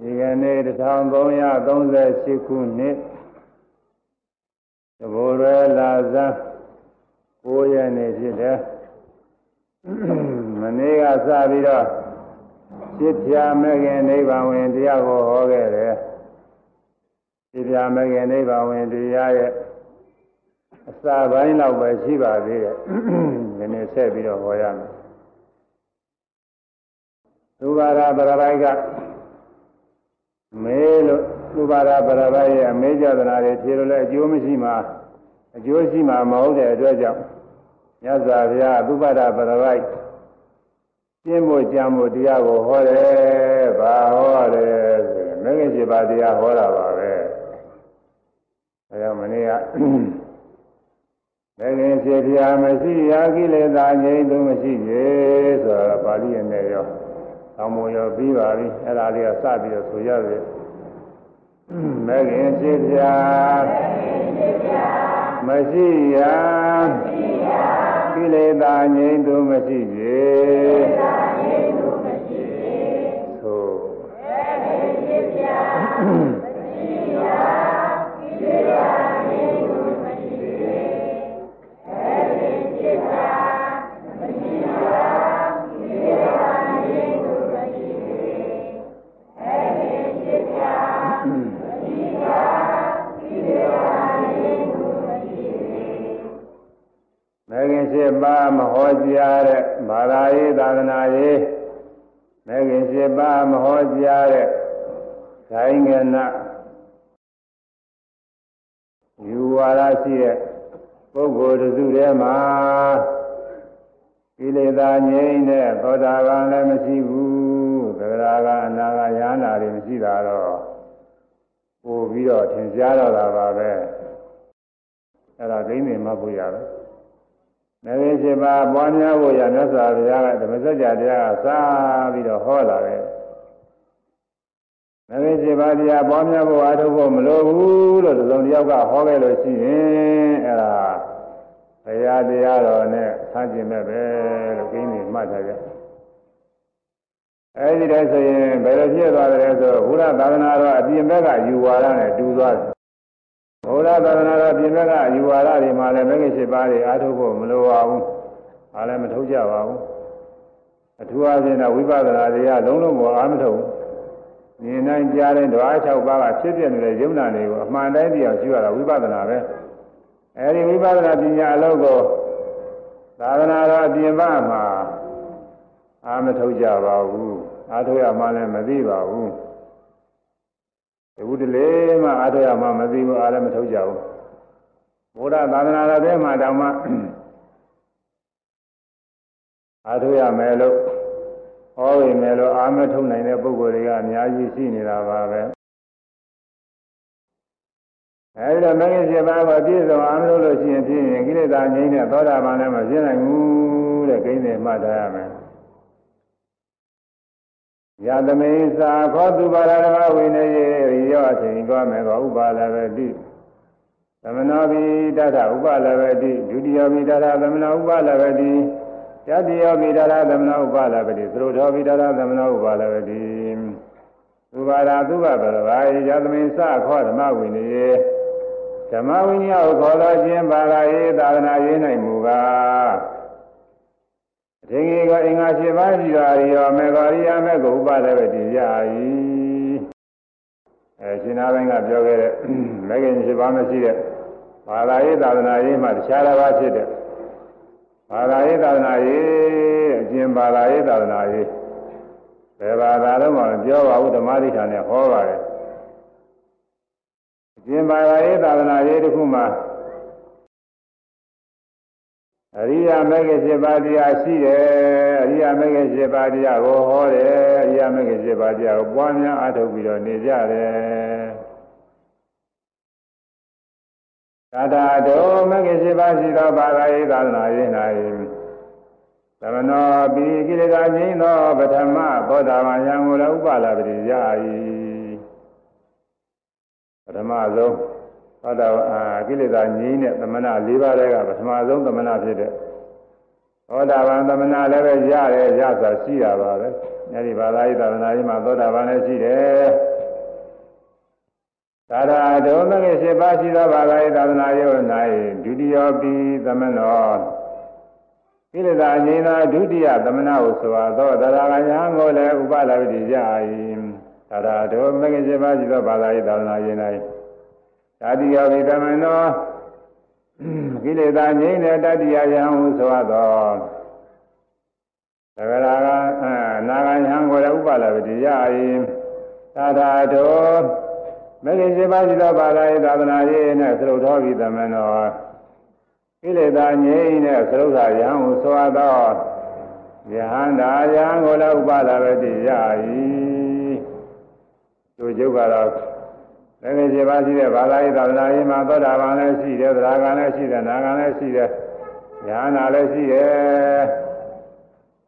ဒီကနေ့1338ခုနှစ်သဘောရလာဇန်9ရက်နေ့ဖြစ်တယ်မနေ့ကစပြီးတော့ဖြစ်ပြမဲ့ခင်နိဗ္ဗာန်ဝင်တရားကိုဟောခဲ့တယ်ဖြစ်ပြမဲ့ခင်နိဗ္ဗာန်ဝင်တရားရဲ့အစာပိုင်းလောက်ပဲရှိပါသေးတယ်ဒီနေ့ဆက်ပြီးတော့ဟောရမယ်သုဘာရပရပိုက်က မေးလို့သုဘာရပရပိုက်ရဲ့အမေးကြသနာတွေဖြေလို့လည်းအကျိုးမရှိမှအကျိုးရှိမှမဟုတ်တဲ့အတွက်ကြောင့်မြတ်စွာဘုရားသုဘာရပရပိုက်ကျင့်ဖို့ကြံဖို့တရားကိုဟောတယ်။ဘာဟောတယ်ဆိုရင်မဂ္ဂင်7ပါးတရားဟောတာပါပဲ။အဲဒါမနေ့ကမဂ္ဂင်7ပါးမရှိရာကိလေသာငြိမ်းသူမရှိရေဆိုတာပါဠိနဲ့ရော ဆောင်းမရောပြီးပါပြီ။အဲဒါလေးကစပြီးတော့ဆိုရတယ်။မဂ္ဂင်7ပါးမရှိရာကိလေသာငြိမ်းသူမရှိ ရေပါးမဟောကြားတဲ့ဘာသာရေးသာသနာရေးမဂ္ဂင်7ပါးမဟောကြားတဲ့ဂိုင်းငနာယူဝါဒရှိတဲ့ပုဂ္ဂိုလ်တစုထဲမှာကိလေသာငြိမ်းတဲ့သောတာပန်လည်းမရှိဘူးသဂရာကအနာဂယန္တာတွေမရှိတာတော့ပို့ပြီးတော့ထင်ရှားတော့တာပါပဲအဲ့ဒါဂိမ်းနေမှဖို့ရတယ် နဂိရှိပါပွားများဖို့ရမြတ်စွာဘုရားကဓမ္မစကြာတရားကစာပြီးတော့ဟောလာတယ်နဂိရှိပါတရားပွားများဖို့အားထုတ်ဖို့မလိုဘူးလို့သုံးတယောက်ကဟောခဲ့လို့ရှိရင်အဲ့ဒါဘုရားတရားတော်နဲ့ဆန်းကျင်မဲ့ပဲလို့ကိန်းနေမှတ်ထားကြအဲဒီတည်းဆိုရင်ဘယ်လိုဖြစ်သွားတယ်ဆိုဘုရားသာသနာတော်အပြင်ဘက်ကယူဝါဒနဲ့တူသွားတယ် ဘုရားသာသနာတော်ပြင်ဘက်ကယူဝါဒတွေမှာလည်းမဂ္ဂင်၈ပါးတွေအားထုတ်ဖို့မလိုပါဘူး။အားလည်းမထုတ်ကြပါဘူး။အထူးအားဖြင့်တော့ဝိပဿနာတွေကလုံးလုံးကိုအားမထုတ်ဘူး။ဉာဏ်တိုင်းကြားတဲ့ဓဝါ၆ပါးကဖြစ်ပြနေတဲ့ယုံနာတွေကိုအမှန်တိုင်းသိအောင်ရှင်းရတာဝိပဿနာပဲ။အဲဒီဝိပဿနာပညာအလုပ်ကိုသာသနာတော်ပြင်ပမှာအားမထုတ်ကြပါဘူး။အားထုတ်ရမှလည်းမသိပါဘူး။ ဒီဝတ္တလေးမှအားထုတ်ရမှမသိဘူးအားလည်းမထုတ်ကြဘူးဘုရားသာသနာတော်ထဲမှာတောင်မှအားထုတ်ရမယ်လို့ဟောရမယ်လို့အားမထုတ်နိုင်တဲ့ပုဂ္ဂိုလ်တွေကအများကြီးရှိနေတာပါပဲအဲဒီတော့မဂ္ဂင်7ပါးကိုပြည့်စုံအားမလို့လို့ရှိရင်ဖြင့်ကိလေသာငြိမ်းတဲ့သောတာပန်လည်းမဖြစ်နိုင်ဘူးတဲ့ကိန်းတွေမှတ်ထားရမယ် ယသမေသာခောသူပါရဓမ္မဝိနယေရိယောအချိန်သွားမယ်ကောဥပါလဝတိသမနောပိတထဥပါလဝတိဒုတိယပိတထသမနောဥပါလဝတိတတိယပိတထသမနောဥပါလဝတိသရုထောပိတထသမနောဥပါလဝတိဥပါဒသုဘပရဝါယသမေသခောဓမ္မဝိနယေဓမ္မဝိနည်းကိုခေါ်တော်ခြင်းပါရယေသာသနာရေးနိုင်မူကား အထင်ကြီးကအင်္ဂါ၈ပါးရှိတာရောမေဃရိယာမေကိုဥပါဒဝတိရ၏အဲရှင်နာပိုင်းကပြောခဲ့တဲ့မေခင်၈ပါးမရှိတဲ့ဘာသာရေးသာသနာရေးမှာတခြားတစ်ပါးဖြစ်တဲ့ဘာသာရေးသာသနာရေးအကျင့်ဘာသာရေးသာသနာရေးဘယ်ဘာသာတော့မှပြောပါဘူးဓမ္မဒိဋ္ဌာနဲ့ဟောပါတယ်အကျင့်ဘာသာရေးသာသနာရေးတစ်ခုမှာ အရိယာမဂ္ဂင်7ပါးတရားရှိတယ်အရိယာမဂ္ဂင်7ပါးတရားကိုဟောတယ်အရိယာမဂ္ဂင်7ပါးတရားကိုပွားများအားထုတ်ပြီးတော့နေကြတယ်သာသာတော်မဂ္ဂင်7ပါးရှိသောဘာသာရေးသာသနာရေး၌သမနောပိကိလေသာငြိမ်းသောပထမသောတာပန်ယံကိုလည်းဥပလာပတိရ၏ပထမဆုံး ဟောတာကိလေသာငြိမ်းတဲ့သမဏ၄ပါးတည်းကပထမဆုံးသမဏဖြစ်တဲ့ဟောတာပန်သမဏလည်းပဲရတယ်ရစွာရှိတာပါပဲအဲဒီဘာသာရေးသာသနာရေးမှာသောတာပန်လည်းရှိတယ်သာရဒုမဂ္ဂရှိပါရှိသောဘာသာရေးသာသနာရေး၌ဒုတိယပိသမနောကိလေသာငြိမ်းသာဒုတိယသမဏဟုဆိုသောသရဂယံကိုလည်းဥပလာဝိတိကြ၏သာရဒုမဂ္ဂရှိပါရှိသောဘာသာရေးသာသနာရေး၌ တတိယပိသမနောကိလေသာငြိမ်းတဲ့တတိယယံဟုဆိုသောသရဂကနာဂယံကိုလည်းဥပလာဝိတိကြ၏သာရဒုမဂ္ဂရှိပါရှိသောဘာသာရေးသာသနာရေး၌သရုပ်တော်ပြီးသမနောကိလေသာငြိမ်းတဲ့သရုပ်သာယံဟုဆိုသောယဟန္တာယံကိုလည်းဥပါဒဝတိရ၏သူကျုပ်ကတော့ မဂ္ဂရှိပါရှိတဲ့ဘာသာရေးသာသနာရေးမှာသောတာပန်လည်းရှိတယ်သရဂံလည်းရှိတယ်နာဂံလည်းရှိတယ်ယဟန္တာလည်းရှိတယ်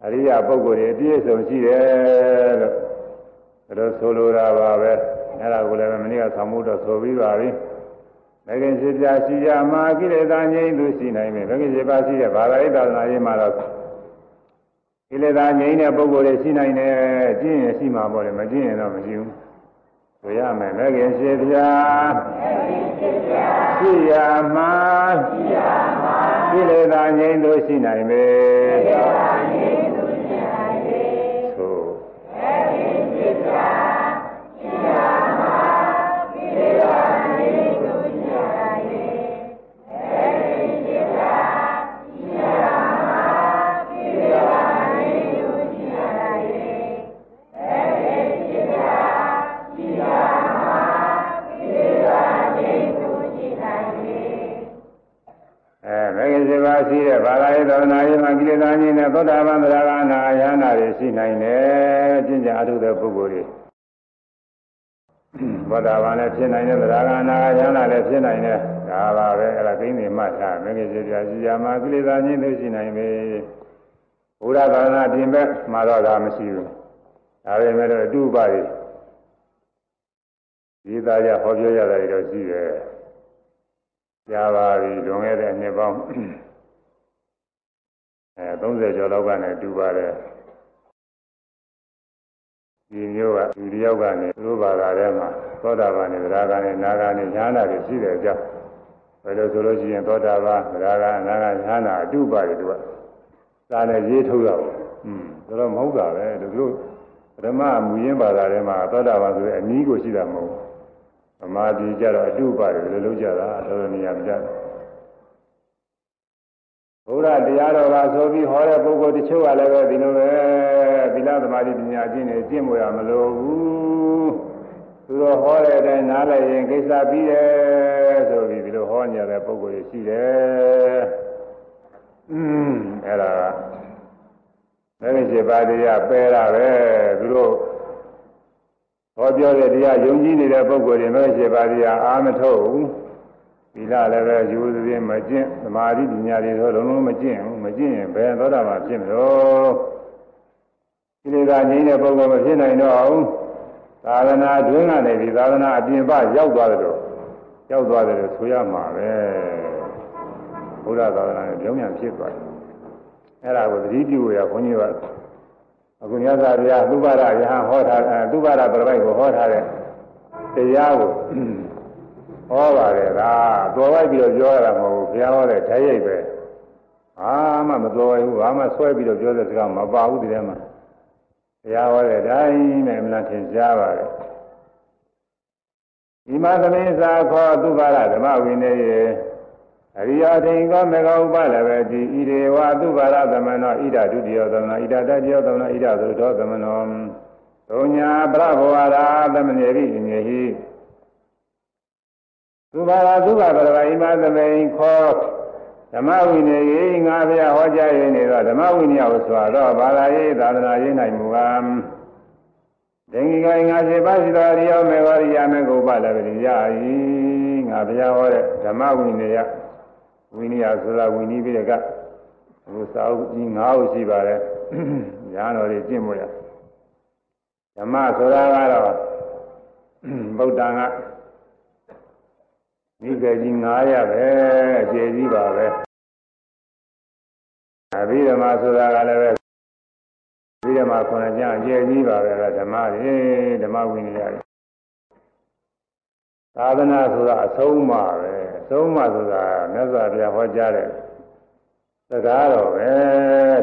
အရိယပုဂ္ဂိုလ်တွေအပြည့်အစုံရှိတယ်လို့ဒါဆိုလိုတာပါပဲအဲ့ဒါကိုလည်းမနေ့ကဆောင်းမှုတော့ဆိုပြီးပါပြီမဂ္ဂင်ရှိပြရှိရမှာကိလေသာငြိမ်းသူရှိနိုင်မယ်မဂ္ဂင်ရှိပါရှိတဲ့ဘာသာရေးသာသနာရေးမှာတော့ကိလေသာငြိမ်းတဲ့ပုဂ္ဂိုလ်တွေရှိနိုင်တယ်ကျင့်ရင်ရှိမှာပေါ့လေမကျင့်ရင်တော့မရှိဘူး ဆိုရမယ်မဂ္ဂင်ရှိပြရှိရမှာကိလေသာငြိမ်းသူရှိနိုင်မ တဲ့ဘာသာရေးသောနာရေးမှာကိလေသာကြီးနဲ့သောတာပန်သရဂနာယန္နာတွေရှိနိုင်တယ်ကျင့်ကြံအထုတဲ့ပုဂ္ဂိုလ်တွေသောတာပန်လည်းဖြစ်နိုင်တယ်သရဂနာယန္နာလည်းဖြစ်နိုင်တယ်ဒါပါပဲအဲ့ဒါကိန်းနေမှတ်ထားမဂ္ဂင်စေပြရှိရမှာကိလေသာကြီးတွေရှိနိုင်ပြီဘုရားသာသနာပြင်ဘက်မှာတော့ဒါမရှိဘူးဒါပေမဲ့တော့အတုပါတွေဒီသားရဟောပြောရတာတွေတော့ရှိတယ်ကြားပါပြီလွန်ခဲ့တဲ့နှစ်ပေါင်း အဲ30ကျော်လောက်ကနေတူပါတယ်ဒီမျိုးကလူတယောက်ကနေသူတို့ဘာသာထဲမှာသောတာပန်နဲ့သရဂန်နဲ့နာဂန်နဲ့ညာနာတွေရှိတယ်ကြောက်ဘယ်လိုဆိုလို့ရှိရင်သောတာပန်သရဂန်နာဂန်ညာနာအတူပါတယ်သူကစာနဲ့ရေးထုတ်ရအောင်อืมဒါတော့မဟုတ်တာပဲသူတို့ပထမမူရင်းဘာသာထဲမှာသောတာပန်ဆိုတဲ့အနည်းကိုရှိတာမဟုတ်ဘူးဗမာပြည်ကြတော့အတူပါတယ်ဘယ်လိုလုပ်ကြတာတော်တော်နေရာမကြဘူး ဘုရားတရားတော်ကဆိုပြီးဟောတဲ့ပုဂ္ဂိုလ်တချို့ကလည်းပဲဒီလိုပဲသီလသမာဓိပညာကျင့်နေကျင့်မို့ရမလို့ဘူးသူတို့ဟောတဲ့အတိုင်းနားလည်ရင်ကိစ္စပြီးတယ်ဆိုပြီးဒီလိုဟောနေရတဲ့ပုဂ္ဂိုလ်တွေရှိတယ်อืมအဲ့ဒါလည်းမရှိပါတရားပယ်တာပဲသူတို့ဟောပြောတဲ့တရားယုံကြည်နေတဲ့ပုဂ္ဂိုလ်တွေမရှိပါတရားအာမထုတ်ဘူး သီလလည်းပဲယူသဖြင့်မကျင့်သမာဓိပညာတွေတော့လုံးလုံးမကျင့်ဘူးမကျင့်ရင်ဘယ်သောတာပန်ဖြစ်မလို့ဒီလေသာငြိမ်းတဲ့ပုဂ္ဂိုလ်မဖြစ်နိုင်တော့ဘူးသာသနာတွင်းကနေပြီးသာသနာအပြင်ပရောက်သွားတယ်လို့ရောက်သွားတယ်လို့ဆိုရမှာပဲဘုရားသာသနာနဲ့ကြောင်းပြန်ဖြစ်သွားတယ်အဲ့ဒါကိုသတိပြုရခွန်ကြီးကအခုမြတ်စွာဘုရားသုဘရယဟန်ဟောထားသုဘရပြပိုက်ကိုဟောထားတဲ့တရားကို ဟောပါတယ်ကတော်ဝိုက်ပြီးတော့ပြောရတာမဟုတ်ဘူးဘုရားဟောတဲ့ဓာတ်ရိုက်ပဲအာမှမတော်ဘူးဘာမှဆွဲပြီးတော့ပြောတဲ့စကားမပါဘူးဒီထဲမှာဘုရားဟောတဲ့တိုင်းနဲ့အမှန်ထင်ရှားပါတယ်ဒီမှာသမင်းစာခေါ်သူပါရဓမ္မဝိနည်းရေအရိယာထိန်ကောမေဃဥပလည်းပဲဒီဣရေဝသူပါရသမနောဣဒဒုတိယသမနောဣဒတတိယသမနောဣဒသုတောသမနောသုညာပရဘောရာသမဏေရိညေဟိ သူပါရသုဘပရဝိမသမိန်ခောဓမ္မဝိနည်းရေငါဘုရားဟောကြားရနေတော့ဓမ္မဝိနည်းကိုဆိုတော့ဘာသာရေးသာသနာရေးနိုင်မူကားဒင်္ဂိကငါစေပါစီတော်ရိယောမေဝရိယမေကုပလည်းပရိယာယီငါဘုရားဟောတဲ့ဓမ္မဝိနည်းဝိနည်းဆိုတာဝိနည်းပြီးတဲ့ကဟိုစာအုပ်ကြီး၅အုပ်ရှိပါတယ်ညာတော်တွေကျင့်မို့ရဓမ္မဆိုတာကတော့ဗုဒ္ဓံက ဒီကကြီး900ပဲအကျေကြီးပါပဲအဘိဓမ္မာဆိုတာကလည်းပဲဒီဓမ္မခုနကြအကျယ်ကြီးပါပဲဓမ္မတွေဓမ္မဝိနည်းတွေသာသနာဆိုတာအဆုံးအမပဲအဆုံးအမဆိုတာမြတ်စွာဘုရားဟောကြားတဲ့စကားတော်ပဲ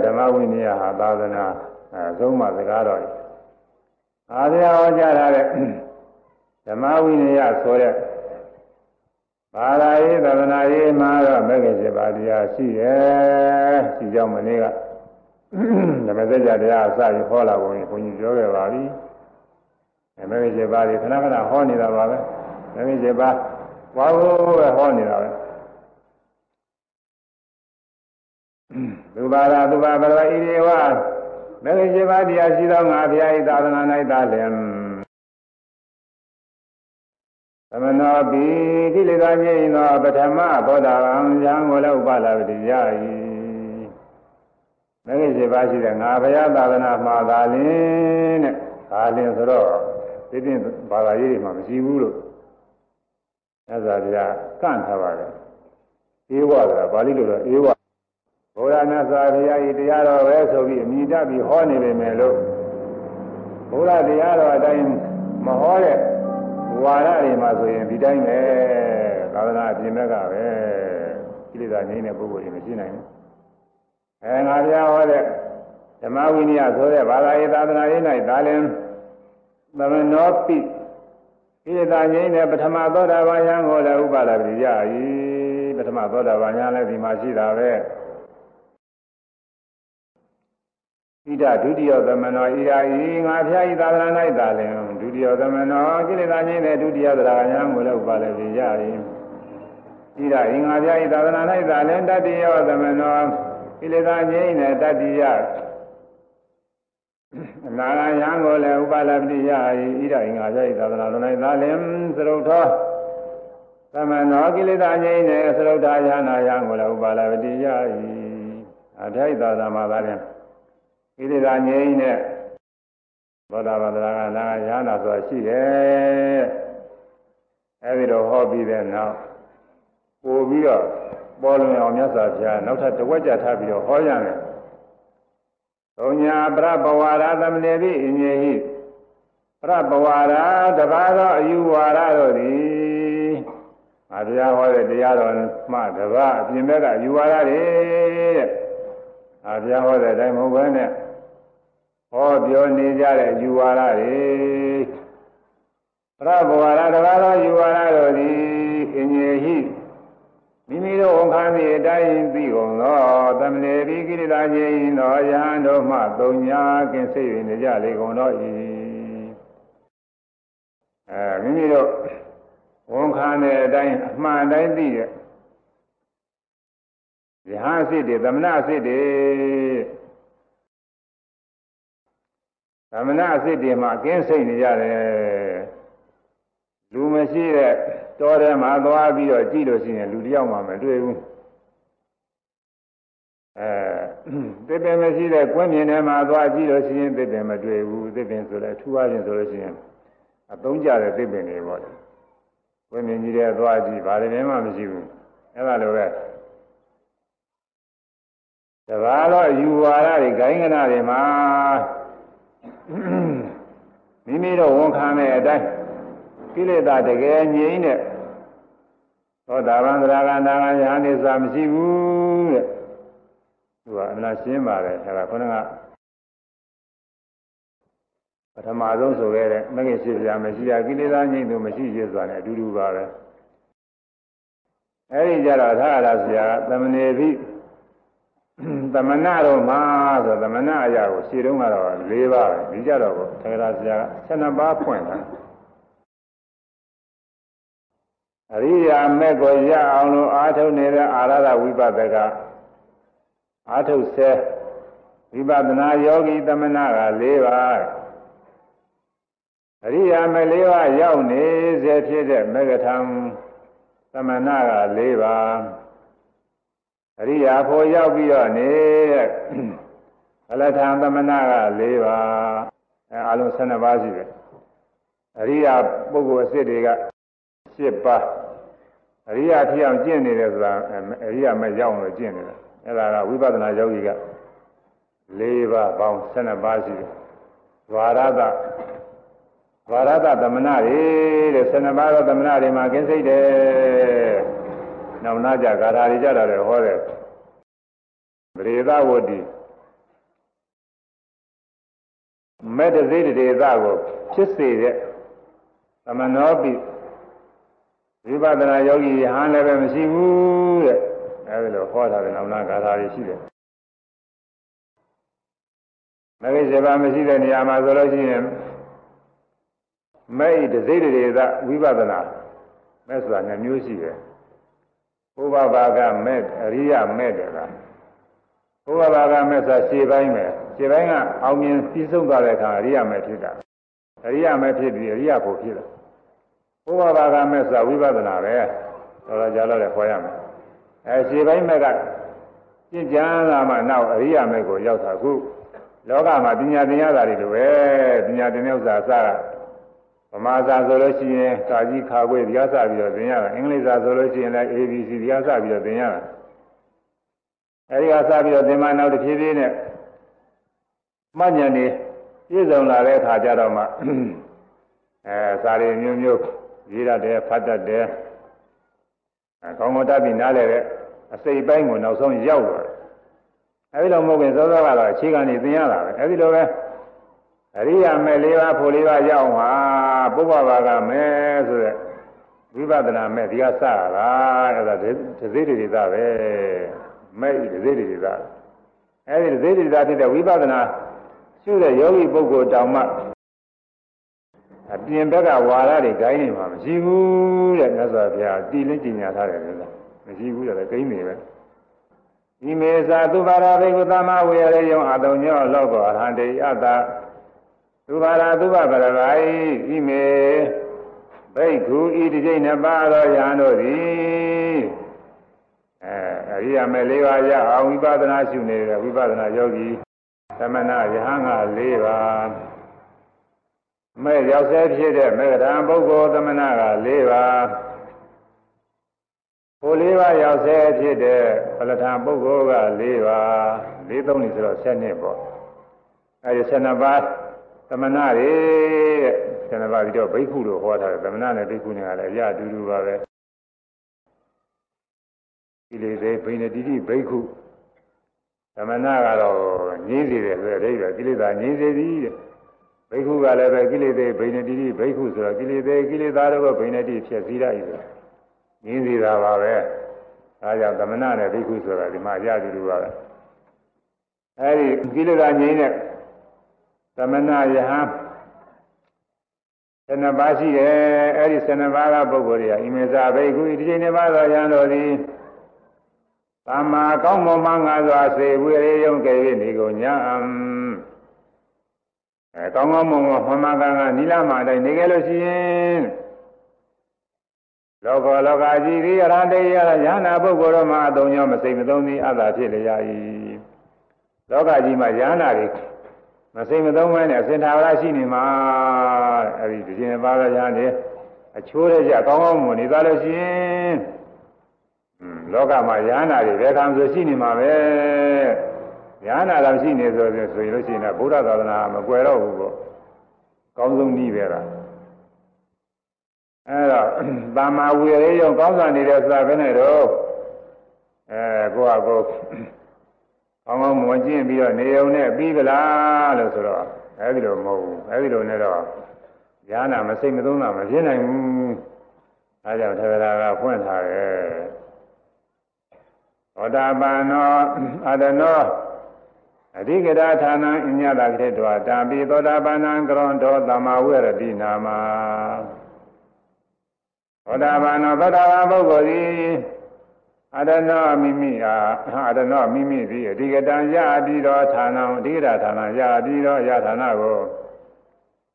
ဓမ္မဝိနည်းဟာသာသနာအဆုံးအမစကားတော်အာဘုရားဟောကြားတဲ့ဓမ္မဝိနည်းဆိုတဲ့ ဘာသာရေးသာသနာရေးမှာတော့မဂ္ဂင်7ပါးတရားရှိရဲ့ရှိကြောင်းမနေ့ကဓမ္မစကြာတရားအစပြီးဟောလာပုံကိုဘုန်းကြီးပြောခဲ့ပါပြီ။မဂ္ဂင်7ပါးတွေခဏခဏဟောနေတာပါပဲ။မဂ္ဂင်7ပါးဝါဖို့ပဲဟောနေတာပဲ။သူပါရာသူပါဘရဝဣရိဝမဂ္ဂင်7ပါးတရားရှိသောငါဘုရား၏သာသနာ၌သာလျှင် မနောပိကိလေသာငြိမ်းသောပထမဘောဓဘာံယံကိုလည်းဥပလာပတိယ၏မဂ္ဂင်7ပါးရှိတဲ့ငါဘုရားသာသနာမှာသာလင်းတဲ့ဒါလင်းဆိုတော့သိတဲ့ဘာသာရေးတွေမှာမရှိဘူးလို့အဲဒါပြကန့်ထားပါတယ်ဧဝဆိုတာပါဠိလိုတော့ဧဝဘုရားမြတ်စွာဘုရားဤတရားတော်ပဲဆိုပြီးအမိတတ်ပြီးဟောနေပေမဲ့လို့ဘုရားတရားတော်အတိုင်းမဟောတဲ့ ဝါရတွေမှာဆိုရင်ဒီတိုင်းပဲသာသနာအပြင်ဘက်ကပဲကိလေသာငြိမ်းတဲ့ပုဂ္ဂိုလ်တွေမရှိနိုင်ဘူးအဲငါပြဟောတဲ့ဓမ္မဝိနည်းဆိုတဲ့ဘာသာရေးသာသနာရေး၌ဒါလည်းသမနောပိကိလေသာငြိမ်းတဲ့ပထမသောတာပန်ယံကိုလည်းဥပါဒပိရ၏ပထမသောတာပန်ယံလည်းဒီမှာရှိတာပဲ ဣဒဒုတိယသမနောဣရာဤငါဖျားဤသာသနာ၌သာလင်ဒုတိယသမနောကိလေသာငြိမ်းတဲ့ဒုတိယသရဂညာကိုလည်းဥပါလေပြရ၏ဣရာဤငါဖျားဤသာသနာ၌သာလင်တတိယသမနောကိလေသာငြိမ်းတဲ့တတိယအနာဂယံကိုလည်းဥပါလပတိယ၏ဣရာဤငါဖျားဤသာသနာ၌သာလင်သရုပ်သောသမနောကိလေသာငြိမ်းတဲ့သရုပ်ထာယနာယံကိုလည်းဥပါလပတိယ၏အထိုက်သာသမာသာလင် ဣတိသာငြိမ်းတဲ့သောတာပန်သရဂနာရဟနာဆိုတာရှိတယ်အဲဒီတော့ဟောပြီးတဲ့နောက်ပို့ပြီးတော့ပေါ်လွင်အောင်မြတ်စွာဘုရားနောက်ထပ်တဝက်ကြထားပြီးတော့ဟောရတယ်သုံးညာပရပဝါရသမဏေပိအညေဟိပရပဝါရတပါးသောအယူဝါဒတို့သည်အဘုရားဟောတဲ့တရားတော်မှတပါးအပြင်ဘက်ကအယူဝါဒတွေတဲ့အဘုရားဟောတဲ့အတိုင်းမဟုတ်ဘဲနဲ့ ဟောပြောနေကြတဲ့ယူဝါဒတွေပရဘဝရတကားသောယူဝါဒတို့သည်အငြိဟိမိမိတို့ဝန်ခံသည့်အတိုင်းသိကုန်သောသမဏေပိကိရိတာခြင်းသောယဟန်တို့မှသုံးညာကင်းစိတ်၍နေကြလေကုန်တော့၏အဲမိမိတို့ဝန်ခံတဲ့အတိုင်းအမှန်တိုင်းသိတဲ့ယဟန်စိတ်တွေသမဏစိတ်တွေ သမဏအစစ်တွေမှာကင်းစိတ်နေကြတယ်လူမရှိတဲ့တောထဲမှာသွားပြီးတော့ကြည့်လို့ရှိရင်လူတယောက်မှမတွေ့ဘူးအဲသစ်ပင်မရှိတဲ့ကွင်းပြင်ထဲမှာသွားကြည့်လို့ရှိရင်သစ်ပင်မတွေ့ဘူးသစ်ပင်ဆိုလည်းထူးအားဖြင့်ဆိုလို့ရှိရင်အသုံးကျတဲ့သစ်ပင်တွေပေါ့ကွင်းပြင်ကြီးတဲ့သွားကြည့်ဘာတွေမှမရှိဘူးအဲ့ဒါလိုပဲတဘာတော့ယူဝါဒတွေဂိုင်းကနာတွေမှာ မိမိတို့ဝန်ခံတဲ့အတိုင်းကိလေသာတကယ်ငြိမ်းတဲ့သောတာပန်သရဂန္တာကယဟန်နေစာမရှိဘူးတဲ့သူကအမှန်ရှင်းပါတယ်အဲဒါခေါင်းကပထမဆုံးဆိုခဲ့တဲ့မဂ္ဂင်ရှိပြမရှိရကိလေသာငြိမ်းသူမရှိရစွာနဲ့အတူတူပါပဲအဲဒီကြတော့သာရဆရာကသမဏေပိ သမဏတော်မှာဆိုသမဏအရာကိုရှင်းတုန်းကတော့၄ပါးပဲဒီကြတော့ကိုထေရဆရာက12ပါးဖွင့်တာအရိယာမဲ့ကိုရအောင်လို့အာထုတ်နေတဲ့အာရဒဝိပဿကအာထုတ်ဆဲဝိပဿနာယောဂီသမဏက၄ပါးအရိယာမဲ့၄ပါးရောက်နေစေဖြစ်တဲ့မေဂထံသမဏက၄ပါး အရိယာဖို့ရောက်ပြီးတော့နေအလထံသမဏက၄ပါးအဲအလုံး12ပါးရှိတယ်အရိယာပုဂ္ဂိုလ်အစ်တွေက7ပါးအရိယာဖြစ်အောင်ကျင့်နေတယ်ဆိုတာအရိယာမဲ့ရောက်လို့ကျင့်နေတယ်အဲ့ဒါကဝိပဿနာယောဂီက၄ပါးပေါင်း12ပါးရှိတယ်ဝါရဒဝါရဒသမဏတွေတဲ့12ပါးသောသမဏတွေမှာကင်းစိတ်တယ် နောက်နာကြဂါထာတွေကြတာလည်းဟောတယ်ပရိသဝတ္တိမေတ္တစိတ်တေသကိုဖြစ်စေတဲ့သမနောပိဝိပဿနာယောဂီယဟန်လည်းပဲမရှိဘူးတဲ့အဲဒီလိုဟောထားတဲ့နောက်နာဂါထာတွေရှိတယ်မဂ္ဂင်7ပါးမရှိတဲ့နေရာမှာဆိုလို့ရှိရင်မဲ့ဣတစိတ်တေသဝိပဿနာမဲ့ဆိုတာနှမျိုးရှိတယ် ဘုဘဘာကမဲ့အရိယမဲ့တယ်လားဘုဘဘာကမဲ့ဆိုရှေ့ပိုင်းပဲရှေ့ပိုင်းကအောင်မြင်ပြီးဆုံးသွားတဲ့အခါအရိယမဲ့ဖြစ်တာအရိယမဲ့ဖြစ်ပြီးအရိယဖို့ဖြစ်တာဘုဘဘာကမဲ့ဆိုတာဝိပဿနာပဲတော်တော်ကြာတော့လည်းခေါ်ရမယ်အဲရှေ့ပိုင်းမဲ့ကပြင့်ကြံလာမှနောက်အရိယမဲ့ကိုရောက်တာခုလောကမှာပညာသင်ရတာတွေလိုပဲပညာသင်တဲ့ဥစ္စာအစက ဗမာစာဆိုလို့ရှိရင်ကာကြီးခါခွေတရားစပြီးတော့သင်ရတာအင်္ဂလိပ်စာဆိုလို့ရှိရင်လည်း ABC တရားစပြီးတော့သင်ရတာအဲဒီကစပြီးတော့သင်မှနောက်တစ်ဖြည်းဖြည်းနဲ့မှတ်ဉာဏ်နေပြည့်စုံလာတဲ့အခါကျတော့မှအဲစာရီမျိုးမျိုးရေးရတယ်ဖတ်တတ်တယ်အဲကောင်းကောင်းတတ်ပြီးနားလည်တဲ့အစိတ်ပိုင်းကိုနောက်ဆုံးရောက်သွားတယ်အဲဒီလိုမဟုတ်ရင်စောစောကတော့အခြေခံနေသင်ရတာပဲအဲဒီလိုပဲအရိယာမဲ့လေးပါးဖို့လေးပါးရအောင်ဟာ ပုဗ္ဗဘာကမဲ့ဆိုတဲ့ဝိပဿနာမဲ့ဒီကစတာအဲ့ဒါဒဇိတိတိသပဲမဲ့ဒဇိတိတိသအဲ့ဒီဒဇိတိတိသဖြစ်တဲ့ဝိပဿနာရှုတဲ့ယောဂီပုဂ္ဂိုလ်တောင်မှအပြင်ဘက်ကဝါရတွေဂိုင်းနေမှာမရှိဘူးတဲ့မြတ်စွာဘုရားတည်လင်းကျင်ညာထားတယ်လေမရှိဘူးတဲ့ဂိင်းနေပဲဤမေသာသူပါရာဘိကုသမဝေရယုံအတုံညောလောကောအရဟံတေအတ္တ သူပါရာသူပပရဂိုဤမေဘိက္ခုဤတိကျိနှစ်ပါးသောယဟန်တို့သည်အဲအရိယာမေ၄ပါးရအောင်ဝိပဿနာရှုနေတဲ့ဝိပဿနာယောဂီသမဏယဟန်က၄ပါးမဲ့ရောက်ဆဲဖြစ်တဲ့မေဂရံပုဂ္ဂိုလ်သမဏက၄ပါးဟို၄ပါးရောက်ဆဲဖြစ်တဲ့ပလထံပုဂ္ဂိုလ်က၄ပါး၄သုံးနေဆိုတော့7နှစ်ပေါ့အဲဒီ7ပါး သမဏတွေတဲ့ဆန္ဒပါပြီးတော့ဘိက္ခုလို့ဟောထားတယ်သမဏနဲ့ဘိက္ခုနဲ့ကလည်းအရအတူတူပါပဲကိလေသာဘိနေတိတိဘိက္ခုသမဏကတော့ငြင်းစေတယ်ဆိုတဲ့အိဗယ်ကိလေသာငြင်းစေသည်တဲ့ဘိက္ခုကလည်းပဲကိလေသာဘိနေတိတိဘိက္ခုဆိုတော့ကိလေသာကိလေသာတို့ကဘိနေတိဖြစ်စည်းရည်ဆိုငြင်းစေတာပါပဲအဲကြောင့်သမဏနဲ့ဘိက္ခုဆိုတာဒီမှာအရအတူတူပါပဲအဲဒီကိလေသာငြင်းတဲ့ သမဏယဟန်12ပါးရှိတယ်အဲ့ဒီ12ပါးကပုဂ္ဂိုလ်တွေကဣမေဇာဘိက္ခုဒီချိန်နှစ်ပါးသောယဟန်တို့သည်သမ္မာကောင်းမွန်မှငါစွာစေဝေရေယုံကဲ၍နေကုန်ညာအဲကောင်းကောင်းမွန်မွန်မှန်မှန်ကန်ကန်နိလမအတိုင်းနေကြလို့ရှိရင်လောကလောကကြီးဒီအရဟတေယရဟနာပုဂ္ဂိုလ်တို့မှာအတုံညောမစိတ်မသုံးသည်အတ္တဖြစ်လျာ၏လောကကြီးမှာယဟနာတွေ မစိမ်မသုံးမဲနဲ့အစင်သာဝရရှိနေမှာအဲဒီဒီကျင်ပါရရနေအချိုးရကြကောင်းကောင်းမွန်နေသွားလို့ရှိရင်လောကမှာယ ahanan တွေဘယ်ကံဆိုရှိနေမှာပဲယ ahanan ကရှိနေဆိုရင်ဆိုရင်လို့ရှိရင်ဗုဒ္ဓသာသနာမကွယ်တော့ဘူးပေါ့ကောင်းဆုံးနည်းပဲလားအဲတော့တာမာဝေရေရောကောင်းစွာနေတဲ့ဆိုတာဘယ်နဲ့တော့အဲကိုယ့်အကို ကောင်းကောင်းမွန်ကျင့်ပြီးတော့နေုံနဲ့ပြီးကြလားလို့ဆိုတော့အဲဒီလိုမဟုတ်ဘူးအဲဒီလိုနဲ့တော့ဉာဏ်မစိတ်မသုံးတာမဖြစ်နိုင်ဘူးအဲကြောင့်ထေရတာကဖွင့်ထားတယ်သောတာပန်နောအတနောအဓိကရာဌာနံအညတာခေတ္တဝတာပိသောတာပန်ံကရွန်တော်သမဝေရတိနာမသောတာပန်နောသောတာပန်ပုဂ္ဂိုလ်သည် အရဏမိမိဟာအရဏမိမိသည်အဓိကတံရပြီးတော့ဌာနံအဓိကရာဌာနရပြီးတော့ရဌာနကို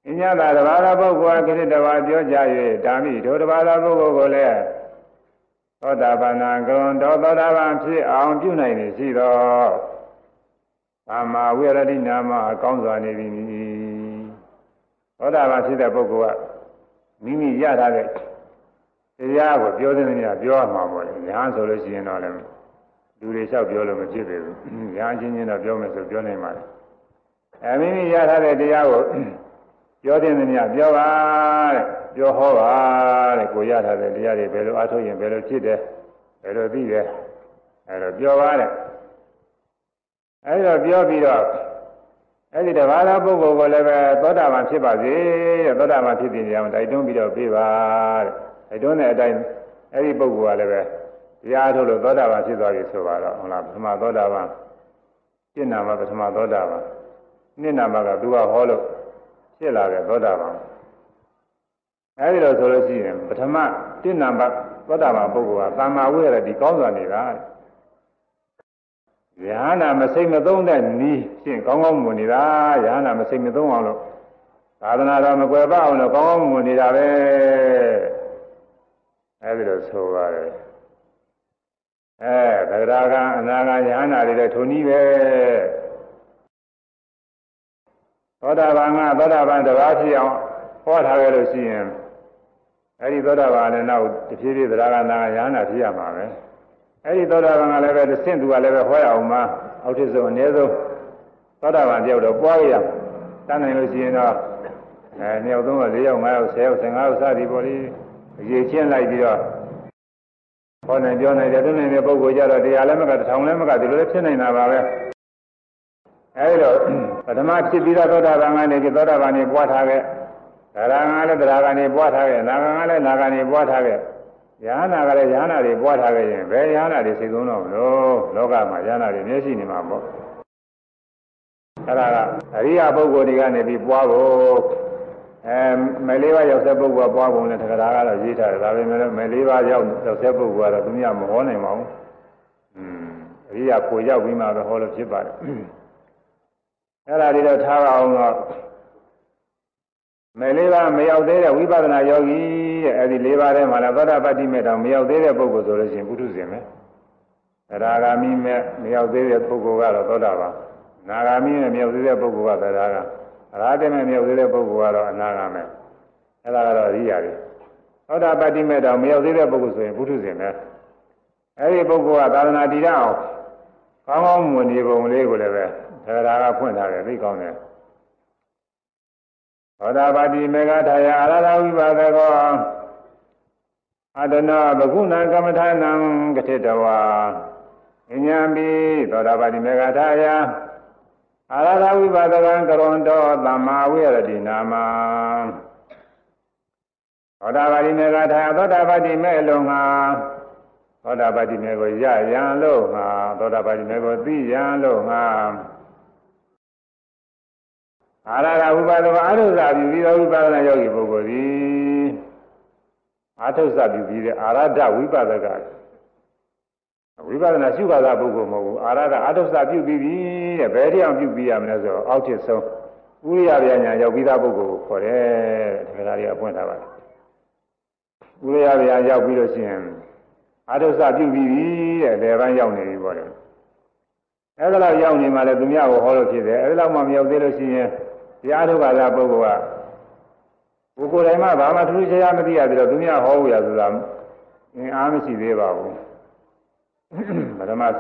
အညတာတဘာသာပုဂ္ဂိုလ်ကိတ္တဝါပြောကြ၍ဓာမိဒုတဘာသာပုဂ္ဂိုလ်ကိုလည်းသောတာပန်ံကံတော်သောတာပန်ဖြစ်အောင်ပြုနိုင်နေရှိသောသမ္မာဝိရဒိနာမအကောင်းစွာနေပြီသောတာပန်ဖြစ်တဲ့ပုဂ္ဂိုလ်ကမိမိရထားတဲ့ တရားကိုပြောတဲ့နည်းပြောရမှာပေါ့လေညာဆိုလို့ရှိရင်တော့လည်းလူတွေလျှောက်ပြောလို့မဖြစ်ပေဘူး။ညာချင်းချင်းတော့ပြောမယ်ဆိုပြောနိုင်ပါလေ။အဲမိမိရထားတဲ့တရားကိုပြောတဲ့နေရာပြောပါတဲ့ပြောဟောပါတဲ့ကိုရထားတဲ့တရားတွေဘယ်လိုအားထုတ်ရင်ဘယ်လိုဖြစ်တယ်ဘယ်လိုသိတယ်အဲတော့ပြောပါတဲ့အဲဒီတော့ပြောပြီးတော့အဲ့ဒီတဘာသာပုဂ္ဂိုလ်ကိုလည်းပဲသောတာပန်ဖြစ်ပါစေတဲ့သောတာပန်ဖြစ်တဲ့နေရာမှာတိုက်တွန်းပြီးတော့ပြေးပါတဲ့ တိုက်တွန်းတဲ့အတိုင်းအဲ့ဒီပုဂ္ဂိုလ်ကလည်းပဲတရားထုတ်လို့သောတာပန်ဖြစ်သွားပြီဆိုပါတော့ဟုတ်လားပထမသောတာပန်ရှင်းနာမှာပထမသောတာပန်နှစ်နာမှာကသူကဟောလို့ဖြစ်လာတဲ့သောတာပန်အဲဒီလိုဆိုလို့ရှိရင်ပထမတစ်နံပါတ်သောတာပန်ပုဂ္ဂိုလ်ကသမ္မာဝိရတိကောင်းစွာနေတာယဟနာမစိတ်မသုံးတဲ့နီးဖြင့်ကောင်းကောင်းမွန်နေတာယဟနာမစိတ်မသုံးအောင်လို့သာသနာတော်မကွယ်ပအောင်လို့ကောင်းကောင်းမွန်နေတာပဲ အဲဒီလိုဆိုပါတယ်အဲသဂရာကအနာဂယဟနာတွေလည်းထုံနည်းပဲသောတာပန်ကသောတာပန်တစ်ပါးဖြစ်အောင်ဟောထားခဲ့လို့ရှိရင်အဲဒီသောတာပန်လည်းနောက်တဖြည်းဖြည်းသရဂနာယဟနာဖြစ်ရမှာပဲအဲဒီသောတာပန်ကလည်းပဲသင့်သူကလည်းပဲဟောရအောင်မှာအောက်ထစ်ဆုံးအနည်းဆုံးသောတာပန်တယောက်တော့ပွားရရတန်းနိုင်လို့ရှိရင်တော့အဲနှစ်ယောက်သုံးယောက်လေးယောက်ငါးယောက်ဆယ်ယောက်ဆယ်ငါးယောက်စသည်ပေါ်လေး အရေးချင်းလိုက်ပြီးတော့ဟောနိုင်ပြောနိုင်တယ်သူနေတဲ့ပုဂ္ဂိုလ်ကြတော့တရားလည်းမကတစ်ထောင်လည်းမကဒီလိုလည်းဖြစ်နေတာပါပဲအဲဒီတော့ပထမဖြစ်ပြီးတော့သောတာပန်ကနေပြီးသောတာပန်နေပွားထားခဲ့ဒါရငါလည်းတရားကနေပွားထားခဲ့နာဂငါလည်းနာဂကနေပွားထားခဲ့ယဟနာကလည်းယဟနာတွေပွားထားခဲ့ရင်ဘယ်ယဟနာတွေစိတ်သုံးတော့မလို့လောကမှာယဟနာတွေမျက်ရှိနေမှာပေါ့အဲ့ဒါကအရိယာပုဂ္ဂိုလ်တွေကနေပြီးပွားဖို့ အဲမယ်လေးပါးရောက်တဲ့ပုဂ္ဂိုလ်ကပွားဖို့နဲ့တက္ကရာကတော့ရေးထားတယ်ဒါပေမဲ့မယ်လေးပါးရောက်ရောက်တဲ့ပုဂ္ဂိုလ်ကတော့သူများမဟောနိုင်ပါဘူးอืมအရိယာကိုရောက်ပြီးမှပဲဟောလို့ဖြစ်ပါတယ်အဲ့ဒါတွေတော့ထားပါအောင်တော့မယ်လေးပါးမရောက်သေးတဲ့ဝိပဿနာယောဂီတဲ့အဲ့ဒီလေးပါးထဲမှာလည်းသောတာပတ္တိမေတောင်မရောက်သေးတဲ့ပုဂ္ဂိုလ်ဆိုလို့ရှိရင်ပုထုဇဉ်ပဲအရာဂာမိမဲ့မရောက်သေးတဲ့ပုဂ္ဂိုလ်ကတော့သောတာပန်နာဂာမိနဲ့မရောက်သေးတဲ့ပုဂ္ဂိုလ်ကသရဂါ အရာတေမဲ့မရောက်သေးတဲ့ပုဂ္ဂိုလ်ကတော့အနာဂါမဲ့အဲ့ဒါကတော့ရိယာတွေသောတာပတ္တိမေတောင်မရောက်သေးတဲ့ပုဂ္ဂိုလ်ဆိုရင်ပုထုဇဉ်ပဲအဲ့ဒီပုဂ္ဂိုလ်ကသာသနာတည်ရအောင်ကောင်းကောင်းမွန်နေပုံလေးကိုလည်းပဲသရဂါဖွင့်ထားတယ်သိကောင်းတယ်သောတာပတိမေဃထာယအာရဟဝိပါဒကောအတနာဘဂုဏကမ္မထာနံကတိတဝါအညာပိသောတာပတိမေဃထာယ အာရဟဝိပါဒကံကရွန်တောသမ္မာဝိရတိနာမသောတာပတိမေဃထာယသောတာပတိမေလုံငါသောတာပတိမေကိုရရန်လို့ငါသောတာပတိမေကိုသိရန်လို့ငါအာရကဝိပါဒဝအာရုဇာပြုပြီးသောဝိပါဒနာယောဂီပုဂ္ဂိုလ်သည်အာထုဇာပြုပြီးတဲ့အာရဒဝိပါဒက ဝိပဿနာရှုပါတာပုဂ္ဂိုလ်မဟုတ်ဘူးအာရဒအာထုဇာပြုပြီးပြီတဲ့ဘယ်တရားပြုပြီးရမလဲဆိုတော့အောက်ထစ်ဆုံးဥရိယဗျာညာရောက်ပြီးသားပုဂ္ဂိုလ်ကိုခေါ်တယ်တဲ့ဒါတွေကပွင့်ထားပါတယ်ဥရိယဗျာရောက်ပြီးလို့ရှိရင်အာထုဇာပြုပြီးပြီတဲ့လေပိုင်းရောက်နေပြီပေါ့လေအဲ့ဒါလောက်ရောက်နေမှလည်းသူများကိုဟောလို့ဖြစ်တယ်အဲ့ဒါလောက်မှမရောက်သေးလို့ရှိရင်တရားထုတ်ပါလားပုဂ္ဂိုလ်ကကိုယ်ကိုယ်တိုင်မှဘာမှထူးခြားမသိရသေးတော့သူများဟောဖို့ရဆိုတာအင်းအားမရှိသေးပါဘူး ပထမစ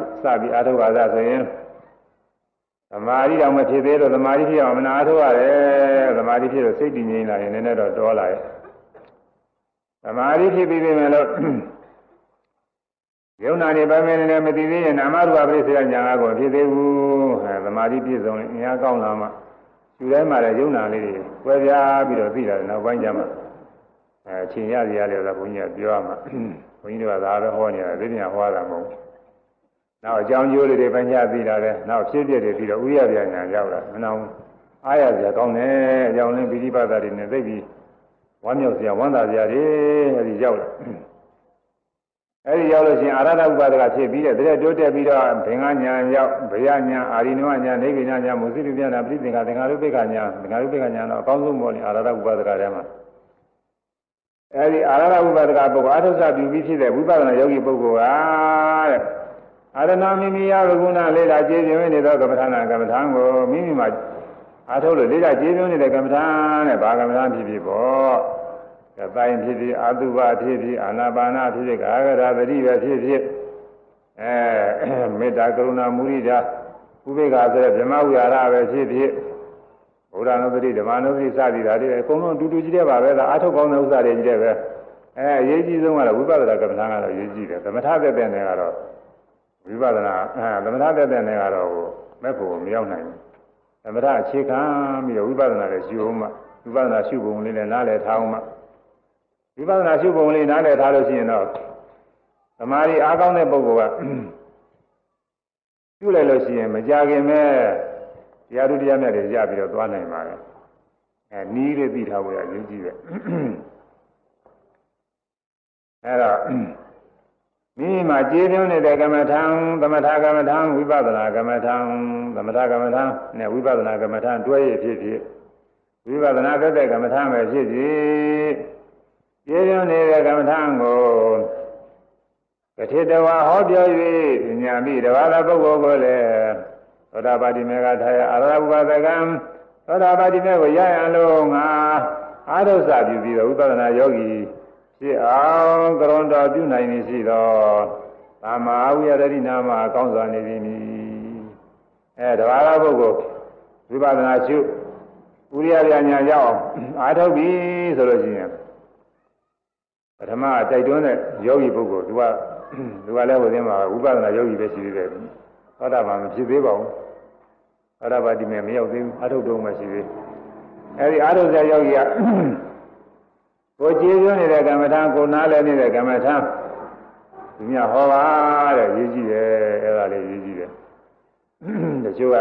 ပြီးအားထုတ်ပါလားဆိုရင်သမာဓိတောင်မဖြစ်သေးတော့သမာဓိဖြစ်အောင်မနာထုတ်ရတယ်သမာဓိဖြစ်တော့စိတ်တည်ငြိမ်လာရင်နည်းနည်းတော့တောလာရဲ့သမာဓိဖြစ်ပြီးပြီမယ်လို့ယုံနာနေပိုင်းမယ်လည်းမသိသေးရင်နာမရူပပရိစ္ဆေညာကိုဖြစ်သေးဘူးအဲသမာဓိပြည့်စုံရင်အများကောင်းလာမှယူတိုင်းမှာလည်းယုံနာလေးတွေကွဲပြားပြီးတော့သိတာနောက်ပိုင်းကျမှအဲအချိန်ရစီရလေဆိုဘုန်းကြီးကပြောရမှာ ဘုန်းကြီးတို့ကဒါပဲဟောနေတာသိညာဟောတာမဟုတ်နောက်အကြောင်းကျိုးတွေပိုင်းခြားသိတာလည်းနောက်ဖြစ်ဖြစ်တွေပြီးတော့ဥရပြညာရောက်လာမနောင်အားရစရာကောင်းတယ်အကြောင်းလင်းပိဋိပတ်တာတွေနဲ့သိပြီးဝမ်းမြောက်စရာဝမ်းသာစရာတွေအဲဒီရောက်လာအဲဒီရောက်လို့ရှိရင်အာရဒဥပါဒကဖြစ်ပြီးတဲ့တည်းတိုးတက်ပြီးတော့ဘင်္ဂညာရောက်ဗျာညာအာရိနဝညာနေဗိညာညာမုစိပိညာပရိသင်္ခသင်္ခါရုပ္ပကညာသင်္ခါရုပ္ပကညာတော့အကောင်းဆုံးပေါ်နေအာရဒဥပါဒကထဲမှာ အဲဒီအာရဒဥပါဒကပုဂ္ဂိုလ်အထုဇပြုပြီးဖြစ်တဲ့ဝိပဿနာယောဂီပုဂ္ဂိုလ်ကတဲ့အာရဏမိမိယဝဂုဏလေးလာကျေပြင်းနေသောကမ္မထာနာကမ္မထာကိုမိမိမှာအာထုတ်လို့လေးလာကျေပြင်းနေတဲ့ကမ္မထာနဲ့ဘာကမ္မထာဖြစ်ဖြစ်ပေါ့ကတိုင်းဖြစ်ဖြစ်အာတုဘဖြစ်ဖြစ်အာနာပါနာဖြစ်ဖြစ်ကာဂရသတိပဲဖြစ်ဖြစ်အဲမေတ္တာကရုဏာမုရိဒာဥပေက္ခဆိုတဲ့ဗြဟ္မဝိဟာရပဲဖြစ်ဖြစ် ဘုရားနုပတိဓမ္မနုပတိစသည်ဓာတ်တွေအကုန်လုံးအတူတူကြီးတဲ့ပါပဲဒါအထုတ်ကောင်းတဲ့ဥစ္စာတွေကြီးတဲ့ပဲအဲအရေးကြီးဆုံးကတော့ဝိပဿနာကမ္မထာကတော့အရေးကြီးတယ်သမထသက်တဲ့နေကတော့ဝိပဿနာအဲသမထသက်တဲ့နေကတော့မဲ့ဖို့မရောက်နိုင်ဘူးသမထအခြေခံပြီးတော့ဝိပဿနာလည်းရှုအောင်မှဝိပဿနာရှုပုံလေးလည်းနားလည်ထားအောင်မှဝိပဿနာရှုပုံလေးနားလည်ထားလို့ရှိရင်တော့သမာဓိအားကောင်းတဲ့ပုဂ္ဂိုလ်ကပြုလိုက်လို့ရှိရင်မကြခင်မဲ့ တရားသူတရားမြတ်တွေရပြီးတော့သွားနိုင်ပါတယ်အဲနီးလေးသိထားဖို့ရအရေးကြီးတယ်အဲတော့မိမိမှာကျေးဇူးနေတဲ့ကမ္မထံသမထကမ္မထံဝိပဿနာကမ္မထံသမထကမ္မထံနဲ့ဝိပဿနာကမ္မထံတွဲရဖြစ်ဖြစ်ဝိပဿနာသက်တဲ့ကမ္မထံပဲဖြစ်ဖြစ်ကျေးဇူးနေတဲ့ကမ္မထံကိုကတိတဝါဟောပြော၍ညာမိတဘာသာပုဂ္ဂိုလ်ကိုလည်း သောတာပတိမေကထာယအာရဘုဂသကံသောတာပတိမေကိုရရန်လို့ငါအာရုစပြုပြီးတော့ဝိပဿနာယောဂီဖြစ်အောင်ကရွန်တော်ပြုနိုင်နေရှိတော့သာမဝိရဒိနာမှာအကောင်းစွာနေပြီမည်အဲတဘာသာပုဂ္ဂိုလ်ဝိပဿနာရှုဥရိယပြညာရောက်အားထုတ်ပြီဆိုလို့ရှိရင်ပထမတိုက်တွန်းတဲ့ယောဂီပုဂ္ဂိုလ်သူကသူကလည်းဟိုသင်းမှာဝိပဿနာယောဂီပဲရှိသေးတယ် သောတာပန်မဖြစ်သေးပါဘူးသောတာပတိမေမရောက်သေးဘူးအထုတ်တော့မှရှိသေးအဲဒီအထုတ်ဆရာယောဂီကကိုကျေးဇူးနေတဲ့ကမ္မထာကိုနားလည်းနေတဲ့ကမ္မထာသူများဟောပါတဲ့ရေးကြည့်တယ်အဲ့ဒါလေးရေးကြည့်တယ်တချို့က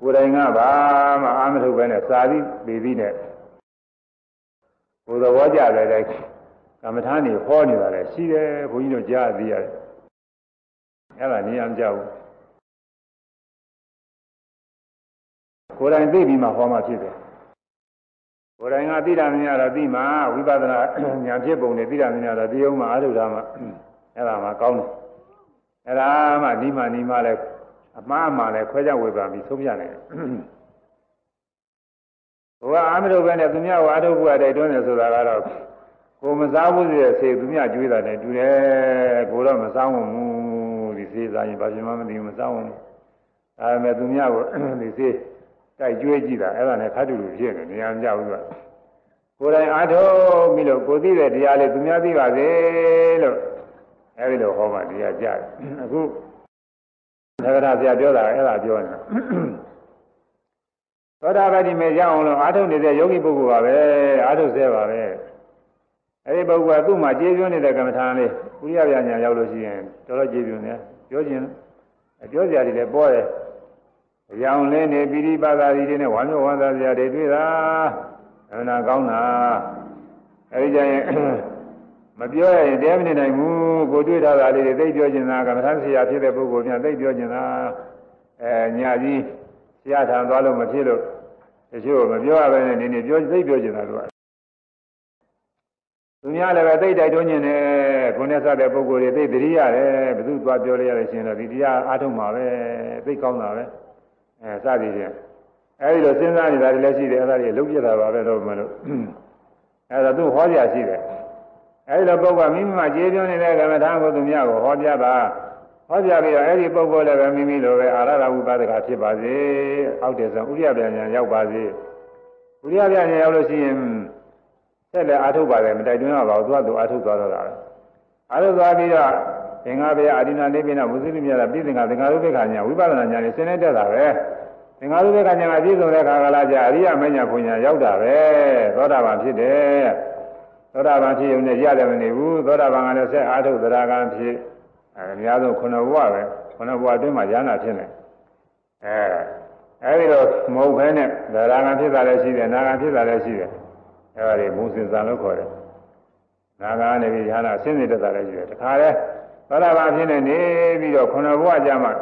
ကိုယ်တိုင်ကဘာမှအာမထုတ်ပဲနဲ့စာပြီးပြီးပြီးနဲ့ကိုယ်သဘောကြတယ်တဲ့ကမ္မထာနေဟောနေတာလည်းရှိတယ်ဘုန်းကြီးတို့ကြားသိရတယ်အဲ့ဒါနေရာမကြောက်ဘူး ကိုယ်တိုင်သိပြီးမှဟောမှဖြစ်တယ်ကိုယ်တိုင်ကသိတာမများတော့သိမှဝိပဿနာဉာဏ်ဖြစ်ပုံနဲ့သိတာမများတော့သိအောင်မှအားထုတ်တာမှအဲ့ဒါမှကောင်းတယ်အဲ့ဒါမှဒီမှဒီမှလည်းအမှားမှလည်းခွဲခြားဝေဖန်ပြီးသုံးပြနိုင်တယ်ဘုရားအာမထုတ်ပဲနဲ့သူများဝါထုတ်ဖို့အတိုက်တွန်းတယ်ဆိုတာကတော့ကိုမစားဘူးဆိုတဲ့ဆေးသူများကျွေးတာနဲ့တူတယ်ကိုတော့မစားဝင်ဘူးဒီဆေးစားရင်ဘာဖြစ်မှမသိဘူးမစားဝင်ဘူးဒါပေမဲ့သူများကိုဒီဆေး တိုက်ကျွေးကြည့်တာအဲ့ဒါနဲ့ခါတူလူဖြစ်နေနေရာမကြဘူးကကိုယ်တိုင်အားထုတ်ပြီးလို့ကိုသိတဲ့တရားလေးသူများသိပါစေလို့အဲ့ဒီလိုဟောမှတရားကြတယ်အခုသက္ကရာဆရာပြောတာအဲ့ဒါပြောနေတာသောတာပတိမေရအောင်လို့အားထုတ်နေတဲ့ယောဂီပုဂ္ဂိုလ်ပါပဲအားထုတ်စေပါပဲအဲဒီပုဂ္ဂိုလ်ကသူ့မှာကျေးဇူးနေတဲ့ကမ္မထာလေးဥရိယပြညာရောက်လို့ရှိရင်တော်တော်ကျေးဇူးနေပြောခြင်းပြောစရာတွေလည်းပေါ်တယ် အယောင်လေးနေပိရိပါဒာရီတွေနဲ့ဝါမျိုးဝန္တာစရာတွေတွေ့တာအနာကောင်းတာအဲဒီကြရင်မပြောရရင်တရားမနေနိုင်ဘူးကိုတွေ့ထားတာလေးတွေသိပြောခြင်းသာကမ္မထာဆရာဖြစ်တဲ့ပုဂ္ဂိုလ်များသိပြောခြင်းသာအဲညာကြီးဆရာထံသွားလို့မဖြစ်လို့တချို့မပြောရဘဲနဲ့နေနေပြောသိပြောခြင်းသာတို့သူများလည်းပဲသိတိုက်တွန်းခြင်းနဲ့ကိုယ်နဲ့စတဲ့ပုဂ္ဂိုလ်တွေသိတရိရတယ်ဘယ်သူသွားပြောလိုက်ရလို့ရှိရင်တော့ဒီတရားအားထုတ်မှာပဲသိကောင်းတာပဲ အဲစသည်ဖြင့်အဲဒီလိုစဉ်းစားနေတာတွေလည်းရှိတယ်အဲဒါတွေလုံးပြတာပါပဲတော့မလို့အဲဒါသူဟောပြရှိတယ်အဲဒီလိုပုဂ္ဂိုလ်မိမိမှာကျေးဇူးနေတဲ့ကမ္မထာကိုသူများကိုဟောပြပါဟောပြပြီးတော့အဲဒီပုဂ္ဂိုလ်လည်းပဲမိမိလိုပဲအာရဒဝိပါဒကဖြစ်ပါစေအောက်တည်းဆုံးဥရိယပြန်ညာရောက်ပါစေဥရိယပြန်ညာရောက်လို့ရှိရင်ဆက်လက်အာထုတ်ပါတယ်မတိုက်တွန်းရပါဘူးသူကသူအာထုတ်သွားတော့တာပဲအာထုတ်သွားပြီးတော့ သင်္ဃဘယအဒိနာနေပိနဝုဇိတိမြတ်ပြည်သင်္ဃသင်္ဃရုပ္ပခညာဝိပဿနာညာနဲ့ဆင်းနေတတ်တာပဲသင်္ဃရုပ္ပခညာကပြည့်စုံတဲ့ခါကလာကြအရိယမညာပညာရောက်တာပဲသောတာပန်ဖြစ်တယ်သောတာပန်ဖြစ်ုံနဲ့ရတယ်မနေဘူးသောတာပန်ကလည်းဆက်အာထုတ်သရဂံဖြစ်အဲအများဆုံးခုနဘဝပဲခုနဘဝအတွင်းမှာဉာဏ်ဖြစ်နေအဲအဲဒီတော့မဟုတ်ဘဲနဲ့သရဂံဖြစ်တာလည်းရှိတယ်နာဂံဖြစ်တာလည်းရှိတယ်အဲဒါတွေဘုံစင်စံလို့ခေါ်တယ်နာဂကနေပြီးဉာဏ်အစင်းစင်တက်တာလည်းရှိတယ်တခါလဲ သောတာပန်ဖြစ်နေနေပြီးတော့ခုနဘဝကြမှာ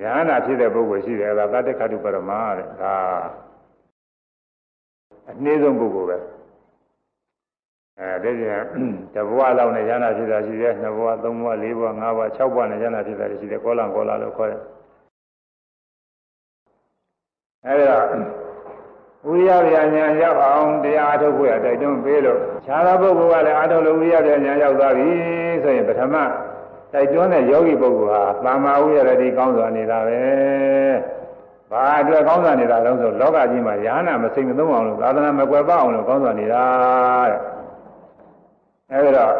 ဉာဏ်ဖြစ်တဲ့ပုဂ္ဂိုလ်ရှိတယ်အဲဒါသတ္တခတုပရမတဲ့ဒါအနည်းဆုံးပုဂ္ဂိုလ်ပဲအဲဒီကျင်တဘဝလောက်နဲ့ဉာဏ်ဖြစ်တာရှိတယ်နှစ်ဘဝသုံးဘဝလေးဘဝငါးဘဝ၆ဘဝနဲ့ဉာဏ်ဖြစ်တာရှိတယ်ကောလံကောလာလို့ခေါ်တယ်အဲဒီတော့ဝိရိယဗျာညာရောက်အောင်တရားအထုတ်ဖို့ရတိုက်တွန်းပေးလို့ခြားသောပုဂ္ဂိုလ်ကလည်းအထုတ်လို့ဝိရိယဗျာညာရောက်သွားပြီဆိုရင်ပထမ တိုက်တွန်းတဲ့ယောဂီပုဂ္ဂိုလ်ဟာသမ္မာဝိရတိကောင်းစွာနေတာပဲဘာအတွက်ကောင်းစွာနေတာလဲဆိုလောကကြီးမှာယာနာမစိမ်မသုံးအောင်လို့သာသနာမကွယ်ပအောင်လို့ကောင်းစွာနေတာတဲ့အဲဒီတော့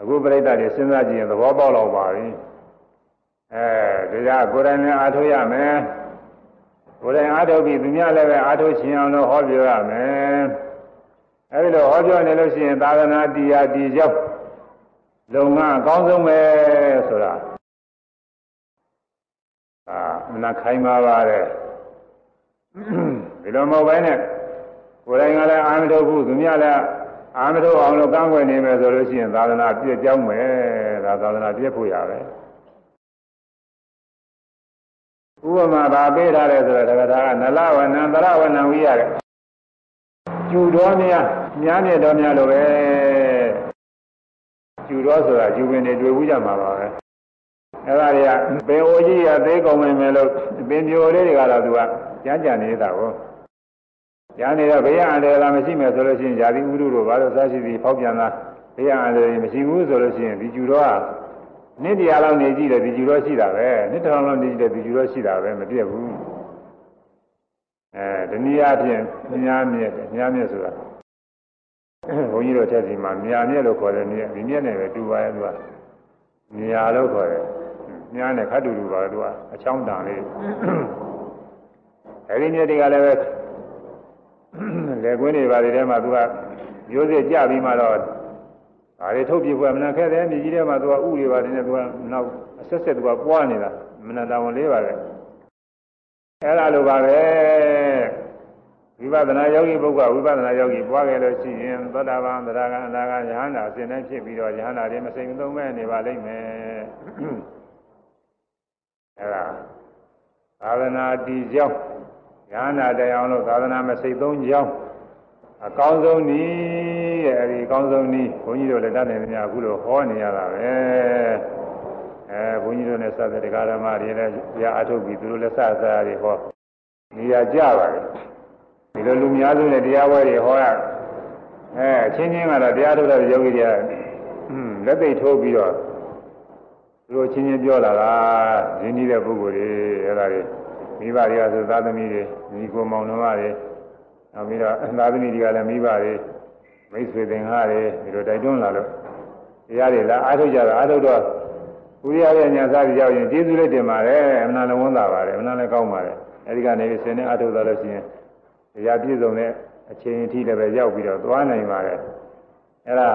အခုပြိဿတွေစဉ်းစားကြည့်ရင်သဘောပေါက်တော့ပါပြီအဲဒါကကိုယ်တိုင်နဲ့အားထုတ်ရမယ်ကိုယ်တိုင်အားထုတ်ပြီးသူများလည်းပဲအားထုတ်ခြင်းအောင်လို့ဟောပြောရမယ်အဲဒီလိုဟောပြောနေလို့ရှိရင်သာသနာတရားတည်ရောက် လုံငန်းအကောင်းဆုံးပဲဆိုတာအာမနာခိုင်းပါပါတယ်ဒီလိုမဟုတ်ဘဲနဲ့ကိုယ်တိုင်ကလည်းအာမထုတ်ဘူးသူများလည်းအာမထုတ်အောင်လို့ကန့်ကွက်နေမယ်ဆိုလို့ရှိရင်သာသနာပြည့်ကြောင်းမယ်ဒါသာသနာပြည့်ဖို့ရပဲဥပမာဗာပေးထားတယ်ဆိုတော့ဒါကနလဝနံတရဝနံဝိရတယ်ကျူတော်များများမြတ်တော်များလိုပဲ ကျူတော်ဆိုတာကျူပင်တွေတွေ့ဘူးကြမှာပါပဲအဲ့ဒါတွေကပင်အိုကြီးရသေးကုန်မယ်မယ်လို့ပင်ပြိုလေးတွေကတော့သူကကြမ်းကြံနေတာကိုရနေတော့ဘေးရအန္တရာယ်မရှိမယ်ဆိုလို့ရှိရင်ဇာတိဥဒုတို့ဘာလို့စားရှိပြီးဖောက်ပြန်တာဘေးရအန္တရာယ်မရှိဘူးဆိုလို့ရှိရင်ဒီကျူတော်ကနှစ်တရားလောက်နေကြည့်တယ်ဒီကျူတော်ရှိတာပဲနှစ်ထောင်လောက်နေကြည့်တယ်ဒီကျူတော်ရှိတာပဲမပြည့်ဘူးအဲဒီနည်းအားဖြင့်မြားမြက်တယ်မြားမြက်ဆိုတာ ဘုန်းကြီးတို့တက်စီမှာမြားမြက်လို့ခေါ်တယ်မြက်ဒီမြက်နဲ့ပဲတူပါရဲ့သူကမြားလို့ခေါ်တယ်မြားနဲ့ခတ်တူတူပါသူကအချောင်းတန်လေးအဲဒီမြက်တွေကလည်းပဲလက်ကွင်းတွေပါတွေထဲမှာသူကမျိုးစစ်ကြပြီးမှတော့ဒါတွေထုတ်ပြဖွယ်မနာခဲ့တယ်မြေကြီးထဲမှာသူကဥတွေပါတယ်နဲ့သူကနောက်အဆက်ဆက်သူကပွားနေတာမနာတောင်လေးပါပဲအဲ့ဒါလိုပါပဲ ဝိပဿနာယောဂီပုဂ္ဂိုလ်ဝိပဿနာယောဂီပွားခဲ့လို့ရှိရင်သောတာပန်သရဂံအနာဂံယဟန္တာအစဉ်တိုင်းဖြစ်ပြီးတော့ယဟန္တာတွေမစိမ်မသုံးမဲ့နေပါလိမ့်မယ်အဲ့ဒါသာသနာတည်ကြောင်းယဟနာတရားလို့သာသနာမစိတ်သုံးကြောင်းအကောင်းဆုံးနည်းတဲ့အဲဒီအကောင်းဆုံးနည်းဘုန်းကြီးတို့လည်းတတ်နေကြအခုလိုဟောနေရတာပဲအဲဘုန်းကြီးတို့နဲ့စတဲ့တရားဓမ္မတွေလည်းရအထုတ်ပြီးသူတို့လည်းစစရာတွေဟောနေရာကြပါတယ် ဒီလိုလူများစုနဲ့တရားပွဲတွေဟောရအဲအချင်းချင်းကတော့တရားထုတ်တဲ့ယောဂီတွေကလက်သိထိုးပြီးတော့သူတို့ချင်းချင်းပြောလာတာရင်းနှီးတဲ့ပုဂ္ဂိုလ်တွေအဲဒါတွေမိဘတွေကဆိုသားသမီးတွေညီကိုမောင်နှမတွေနောက်ပြီးတော့သားသမီးတွေကလည်းမိဘတွေမိတ်ဆွေသင်္ဃာတွေဒီလိုတိုက်တွန်းလာလို့တရားတွေလာအားထုတ်ကြတာအားထုတ်တော့ဥရိယရဲ့ညာစားပြီးရောက်ရင်ကျေးဇူးလေးတင်ပါတယ်အမှန်လည်းဝန်တာပါတယ်အမှန်လည်းကောင်းပါတယ်အဲဒီကနေဆင်းနေအားထုတ်သွားလို့ရှိရင် တရားပြည့်စုံတဲ့အချိန်အထိလည်းပဲရောက်ပြီးတော့သွားနိုင်ပါတယ်အဲဒါ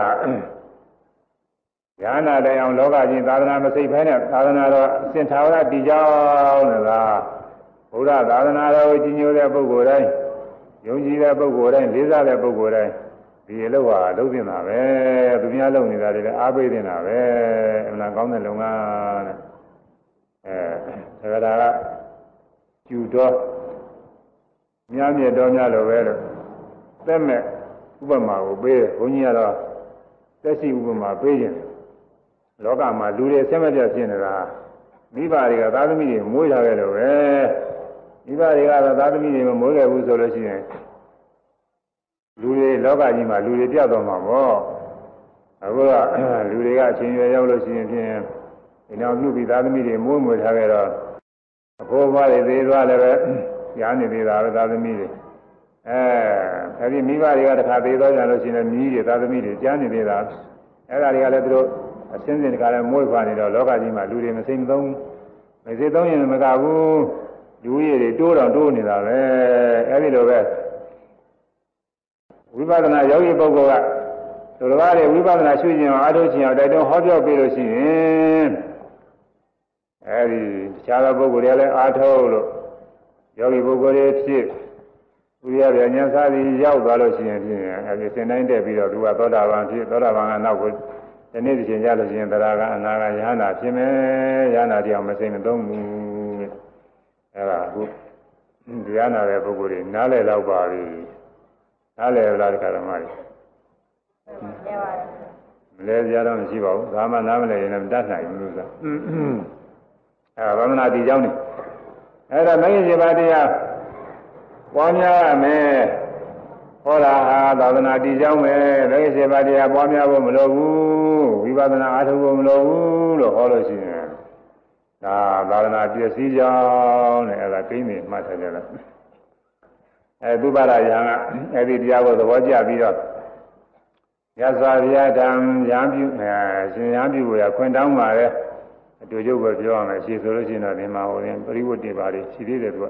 ညာနာတိုင်အောင်လောကကြီးသာသနာမစိတ်ဖဲနဲ့သာသနာတော်အစဉ်သာဝရတည်ကြောင်းနေတာဘုရားသာသနာတော်ကိုကြီးညိုတဲ့ပုဂ္ဂိုလ်တိုင်းယုံကြည်တဲ့ပုဂ္ဂိုလ်တိုင်းလေးစားတဲ့ပုဂ္ဂိုလ်တိုင်းဒီအလုပ်ဟာလုပ်တင်တာပဲသူများလုပ်နေတာတွေလည်းအားပေးတင်တာပဲအမှန်ကောင်းတဲ့လုပ်ငန်းတဲ့အဲဒါကကျူတော် များမြတ်တော်များလိုပဲလို့သက်မဲ့ဥပမာကိုပေးတယ်ဘုန်းကြီးကတော့သက်ရှိဥပမာပေးခြင်းလောကမှာလူတွေဆက်မပြတ်ဖြစ်နေတာမိဘတွေကသာသမီတွေမွေးထားခဲ့လို့ပဲမိဘတွေကတော့သာသမီတွေမမွေးခဲ့ဘူးဆိုလို့ရှိရင်လူတွေလောကကြီးမှာလူတွေပြတ်သွားမှာပေါ့အခုကလူတွေကအချင်းရွယ်ရောက်လို့ရှိရင်ဖြင့်ဒီနောက်လူပြီးသာသမီတွေမွေးမွေးထားခဲ့တော့အဖိုးဘွားတွေသေးသွားလည်းပဲ ရားနေသေးတာပဲသာသမီတွေအဲအဲဒီမိဘတွေကတခါသေးသွားကြလို့ရှိရင်မြည်တွေသာသမီတွေကြားနေသေးတာအဲဒါတွေကလည်းသူတို့အစင်းစင်တခါလည်းမွေးခွာနေတော့လောကကြီးမှာလူတွေမစိမ့်သုံးမစိမ့်သုံးရင်မကဘူးလူရည်တွေတိုးတော့တိုးနေတာပဲအဲဒီလိုပဲဝိပဿနာယောဂီပုဂ္ဂိုလ်ကသူတော်ဘာတွေဝိပဿနာရှုခြင်းအားထုတ်ခြင်းအောင်တိုက်တွန်းဟောပြောပေးလို့ရှိရင်အဲဒီတခြားသောပုဂ္ဂိုလ်တွေလည်းအားထုတ်လို့ ယောဂီပုဂ္ဂိုလ်တွေဖြစ်ဥရိယဗျာဉာဏ်စားပြီးရောက်သွားလို့ရှိရင်ဖြင့်အဲဒီစင်တိုင်းတက်ပြီးတော့သူကသောတာပန်ဖြစ်သောတာပန်ကနောက်ကိုဒီနေ့ဒီချိန်ကြလို့ရှိရင်တရားကအနာကယဟနာဖြစ်မယ်ယဟနာတရားမစိမ့်မသုံးဘူးအဲဒါအခုတရားနာတဲ့ပုဂ္ဂိုလ်တွေနားလည်တော့ပါပြီနားလည်လားတရားဓမ္မတွေမလဲကြတော့မရှိပါဘူးဒါမှနားမလဲရင်လည်းမတတ်နိုင်ဘူးလို့ဆိုအဲဗမနာဒီเจ้าနေ အဲ့ဒါမဂ္ဂင်7ပါးတရားပွားများရမယ်ဟဟောတာဟာသာသနာတည်ကြောင်းပဲဘယ်စေပါတရားပွားများဖို့မလိုဘူးဝိပဿနာအားထုတ်ဖို့မလိုဘူးလို့ဟောလို့ရှိရင်ဒါသာသနာပြည့်စည်ကြောင်းတဲ့အဲ့ဒါသိနေမှတ်ထားကြလားအဲသုဘရယံကအဲ့ဒီတရားကိုသဘောကျပြီးတော့ရသော်ဗျာတံရံပြုအဲရှင်ရံပြုကိုရခွင့်တောင်းပါလေအ တူတူပဲပြောရမယ်ရှင်းဆိုလို့ရှိရင်တော့ဒီမှာဟိုရင်ပရိဝတ်တွေပါလေရှိသေးတယ်သူက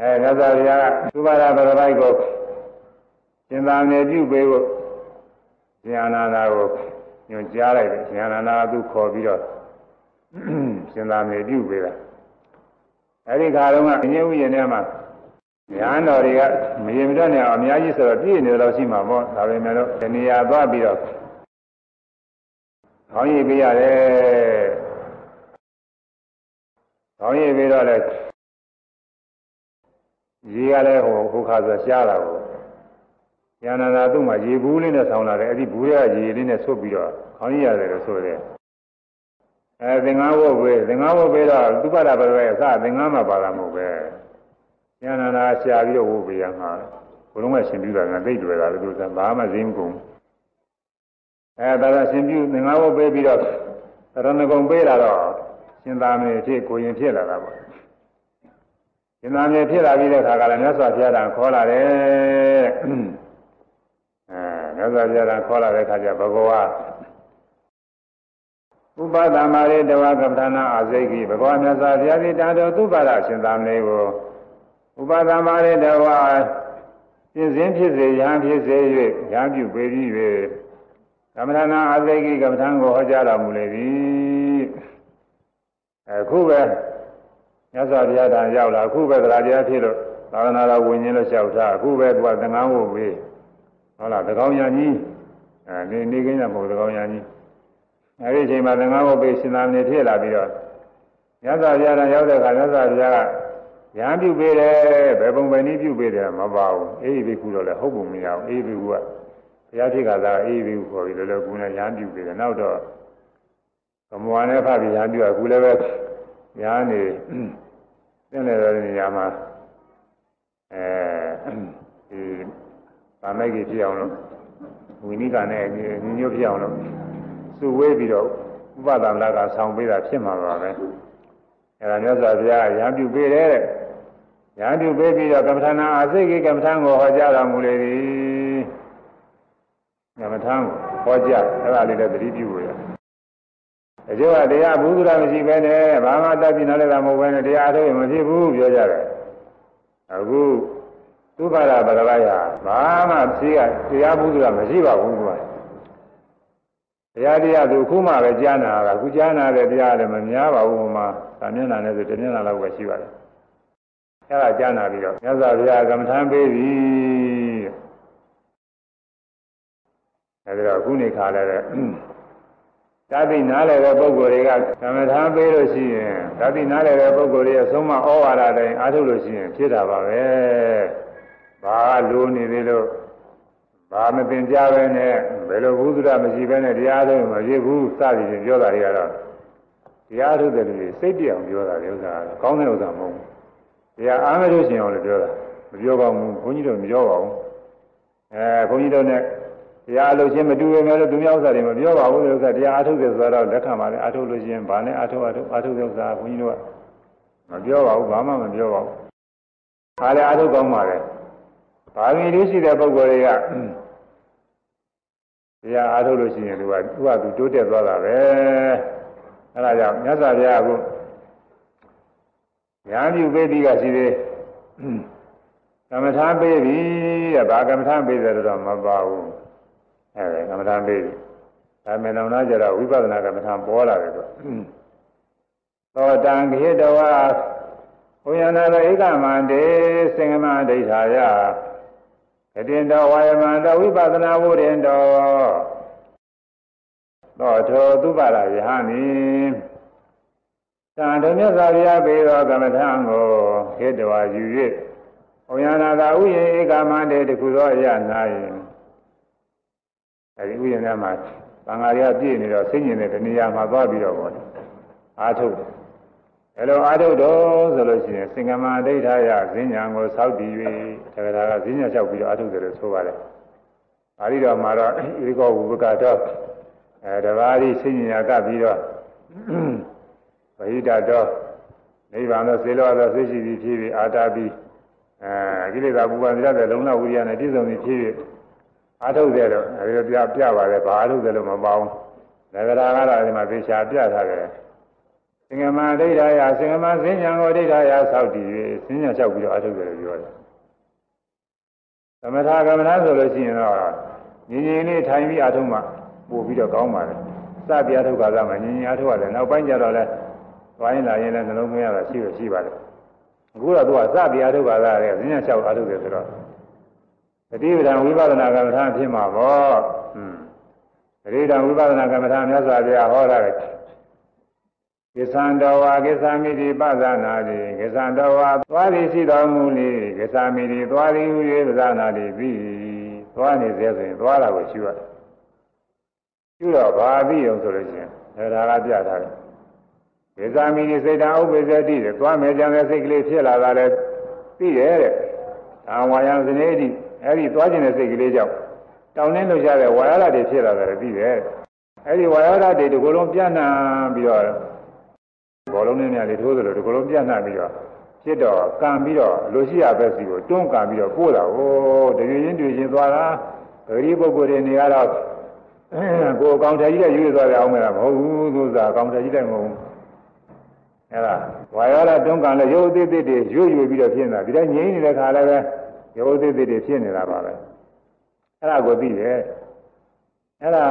အဲရသော်ဗျာသုဘရဘရပိုက်ကိုရှင်သာမေပြုပေးဖို့ရှင်အနန္ဒာကိုညွှန်ကြားလိုက်တယ်ရှင်အနန္ဒာကသူခေါ်ပြီးတော့ရှင်သာမေပြုပေးတာအဲဒီခါတုန်းကအငြင်းဥယျာဉ်ထဲမှာညာတော်တွေကမရင်မတွက်နေအောင်အများကြီးဆိုတော့ပြည့်နေတော့ရှိမှာပေါ့ဒါပေမဲ့လို့တဏှာသွားပြီးတော့ ခေါင်းရည်ပေးရတယ်ခေါင်းရည်ပေးတော့လဲရေကလည်းဟိုခုခါဆိုရှားတာကိုညာနာနာသူ့မှာရေဘူးလေးနဲ့ဆောင်းလာတယ်အဲ့ဒီဘူးရဲ့ရေလေးနဲ့ဆွတ်ပြီးတော့ခေါင်းရည်ရတယ်လို့ဆိုတယ်အဲသင်္ကန်းဝုတ်ပဲသင်္ကန်းဝုတ်ပဲတော့သူပဒပရပဲအစသင်္ကန်းမှာပါတာမဟုတ်ပဲဉာဏနာရှာပြီးတော့ဝုတ်ပေးရမှာဘုလုံးကရှင်ပြတာကသိတွေ့တာလို့ဆိုဘာမှဈေးမကုန် အဲဒါကရှင်ပြသင်္ကန်းဝုတ်ပေးပြီးတော့ရဏဂုံပေးလာတော့ရှင်သာမေဖြစ်ကိုရင်ဖြစ်လာတာပေါ့ရှင်သာမေဖြစ်လာပြီးတဲ့ခါကလည်းမြတ်စွာဘုရားတန်ခေါ်လာတယ်အဲမြတ်စွာဘုရားတန်ခေါ်လာတဲ့ခါကျဘဂဝါဥပဒမာရေတဝကပ္ပနာအာဇိကိဘဂဝါမြတ်စွာဘုရားသည်တာတော်သူပါရရှင်သာမေကိုဥပဒမာရေတဝဖြစ်စဉ်ဖြစ်စေရဟန်းဖြစ်စေ၍ရဟန်းပြုပေပြီး၍ ကမ္မထာနာအာဇိကိကမ္မထံကိုဟောကြားတော်မူလေသည်အခုပဲမြတ်စွာဘုရားတန်ရောက်လာအခုပဲသရတရားဖြစ်လို့သာသနာတော်ဝิญဉ်လို့လျှောက်ထားအခုပဲသူကသံဃာဝုတ်ပြီးဟုတ်လားသကောင်းညာကြီးအဲဒီနေခင်းရမဟုတ်သကောင်းညာကြီးအဲဒီအချိန်မှာသံဃာဝုတ်ပြီးရှင်သာမဏေဖြစ်လာပြီးတော့မြတ်စွာဘုရားတန်ရောက်တဲ့အခါမြတ်စွာဘုရားကရဟန်းပြုပေးတယ်ဘယ်ပုံပဲနည်းပြုပေးတယ်မပါဘူးအေးဘိက္ခုတော့လည်းဟုတ်ပုံမရဘူးအေးဘိက္ခုက ဘုရားဖြစ်ခါသာအေးဘိက္ခုခေါ်ပြီးလည်းလည်းကူနဲ့ရဟန်းပြုပေးတယ်နောက်တော့ကမ္မဝါနဲ့ဖပြီးရဟန်းပြုကကူလည်းပဲရဟန်းနေသင်တဲ့နေရာမှာအဲဒီဗာမိတ်ကြီးဖြစ်အောင်လို့ဝိနိကနဲ့ညီညွတ်ဖြစ်အောင်လို့စုဝေးပြီးတော့ဥပဒမလာကဆောင်ပေးတာဖြစ်မှာပါပဲအဲဒါမြတ်စွာဘုရားရဟန်းပြုပေးတယ်တဲ့ရဟန်းပြုပေးပြီးတော့ကမ္မထာနာအစိတ်ကိကမ္မထာကိုဟောကြားတော်မူလေသည် ကမ္မထာကိုဟောကြားအဲဒါလေးလည်းသတိပြုရအကျိုးကတရားဘုရားမရှိဘဲနဲ့ဘာမှတတ်ပြနာလည်းမဟုတ်ဘဲနဲ့တရားထုတ်ရင်မဖြစ်ဘူးပြောကြတယ်အခုသုဘရဗရဝယဘာမှဖြေကတရားဘုရားမရှိပါဘူးကွာတရားတရားသူခုမှပဲကြားနာတာခုကြားနာတဲ့တရားလည်းမများပါဘူးဟိုမှာသာမျက်နှာနဲ့ဆိုတမျက်နှာလောက်ပဲရှိပါတယ်အဲ့ဒါကြားနာပြီးတော့မြတ်စွာဘုရားကမ္မထမ်းပေးပြီ အဲ့ဒါခုနေခါလည်းသာတိနားလည်တဲ့ပုဂ္ဂိုလ်တွေကကမ္မထာပေးလို့ရှိရင်သာတိနားလည်တဲ့ပုဂ္ဂိုလ်တွေအဆုံးမဩဝါဒတိုင်းအားထုတ်လို့ရှိရင်ဖြစ်တာပါပဲ။ဘာလိုနေသေးလို့ဘာမတင်ကြပဲနဲ့ဘယ်လိုဘုဒ္ဓမရှိပဲနဲ့တရားထုတ်မဖြစ်ဘူးစသည်ဖြင့်ပြောတာတွေကတော့တရားထုတ်တဲ့လူတွေစိတ်ပြောင်ပြောတာလေဥစ္စာကောင်းတဲ့ဥစ္စာမဟုတ်ဘူး။တရားအားမလို့ရှင်အောင်လည်းပြောတာမပြောပါဘူး။ဘုန်းကြီးတို့မပြောပါဘူး။အဲဘုန်းကြီးတို့နဲ့ တရားအလုပ်ချင်းမတူရမယ်လို့သူများဥစ္စာတွေမပြောပါဘူးလို့ဥစ္စာတရားအထုတ်တယ်ဆိုတော့လက်ခံပါလေအထုတ်လို့ရှိရင်ဗာနဲ့အထုတ်အထုတ်အထုတ်တဲ့ဥစ္စာဘုန်းကြီးတို့ကမပြောပါဘူးဘာမှမပြောပါဘူး။ဒါလည်းအထုတ်ကောင်းပါလေ။ဘာမီလေးရှိတဲ့ပုဂ္ဂိုလ်တွေကတရားအထုတ်လို့ရှိရင်သူကသူကသူတိုးတက်သွားတာပဲ။အဲဒါကြောင့်မြတ်စွာဘုရားကညာပြုပေးပြီးကရှိသေးကမ္မထာပေးပြီတဲ့ဘာကမ္မထာပေးတယ်တော့မပါဘူး။ အဲကမ္မထာပေးတယ်ဒါမေနောင်နာကြတော့ဝိပဿနာကမ္မထာပေါ်လာတယ်တော့သောတံခေတဝဘုယနာသောဧကမန္တေစင်္ဂမဒိဋ္ဌာယကတိတောဝါယမန္တဝိပဿနာဝုရင်တောသောထောသူပါရယဟန်နိသံတော်မြတ်စွာဘုရားပေးသောကမ္မထာကိုခေတဝါယူ၍ဘုယနာသာဥယျဧကမန္တေတခုသောအရ၌ အဲဒီဥယျာဉ်ထဲမှာသံဃာတွေကပြည့်နေတော့စိတ်ညင်တဲ့တဏှာမှာသွားပြီးတော့ပေါ့အားထုတ်တယ်အဲလိုအာထုတ်တော့ဆိုလို့ရှိရင်စင်္ကမဒိဋ္ဌာယဈဉ္ညာကိုစောက်တည်၍တက္ကရာကဈဉ္ညာလျှောက်ပြီးတော့အာထုတ်တယ်လို့ဆိုပါတယ်။ပါဠိတော်မှာတော့ဧကောဝုပကတော့အဲတဘာတိစိညာကပြီးတော့ဗဟိတတော်နိဗ္ဗာန်သောစေလောသောသိရှိပြီးဖြစ်ပြီးအာတာပြီးအဲကိလေသာပူပန်ကြတဲ့လုံလဝိရိယနဲ့ပြည့်စုံပြီးဖြစ်ပြီး အာထုတ်တယ်တော့အဲဒီပြပြပါတယ်ဘာအာထုတ်တယ်လို့မပေါင်း။တက္ကရာကတော့ဒီမှာသေချာပြထားတယ်။သင်္ကမဒိဋ္ဌာယသင်္ကမစဉ္ညာကိုဒိဋ္ဌာယဆောက်တည်၍စဉ္ညာလျှောက်ပြီးတော့အထုတ်တယ်လို့ပြောတယ်။သမထကမ္မနာဆိုလို့ရှိရင်တော့ငြင်းငြင်းလေးထိုင်ပြီးအထုတ်မှပို့ပြီးတော့ကောင်းပါလေ။စပြအထုတ်ကသာမှငြင်းငြင်းအထုတ်ရတယ်။နောက်ပိုင်းကျတော့လဲသွားရင်လာရင်လည်းနှလုံးသွင်းရတာရှိရရှိပါတယ်။အခုတော့သူကစပြအထုတ်ကသာတဲ့စဉ္ညာလျှောက်အထုတ်တယ်ဆိုတော့ တတိပဒံဝိပဿနာကမ္မထာဖြစ်မှာပေါ့။ဟွန်းတတိပဒံဝိပဿနာကမ္မထာမြတ်စွာဘုရားဟောတာလေကိသံတော်ဝါကိသမိတိပဇာနာတိကိသံတော်ဝါသွားသည်ရှိတော်မူလေကိသမိတိသွားသည်ဟူ၍ပဇာနာတိပြီးသွားနေစေဆိုရင်သွားတာကိုရှုရတယ်ရှုတော့ဘာပြီးအောင်ဆိုလို့ရှိရင်ဒါကပြထားတယ်ကိသမိတိစိတ်တံဥပ္ပဇ္ဇတိတဲ့သွားမယ်ကြံတဲ့စိတ်ကလေးဖြစ်လာတာလည်းသိရဲ့တဲ့အာဝါယံစနေတိ အဲ့ဒီသွားခြင်းတဲ့စိတ်ကလေးကြောင့်တောင်းနှင်းလို့ရတဲ့ဝါရဒတွေဖြစ်လာတယ်သိရဲ့အဲ့ဒီဝါရဒတွေဒီကိုယ်လုံးပြန့်နှံ့ပြီးတော့ဘောလုံးနဲ့များလေးထိုးသလိုဒီကလုံးပြန့်နှံ့ပြီးတော့ဖြစ်တော့ကံပြီးတော့လိုရှိရပဲစီကိုတွန်းကံပြီးတော့ပို့တာဟိုတကယ်ချင်းတွေ့ချင်းသွားတာဂရီပုဂ္ဂိုလ်တွေနေရတော့ကိုယ်ကောင်ထကြီးတဲ့ရွေးသွားတယ်အောင်မလားမဟုတ်ဘူးသူစားကောင်ထကြီးတဲ့မဟုတ်ဘူးအဲ့ဒါဝါယောရတွန်းကံလည်းရုပ်သေးသေးတွေရွေ့ရွေ့ပြီးတော့ဖြစ်နေတာဒီတိုင်းငြိမ်းနေတဲ့ခါလည်းပဲ ရုပ်သေးသေးတွေဖြစ်နေတာပါပဲအဲ့ဒါကိုသိတယ်အဲ့ဒါ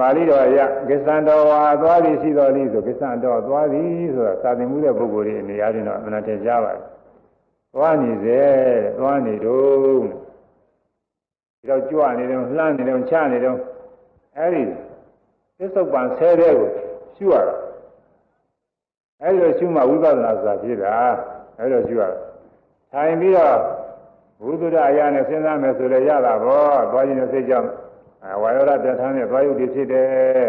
ပါဠိတော်အရကိစ္စံတော်ဝါသွားသည်ရှိတော်သည်ဆိုကိစ္စံတော်သွားသည်ဆိုတာသာသင်မှုတဲ့ပုဂ္ဂိုလ်တွေအနေအားဖြင့်တော့အမှန်တရားကြားပါတယ်။သွားနေစေသွားနေတော့ဒီတော့ကြွနေတယ်လှမ်းနေတယ်ချနေတယ်အဲ့ဒီသစ္စုပ္ပန်ဆဲတဲ့ကိုရှုရတာအဲ့ဒီလိုရှုမှဝိပဿနာဆိုတာဖြစ်တာအဲ့လိုရှုရတာ ထိုင်ပြီးတော့ဘုဒ္ဓအရာနဲ့စဉ်းစားမယ်ဆိုလည်းရတာပေါ့သွားခြင်းနဲ့စိတ်ကြောင့်အဲဝါယောဓပြဋ္ဌာန်းတဲ့သွားယုတ်တွေဖြစ်တယ်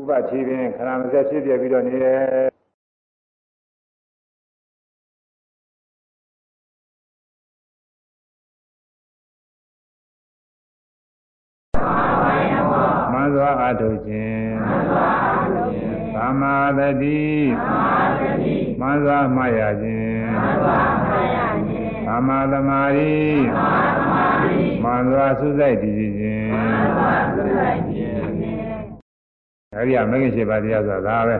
ဥပချီပင်ခဏမစက်ဖြစ်ပြပြီးတော့နေတယ်မသောအထုခြင်းသမ္မာတတိမသောမှရခြင်းသမ္မာသမာဓိမသောသုစိတ်တည်ခြင်းအဲဒီကမဂ္ဂင်7ပါးတရားဆိုတာဒါပဲ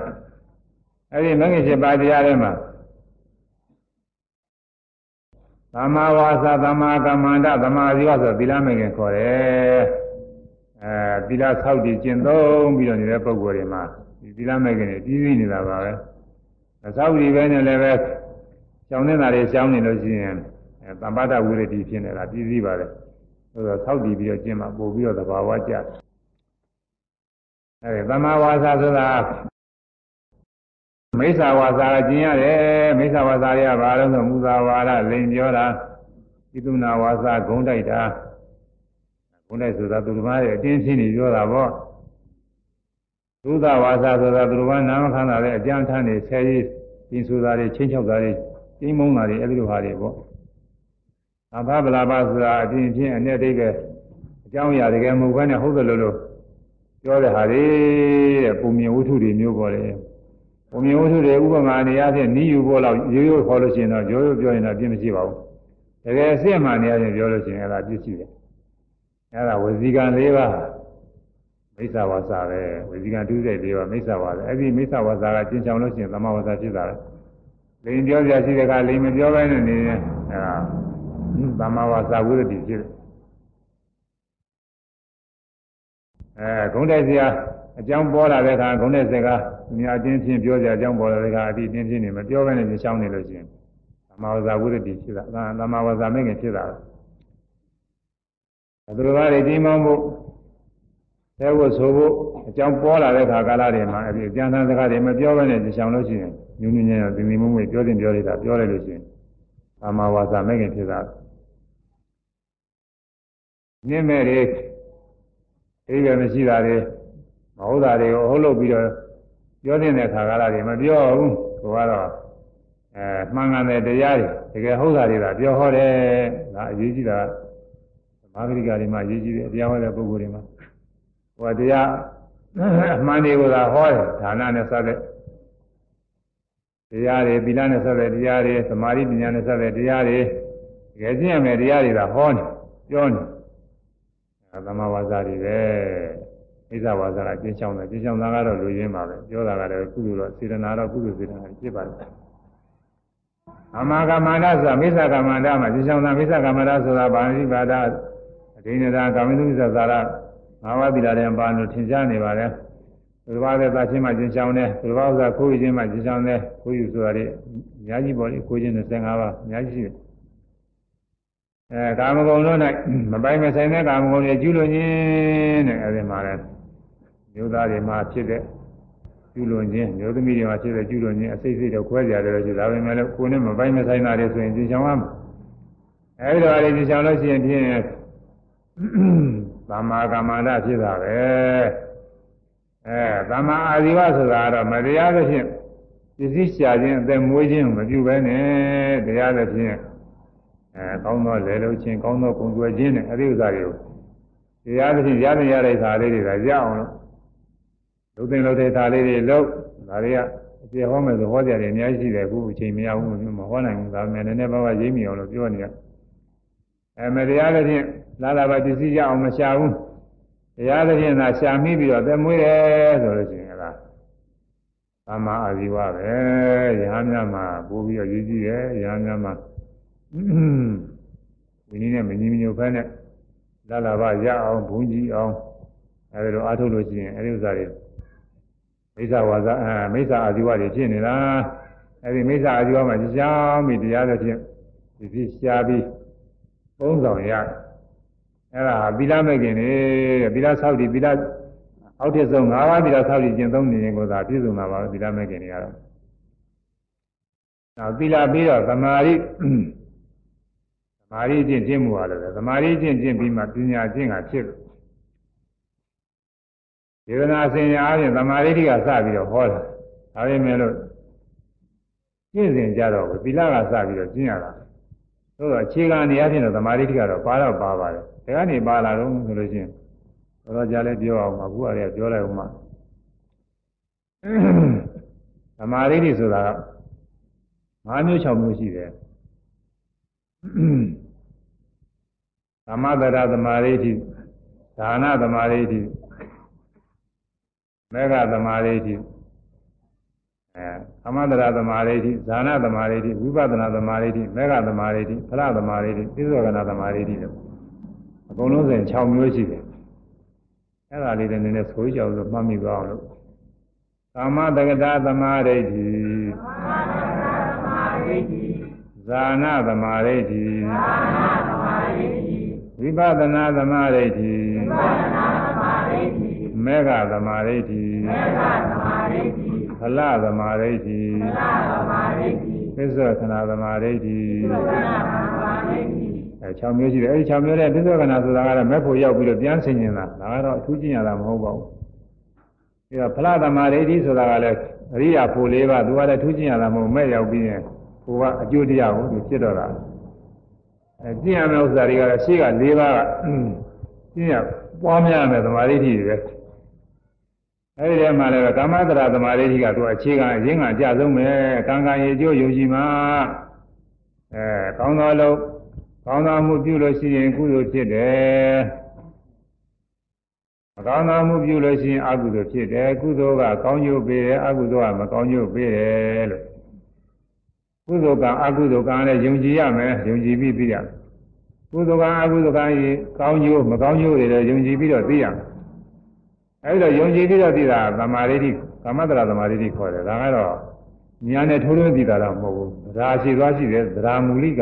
အဲဒီမဂ္ဂင်7ပါးတရားထဲမှာသမ္မာဝါစာသမ္မာကမ္မန္တသမ္မာဇီဝဆိုသီလမဂ္ဂင်ခေါ်တယ်အဲသီလဆောက်တည်ကျင့်သုံးပြီးတော့နေတဲ့ပုဂ္ဂိုလ်တွေမှာဒီသီလမဂ္ဂင်တွေကြီးကြီးနေတာပါပဲအသောက်ဒီပဲနဲ့လည်းပဲကျောင်းနေတာတွေကျောင်းနေလို့ရှိရင် သမ္ပါဒဝိရတိဖြစ်နေတာပြည်စည်းပါတယ်ဆိုတော့ဆောက်တည်ပြီးတော့ကျင့်မှာပို့ပြီးတော့သဘာဝကျတယ်အဲဒီသမ္မာဝါစာဆိုတာမိစ္ဆာဝါစာကကျင့်ရတယ်မိစ္ဆာဝါစာရဘာလို့ဆိုမူသာဝါဒလိန်ပြောတာဣသုနာဝါစာဂုံးတိုက်တာဂုံးတိုက်ဆိုတာသူတော်ဘာရဲ့အတင်းချင်းနေပြောတာပေါ့သုဒဝါစာဆိုတာသူတော်ဘာနာမခန္ဓာရဲ့အကြမ်းထမ်းနေဆဲရေးပြင်ဆိုတာတွေချင်းချောက်တာတွေကျင်းမုန်းတာတွေအဲဒီလိုဟာတွေပေါ့ အဘဗလာပဆိုတာအပြင်ချင်းအနဲ့တိတ်ပဲအကြောင်းအရာတကယ်မဟုတ်ဘဲနဲ့ဟုတ်တယ်လို့လို့ပြောတဲ့ဟာတွေတဲ့ပုံမြင်ဝတ္ထုတွေမျိုးပေါ်တယ်ပုံမြင်ဝတ္ထုတွေဥပမာအနေအချင်းနီးယူဖို့လောက်ရိုးရိုးခေါ်လို့ရှိရင်တော့ရိုးရိုးပြောရင်တော့ပြည့်မရှိပါဘူးတကယ်အစစ်မှန်နေရချင်းပြောလို့ရှိရင်အဲ့ဒါပြည့်ရှိတယ်အဲ့ဒါဝစီကံ၄ပါးမိစ္ဆာဝါစာပဲဝစီကံဒုစရိုက်၄ပါးမိစ္ဆာဝါစာအဲ့ဒီမိစ္ဆာဝါစာကကျင့်ချောင်လို့ရှိရင်သမဝါစာဖြစ်တာလေလိန်ပြောပြရှိတဲ့ကလိန်မပြောဘဲနဲ့နေရင်အဲ့ဒါ သမဝါစာဝိရတိဖြစ်တယ်အဲဂုံးတိုက်စရာအကြောင်းပေါ်လာတဲ့အခါဂုံးတိုက်စကားသူများအချင်းချင်းပြောကြအကြောင်းပေါ်လာတဲ့အခါအတိအချင်းချင်းနေမပြောဘဲနဲ့ရှောင်းနေလို့ရှိရင်သမဝါစာဝိရတိဖြစ်တာသမဝါစာမင်းငယ်ဖြစ်တာပဲသူတို့ဘာတွေကြီးမောင်းဖို့ဆဲဖို့ဆိုဖို့အကြောင်းပေါ်လာတဲ့အခါကာလတွေမှာအဲဒီအကျဉ်းသန်းစကားတွေမပြောဘဲနဲ့ရှောင်းလို့ရှိရင်ညူးညူးညံ့ညံ့သင်္ဒီမုံမွေပြောတင်ပြောလိုက်တာပြောလိုက်လို့ရှိရင် သမဝါစာမင်းငယ်ဖြစ်တာနင်းမဲ့တွေအိဗယ်မရှိတာတွေမဟုတ်တာတွေကိုဟုတ်လို့ပြီးတော့ပြောတဲ့ခါကာလတွေမပြောဘူးကိုကတော့အဲမှန်ကန်တဲ့တရားတွေတကယ်ဟုတ်တာတွေကပြောဟောတယ်ဒါအရေးကြီးတာသမာဓိကတွေမှာအရေးကြီးတယ်တရားဟောတဲ့ပုဂ္ဂိုလ်တွေမှာဟိုတရားအမှန်တွေကိုသာဟောတယ်ဒါနနဲ့စတဲ့ တရားတွေသီလနဲ့ဆက်တဲ့တရားတွေသမာဓိပညာနဲ့ဆက်တဲ့တရားတွေတကယ်ကျင့်ရမယ်တရားတွေကဟောနေပြောနေအဲသမဝါစာတွေပဲဣဇဝါစာကကျင့်ချောင်းတယ်ကျင့်ချောင်းတာကတော့လူရင်းပါပဲပြောတာကလည်းကုသိုလ်တော့စေတနာတော့ကုသိုလ်စေတနာဖြစ်ပါတယ်အမကမန္တဆိုတာမိစ္ဆာကမန္တမှာကျင့်ချောင်းတာမိစ္ဆာကမန္တဆိုတာဗာဏိပါဒအဒိဏတာကာမိသုစ္ဆာသာရငါးပါးသီလတဲ့ပါလို့ထင်ရှားနေပါ တယ်ဘုရားတဲ့သာချင်းမှကျင်ချောင်းတယ်ဘုရားဥစ္စာခိုးယူခြင်းမှကျင်ချောင်းတယ်ခိုးယူဆိုတာတွေအများကြီးပေါ့လေခိုးခြင်း25ပါးအများကြီးရှိတယ်အဲကာမဂုဏ်တို့၌မပိုင်မဆိုင်တဲ့ကာမဂုဏ်တွေကျူးလွန်ခြင်းတဲ့အဲဒီမှာလဲမျိုးသားတွေမှာဖြစ်တဲ့ကျူးလွန်ခြင်းမျိုးသမီးတွေမှာဖြစ်တဲ့ကျူးလွန်ခြင်းအစိတ်စိတ်တော့ခွဲကြတယ်လို့ရှိဒါပေမဲ့လည်းကိုယ်နဲ့မပိုင်မဆိုင်တာတွေဆိုရင်ကျင်ချောင်းရမှာအဲဒီတော့အဲဒီကျင်ချောင်းလို့ရှိရင်ဖြင့်သမ္မာကမ္မန္တဖြစ်တာပဲ အဲသမ္မာအာဇီဝဆိုတာကတော့မတရားသဖြင့်ပစ္စည်းရှာခြင်းအသက်မွေးခြင်းမပြုဘဲနဲ့တရားသဖြင့်အဲကောင်းသောလေလုံးချင်းကောင်းသောကုံကျွယ်ခြင်းနဲ့အဲဒီဥစ္စာတွေကိုတရားသဖြင့်ရတဲ့ရတဲ့ခါလေးတွေကရအောင်လို့လူသိလို့တဲ့ခါလေးတွေလို့ဒါတွေကအပြေဟောမယ်ဆိုဟောကြတယ်အများကြီးရှိတယ်အခုအချိန်မရဘူးမဟောနိုင်ဘူးဒါပေမဲ့နည်းနည်းပါးပါးရိပ်မိအောင်လို့ပြောနေရအဲမတရားသဖြင့်လာလာပါပစ္စည်းရအောင်မရှာဘူး တရားသဖြင့်သာရှာမိပြီးတော့သက်မွေးတယ်ဆိုလို့ရှိရင်လားသမ္မာအာဇီဝပဲယဟန်များမှာပို့ပြီးတော့ရည်ကြည့်တယ်ယဟန်များမှာဒီနည်းနဲ့မညီမညွတ်ဖဲနဲ့လာလာပါရအောင်ဘုန်းကြီးအောင်အဲဒီလိုအားထုတ်လို့ရှိရင်အဲဒီဥစ္စာတွေမိစ္ဆာဝါစာအဲမိစ္ဆာအာဇီဝတွေဖြစ်နေတာအဲဒီမိစ္ဆာအာဇီဝမှာကြောင်းပြီးတရားသဖြင့်ဒီဖြစ်ရှားပြီးပုံဆောင်ရတယ် အဲ့ဒါသီလမဲ့ခင်နေတဲ့သီလဆောက်တည်သီလအောက်ထစ်ဆုံး၅ပါးသီလဆောက်တည်ကျင့်သုံးနေရင်ကိုသာပြည့်စုံတာပါသီလမဲ့ခင်တွေကတော့နောက်သီလပြီးတော့သမာဓိသမာဓိကျင့်ကျင့်မှုဟာလည်းသမာဓိကျင့်ကျင့်ပြီးမှပညာကျင့်ကဖြစ်တယ်ဒေသနာအစဉ်အားဖြင့်သမာဓိကစပြီးတော့ဟောတာဒါပေမဲ့လို့ကျင့်စဉ်ကြတော့သီလကစပြီးတော့ကျင့်ရတာသို့တော့အခြေခံအနေအချင်းတော့သမာဓိကတော့ပါတော့ပါပါတယ် ဒါကနေပါလာတော့ဆိုလို့ချင်းတော့ကြာလဲပြောအောင်အခုအရေပြောလိုက်အောင်မှသမာဓိတွေဆိုတာက၅မျိုး၆မျိုးရှိတယ်သမထရသမာဓိတိဒါနသမာဓိတိမေဃသမာဓိတိအဲသမထရသမာဓိတိဇာနာသမာဓိတိဝိပဿနာသမာဓိတိမေဃသမာဓိတိဖလသမာဓိတိသိသောကနာသမာဓိတိလို့ အကုန်လုံးဆိုရင်6မျိုးရှိတယ်အဲ့ဒါလေးတွေနည်းနည်းဆိုကြအောင်လို့မှတ်မိသွားအောင်လို့ကာမတက္ကတာသမာဓိတိဇာနာသမာဓိတိဝိပဿနာသမာဓိတိမေဃသမာဓိတိဖလသမာဓိတိသစ္စာခဏသမာဓိတိအဲ 6မျိုးရှိတယ်အဲဒီ6မျိုးနဲ့သစ္စာခဏဆိုတာကတော့မဲ့ဖို့ရောက်ပြီးတော့ပြန်ဆင်ញင်တာဒါကတော့အထူးကျင့်ရတာမဟုတ်ပါဘူးပြီးတော့ဖလသမာဓိတိဆိုတာကလည်းအရိယာဖို့လေးပါသူကလည်းထူးကျင့်ရတာမဟုတ်မဲ့ရောက်ပြီးရင်ဟိုကအကျိုးတရားကိုသူဖြစ်တော့တာအဲကျင့်ရမယ့်ဥစ္စာတွေကတော့ရှေ့က၄ပါးကကျင့်ရပွားများမယ်သမာဓိတိတွေပဲအဲဒီထဲမှာလည်းကာမတရာသမာဓိတိကသူအခြေခံအရင်းကအကြဆုံးပဲကံကံရေကျိုးယုံကြည်မှာအဲကောင်းသောလို့ ကောင်းသောမှုပြုလို့ရှိရင်ကုသိုလ်ဖြစ်တယ်မကောင်းသောမှုပြုလို့ရှိရင်အကုသိုလ်ဖြစ်တယ်ကုသိုလ်ကကောင်းကျိုးပေးတယ်အကုသိုလ်ကမကောင်းကျိုးပေးတယ်လို့ကုသိုလ်ကအကုသိုလ်ကလည်းယုံကြည်ရမယ်ယုံကြည်ပြီးသိရမယ်ကုသိုလ်ကအကုသိုလ်ကကြီးကောင်းကျိုးမကောင်းကျိုးတွေလည်းယုံကြည်ပြီးတော့သိရမယ်အဲဒီတော့ယုံကြည်ပြီးတော့သိတာသမာဓိတိကာမတရာသမာဓိတိခေါ်တယ်ဒါကတော့ညာနဲ့ထိုးထွင်းသိတာတော့မဟုတ်ဘူးသရာရှိသွားရှိတယ်သရာမူလိက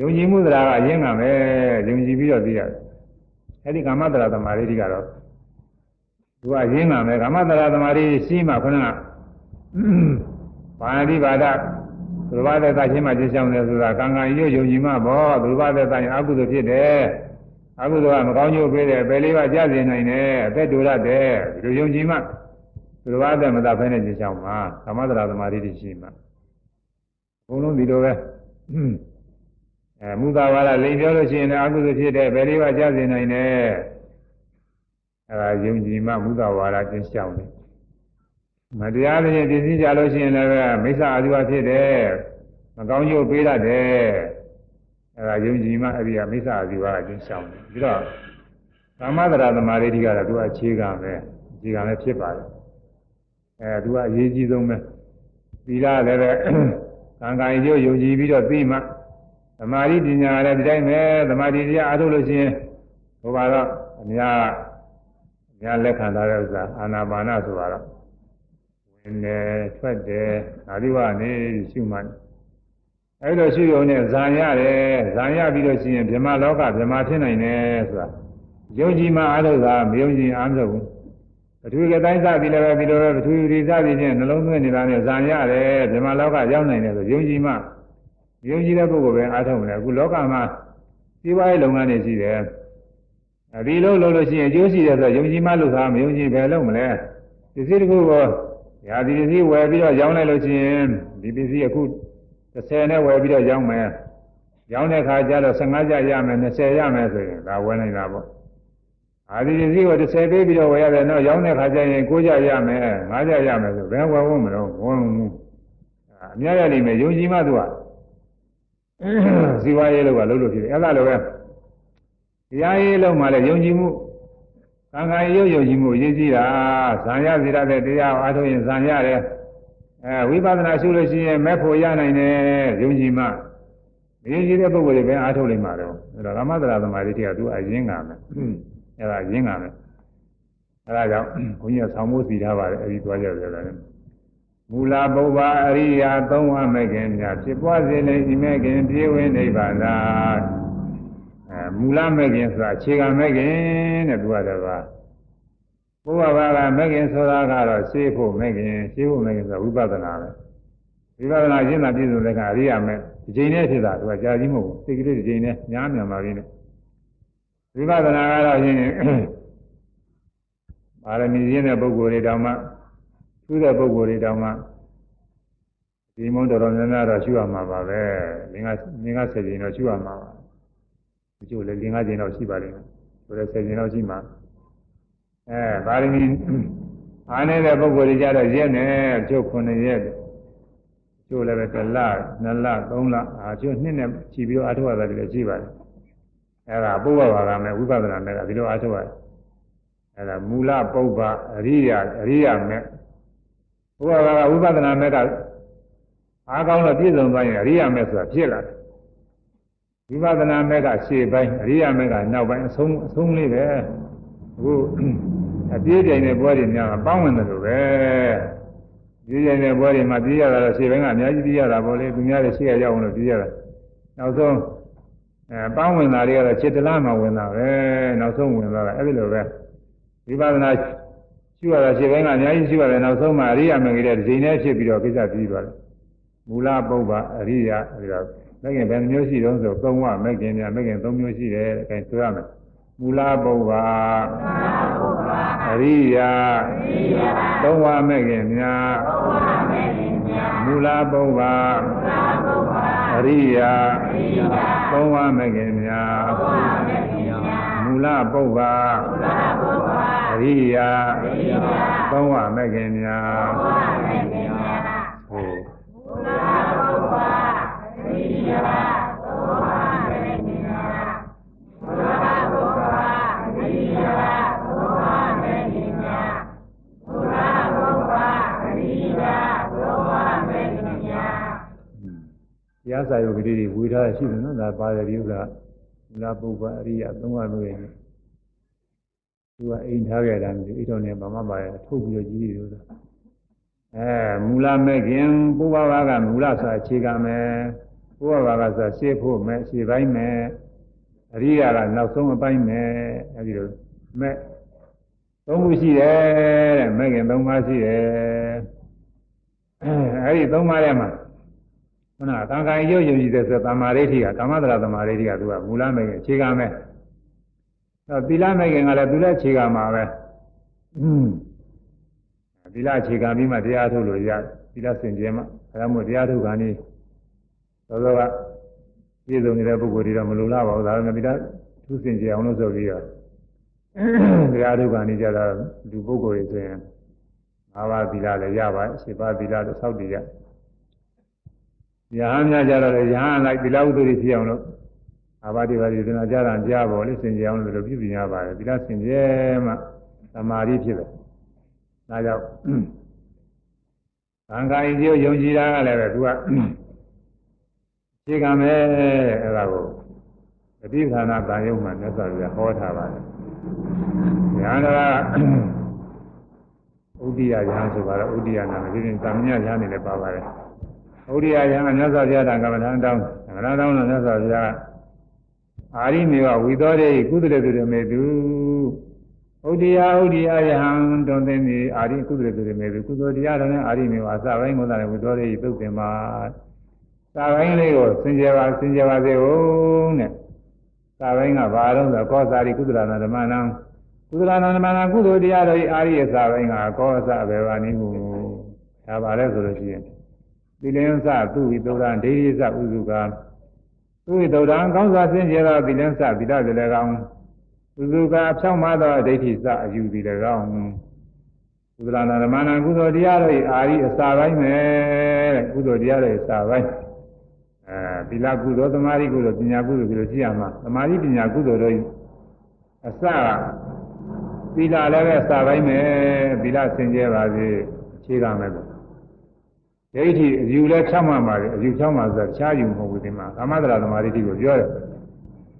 ယုံကြည်မှုသရာကအရင်ကပဲယုံကြည်ပြီးတော့သိရတယ်အဲဒီကာမတရာသမာဓိတိကတော့သူကရင်းကမယ်ကာမတရာသမာဓိရှိမှခဏဘာဏိပါဒသူဘာသက်သာချင်းမှကျဆောင်တယ်ဆိုတာကံကံရွယုံကြည်မှပေါ့သူဘာသက်သာရင်အကုသိုလ်ဖြစ်တယ်အကုသိုလ်ကမကောင်းကျိုးပေးတယ်ပယ်လေးပါးကြားစေနိုင်တယ်အသက်တူရတယ်ဒီလိုယုံကြည်မှသူသူတော်ဘာတဲ့မသာဖဲနဲ့ကျင့်ဆောင်မှာကာမတရာသမာဓိရှိမှာအကုန်လုံးဒီလိုပဲအဲ မူသာဝါဒလိန်ပြောလို့ရှိရင်လည်းအကုသိုလ်ဖြစ်တဲ့ဘယ်လေးပါးကြားစေနိုင်တယ်အဲဒါယုံကြည်မှမူသာဝါဒကျင့်ဆောင်တယ်မတရားတဲ့ပြည့်စည်ကြလို့ရှိရင်လည်းမိစ္ဆာအဓိဝဖြစ်တယ်မကောင်းကျိုးပေးတတ်တယ်အဲဒါယုံကြည်မှအဲ့ဒီကမိစ္ဆာအဓိဝကကျင့်ဆောင်တယ်ပြီးတော့ကာမတရာသမာဓိကတော့သူကအခြေခံပဲအခြေခံလည်းဖြစ်ပါတယ်အဲသူကအရေးကြီးဆုံးပဲသီလလည်းပဲကံကံကျိုးယုံကြည်ပြီးတော့သိမှ သမာဓိပညာလည်းဒီတိုင်းပဲသမာဓိတရားအားထုတ်လို့ရှိရင်ဟိုပါတော့အများအများလက်ခံထားတဲ့ဥစ္စာအာနာပါနဆိုတာတော့ဝင်တယ်ထွက်တယ်ဓာတိဝနေရှုမှတ်အဲ့လိုရှုရုံနဲ့ဇံရတယ်ဇံရပြီးလို့ရှိရင်ဗြဟ္မာလောကဗြဟ္မာဖြစ်နိုင်တယ်ဆိုတာယုံကြည်မှအားထုတ်တာမယုံကြည်အားမထုတ်ဘူးပထဝီကတိုင်းစသည်လည်းပဲဒီလိုပဲပထဝီရိစသည်ဖြင့်နှလုံးသွင်းနေတာနဲ့ဇံရတယ်ဗြဟ္မာလောကရောက်နိုင်တယ်ဆိုယုံကြည်မှ ယုံကြည်တဲ့ပုဂ္ဂိုလ်ပဲအားထုတ်မလဲအခုလောကမှာစီးပွားရေးလုပ်ငန်းတွေရှိတယ်အဲဒီလိုလုပ်လို့ရှိရင်အကျိုးရှိတယ်ဆိုယုံကြည်မှလုပ်တာမယုံကြည်ဘယ်လုပ်မလဲပစ္စည်းတစ်ခုကိုရာဒီပစ္စည်းဝယ်ပြီးတော့ရောင်းလိုက်လို့ရှိရင်ဒီပစ္စည်းအခု30နဲ့ဝယ်ပြီးတော့ရောင်းမယ်ရောင်းတဲ့ခါကျတော့15ကျရမယ်20ရမယ်ဆိုရင်ဒါဝယ်နိုင်တာပေါ့အာဒီပစ္စည်းကို30ပေးပြီးတော့ဝယ်ရတယ်တော့ရောင်းတဲ့ခါကျရင်9ကျရမယ်5ကျရမယ်ဆိုဘယ်ဝယ်ဖို့မလို့ဝန်မှုအများရလိမ့်မယ်ယုံကြည်မှသူက ဇီဝရေးလောကလုံးလို့ဖြစ်တယ်အဲ့ဒါလိုပဲတရားရေးလုံးမှလည်းယုံကြည်မှုကံကံရုပ်ယုံကြည်မှုအရေးကြီးတာဇံရစေရတဲ့တရားအားထုတ်ရင်ဇံရတယ်အဲဝိပဿနာရှုလို့ရှိရင်မဲ့ဖို့ရနိုင်တယ်ယုံကြည်မှမယုံကြည်တဲ့ပုဂ္ဂိုလ်တွေပဲအားထုတ်နိုင်မှာတော့အဲ့တော့ကာမတရာသမာဓိတွေကသူအရင်ကမယ်အဲ့ဒါရင်းကမယ်အဲ့ဒါကြောင့်ဘုန်းကြီးကဆောင်းမိုးစီထားပါတယ်အဲ့ဒီသွားကြတယ်လည်း မူလပုဗ္ဗအရိယာသုံးဝမဲ့ခင်များဖြစ်ပွားစေလေဤမဲ့ခင်ပြေဝိနိဗ္ဗာန်သာအဲမူလမဲ့ခင်ဆိုတာအခြေခံမဲ့ခင်တဲ့သူကတော့ပါဘုရားဘာကမဲ့ခင်ဆိုတာကတော့ရှင်းဖို့မဲ့ခင်ရှင်းဖို့မဲ့ခင်ဆိုတာဝိပဿနာပဲဝိပဿနာရှင်းတာပြည့်စုံတဲ့ကအရိယာမဲ့ဒီချိန်နဲ့ဖြစ်တာသူကကြာကြီးမဟုတ်ဘူးစိတ်ကလေးဒီချိန်နဲ့ညားမြန်ပါပြီနဲ့ဝိပဿနာကတော့ရှင်ပါရမီရင်းတဲ့ပုဂ္ဂိုလ်တွေတောင်မှ သူ့တဲ့ပုဂ္ဂိုလ်တွေတောင်မှဒီမုန်းတော်တော်များများတော့ရှုရမှာပါပဲငင်္ဂငင်္ဂဆယ်ကျင်တော့ရှုရမှာပါဒီကျို့လည်းငင်္ဂကျင်တော့ရှိပါလိမ့်မယ်ဆိုတော့ဆယ်ကျင်တော့ရှိမှာအဲပါရမီအားနေတဲ့ပုဂ္ဂိုလ်တွေကြတော့ရက်နဲ့ကျုပ်9ရက်ကျို့လည်းပဲတစ်လနှစ်လသုံးလအာကျို့နှစ်နဲ့ချီပြီးတော့အထောက်အထားတွေလည်းရှိပါတယ်အဲ့ဒါပုဗ္ဗဘာကမဲ့ဝိပဿနာမဲ့ကဒီလိုအားထုတ်ရတယ်အဲ့ဒါမူလပုဗ္ဗအရိယာအရိယာမဲ့ ဘုရားကဝိပဿနာမဲ့ကအားကောင်းတော့ပြည့်စုံသွားရင်အရိယာမဲ့ဆိုတာဖြစ်လာတယ်ဝိပဿနာမဲ့ကရှေ့ပိုင်းအရိယာမဲ့ကနောက်ပိုင်းအဆုံးအဆုံးလေးပဲအခုအပြေးပြိုင်တဲ့ပွဲတွေများပေါင်းဝင်တယ်လို့ပဲပြေးပြိုင်တဲ့ပွဲတွေမှာပြေးရတာတော့ရှေ့ပိုင်းကအများကြီးပြေးရတာပေါ့လေသူများတွေရှေ့ရရောက်အောင်လို့ပြေးရတာနောက်ဆုံးအဲပေါင်းဝင်တာတွေကတော့จิตတလားမှဝင်တာပဲနောက်ဆုံးဝင်သွားတာအဲ့ဒီလိုပဲဝိပဿနာ ရှုရတာရှင်းပိုင်းကအများကြီးရှုရတယ်နောက်ဆုံးမှအရိယာမဂ္ဂိတဲ့ဒီနေ့ဖြစ်ပြီးတော့ကိစ္စပြီးသွားတယ်မူလပုဗ္ဗအရိယာအဲဒီတော့မဂ္ဂင်ဘယ်နှမျိုးရှိတုံးဆိုသုံးဝမဂ္ဂင်များမဂ္ဂင်သုံးမျိုးရှိတယ်အဲဒါဆိုရမယ်မူလပုဗ္ဗအရိယာသုံးဝမဂ္ဂင်များမူလပုဗ္ဗအရိယာသုံးဝမဂ္ဂင်များမူလပုဗ္ဗအ ရိယာသုံးဝမဂ္ဂင်များဟုတ်မူလပုဗ္ဗအရိယာသုံးဝမဂ္ဂင်များမူလပုဗ္ဗအရိယာသုံးဝမဂ္ဂင်များမူလပုဗ္ဗအရိယာသုံးဝမဂ္ဂင်များတရားစာရုပ်ကလေးတွေဝေထားရှိတယ်နော်ဒါပါတယ်ဒီဥစ္စာမူလပုဗ္ဗအရိယာသုံးဝမဂ္ဂင် သူကအိမ်ထားခဲ့တာမျိုးအိတော်နဲ့ဘာမှပါရထုတ်ပြီးတော့ကြီးတယ်လို့အဲမူလမဲ့ခင်ပုဗ္ဗဘာကမူလဆိုအခြေခံမယ်ပုဗ္ဗဘာကဆိုရှေ့ဖို့မယ်ရှေ့ပိုင်းမယ်အရိယာကနောက်ဆုံးအပိုင်းမယ်အဲဒီလိုမဲ့သုံးခုရှိတယ်တဲ့မဲ့ခင်သုံးပါးရှိတယ်အဲဒီသုံးပါးထဲမှာခုနကံကံရုပ်ယုံကြည်တဲ့ဆိုသမာဓိဋ္ဌိကကာမတရာသမာဓိဋ္ဌိကသူကမူလမဲ့ခင်အခြေခံမယ် သီလမဲ့ခင်ကလည်းသူလည်းခြေကမှာပဲသီလအခြေခံပြီးမှတရားထုတ်လို့ရသီလစင်ကြယ်မှအဲဒါမို့တရားထုတ်ခါနေသောသောကပြည့်စုံနေတဲ့ပုဂ္ဂိုလ်တွေတော့မလိုလားပါဘူးဒါပေမဲ့သီလသူစင်ကြယ်အောင်လို့ဆိုပြီးတော့တရားထုတ်ခါနေကြတာလူပုဂ္ဂိုလ်တွေဆိုရင်၅ပါးသီလလည်းရပါတယ်၈ပါးသီလလည်းစောက်တည်ရရဟန်းများကြတော့လေရဟန်းလိုက်သီလဥဒ္ဓတွေဖြစ်အောင်လို့ အာဘာတိပါတိသနာကြတာကြားပေါ်လေစင်ကြယ်အောင်လို့ပြုပြင်ရပါတယ်သီလစင်ကြယ်မှသမာဓိဖြစ်တယ်။ဒါကြောင့်သံဃာကြီးယုံကြည်တာကလည်းပဲသူကခြေကမဲ့အဲ့ဒါကိုပฏิဌာနာတန်ရုံမှာမြတ်စွာဘုရားဟောထားပါတယ်။ညာတော်ကဥဒိယယဟန်ဆိုပါတော့ဥဒိယနာမဒီရင်သံမြယဟန်နေလည်းပါပါတယ်။ဥဒိယယဟန်မြတ်စွာဘုရားတန်ကမ္မထံတောင်းကမ္မထံတောင်းလို့မြတ်စွာဘုရား အာရိမေဝဝိသောတေကုသလေသူရမေသူဥဒိယဥဒိယယဟံတွန်သိနေအာရိကုသလေသူရမေသူကုသိုလ်တရားတော်နဲ့အာရိမေဝအစပိုင်းကိုသာဝိသောတေသုတ်တင်မှာစာပိုင်းလေးကိုစင်ကြယ်ပါစင်ကြယ်ပါစေဦးတဲ့စာပိုင်းကဘာလို့ဆိုကောသာရိကုသလနာဓမ္မနံကုသလနာဓမ္မနံကုသိုလ်တရားတော်ဤအာရိယစာပိုင်းကကောသဘေဝနိမှုဒါပါလဲဆိုလို့ရှိရင်သီလင်းစသူဝိသုဒ္ဓဒိဋ္ဌိစဥစုက သူဝိသုဒ္ဓံကောင်းစွာစင်ကြယ်သောသီလင်းစသီလတလည်းကောင်းဥစုကဖြောင်းမသောဒိဋ္ဌိစအယူသည်လည်းကောင်းကုသလနာဓမ္မနံကုသိုလ်တရားတော်ဤအာရိအစာပိုင်းပဲတဲ့ကုသိုလ်တရားတော်ဤအစာပိုင်းအဲသီလကုသိုလ်သမာဓိကုသိုလ်ပညာကုသိုလ်ဒီလိုရှိရမှာသမာဓိပညာကုသိုလ်တို့အစကသီလလည်းပဲအစပိုင်းပဲသီလစင်ကြယ်ပါစေအခြေခံမဲ့ပေါ့ ဒိဋ္ဌိအယူလည်းဖြောင်းမှပါလေအယူဖြောင်းမှဆိုတခြားယူမဟုတ်ဘူးဒီမှာကာမတရာသမာဓိကိုပြောတယ်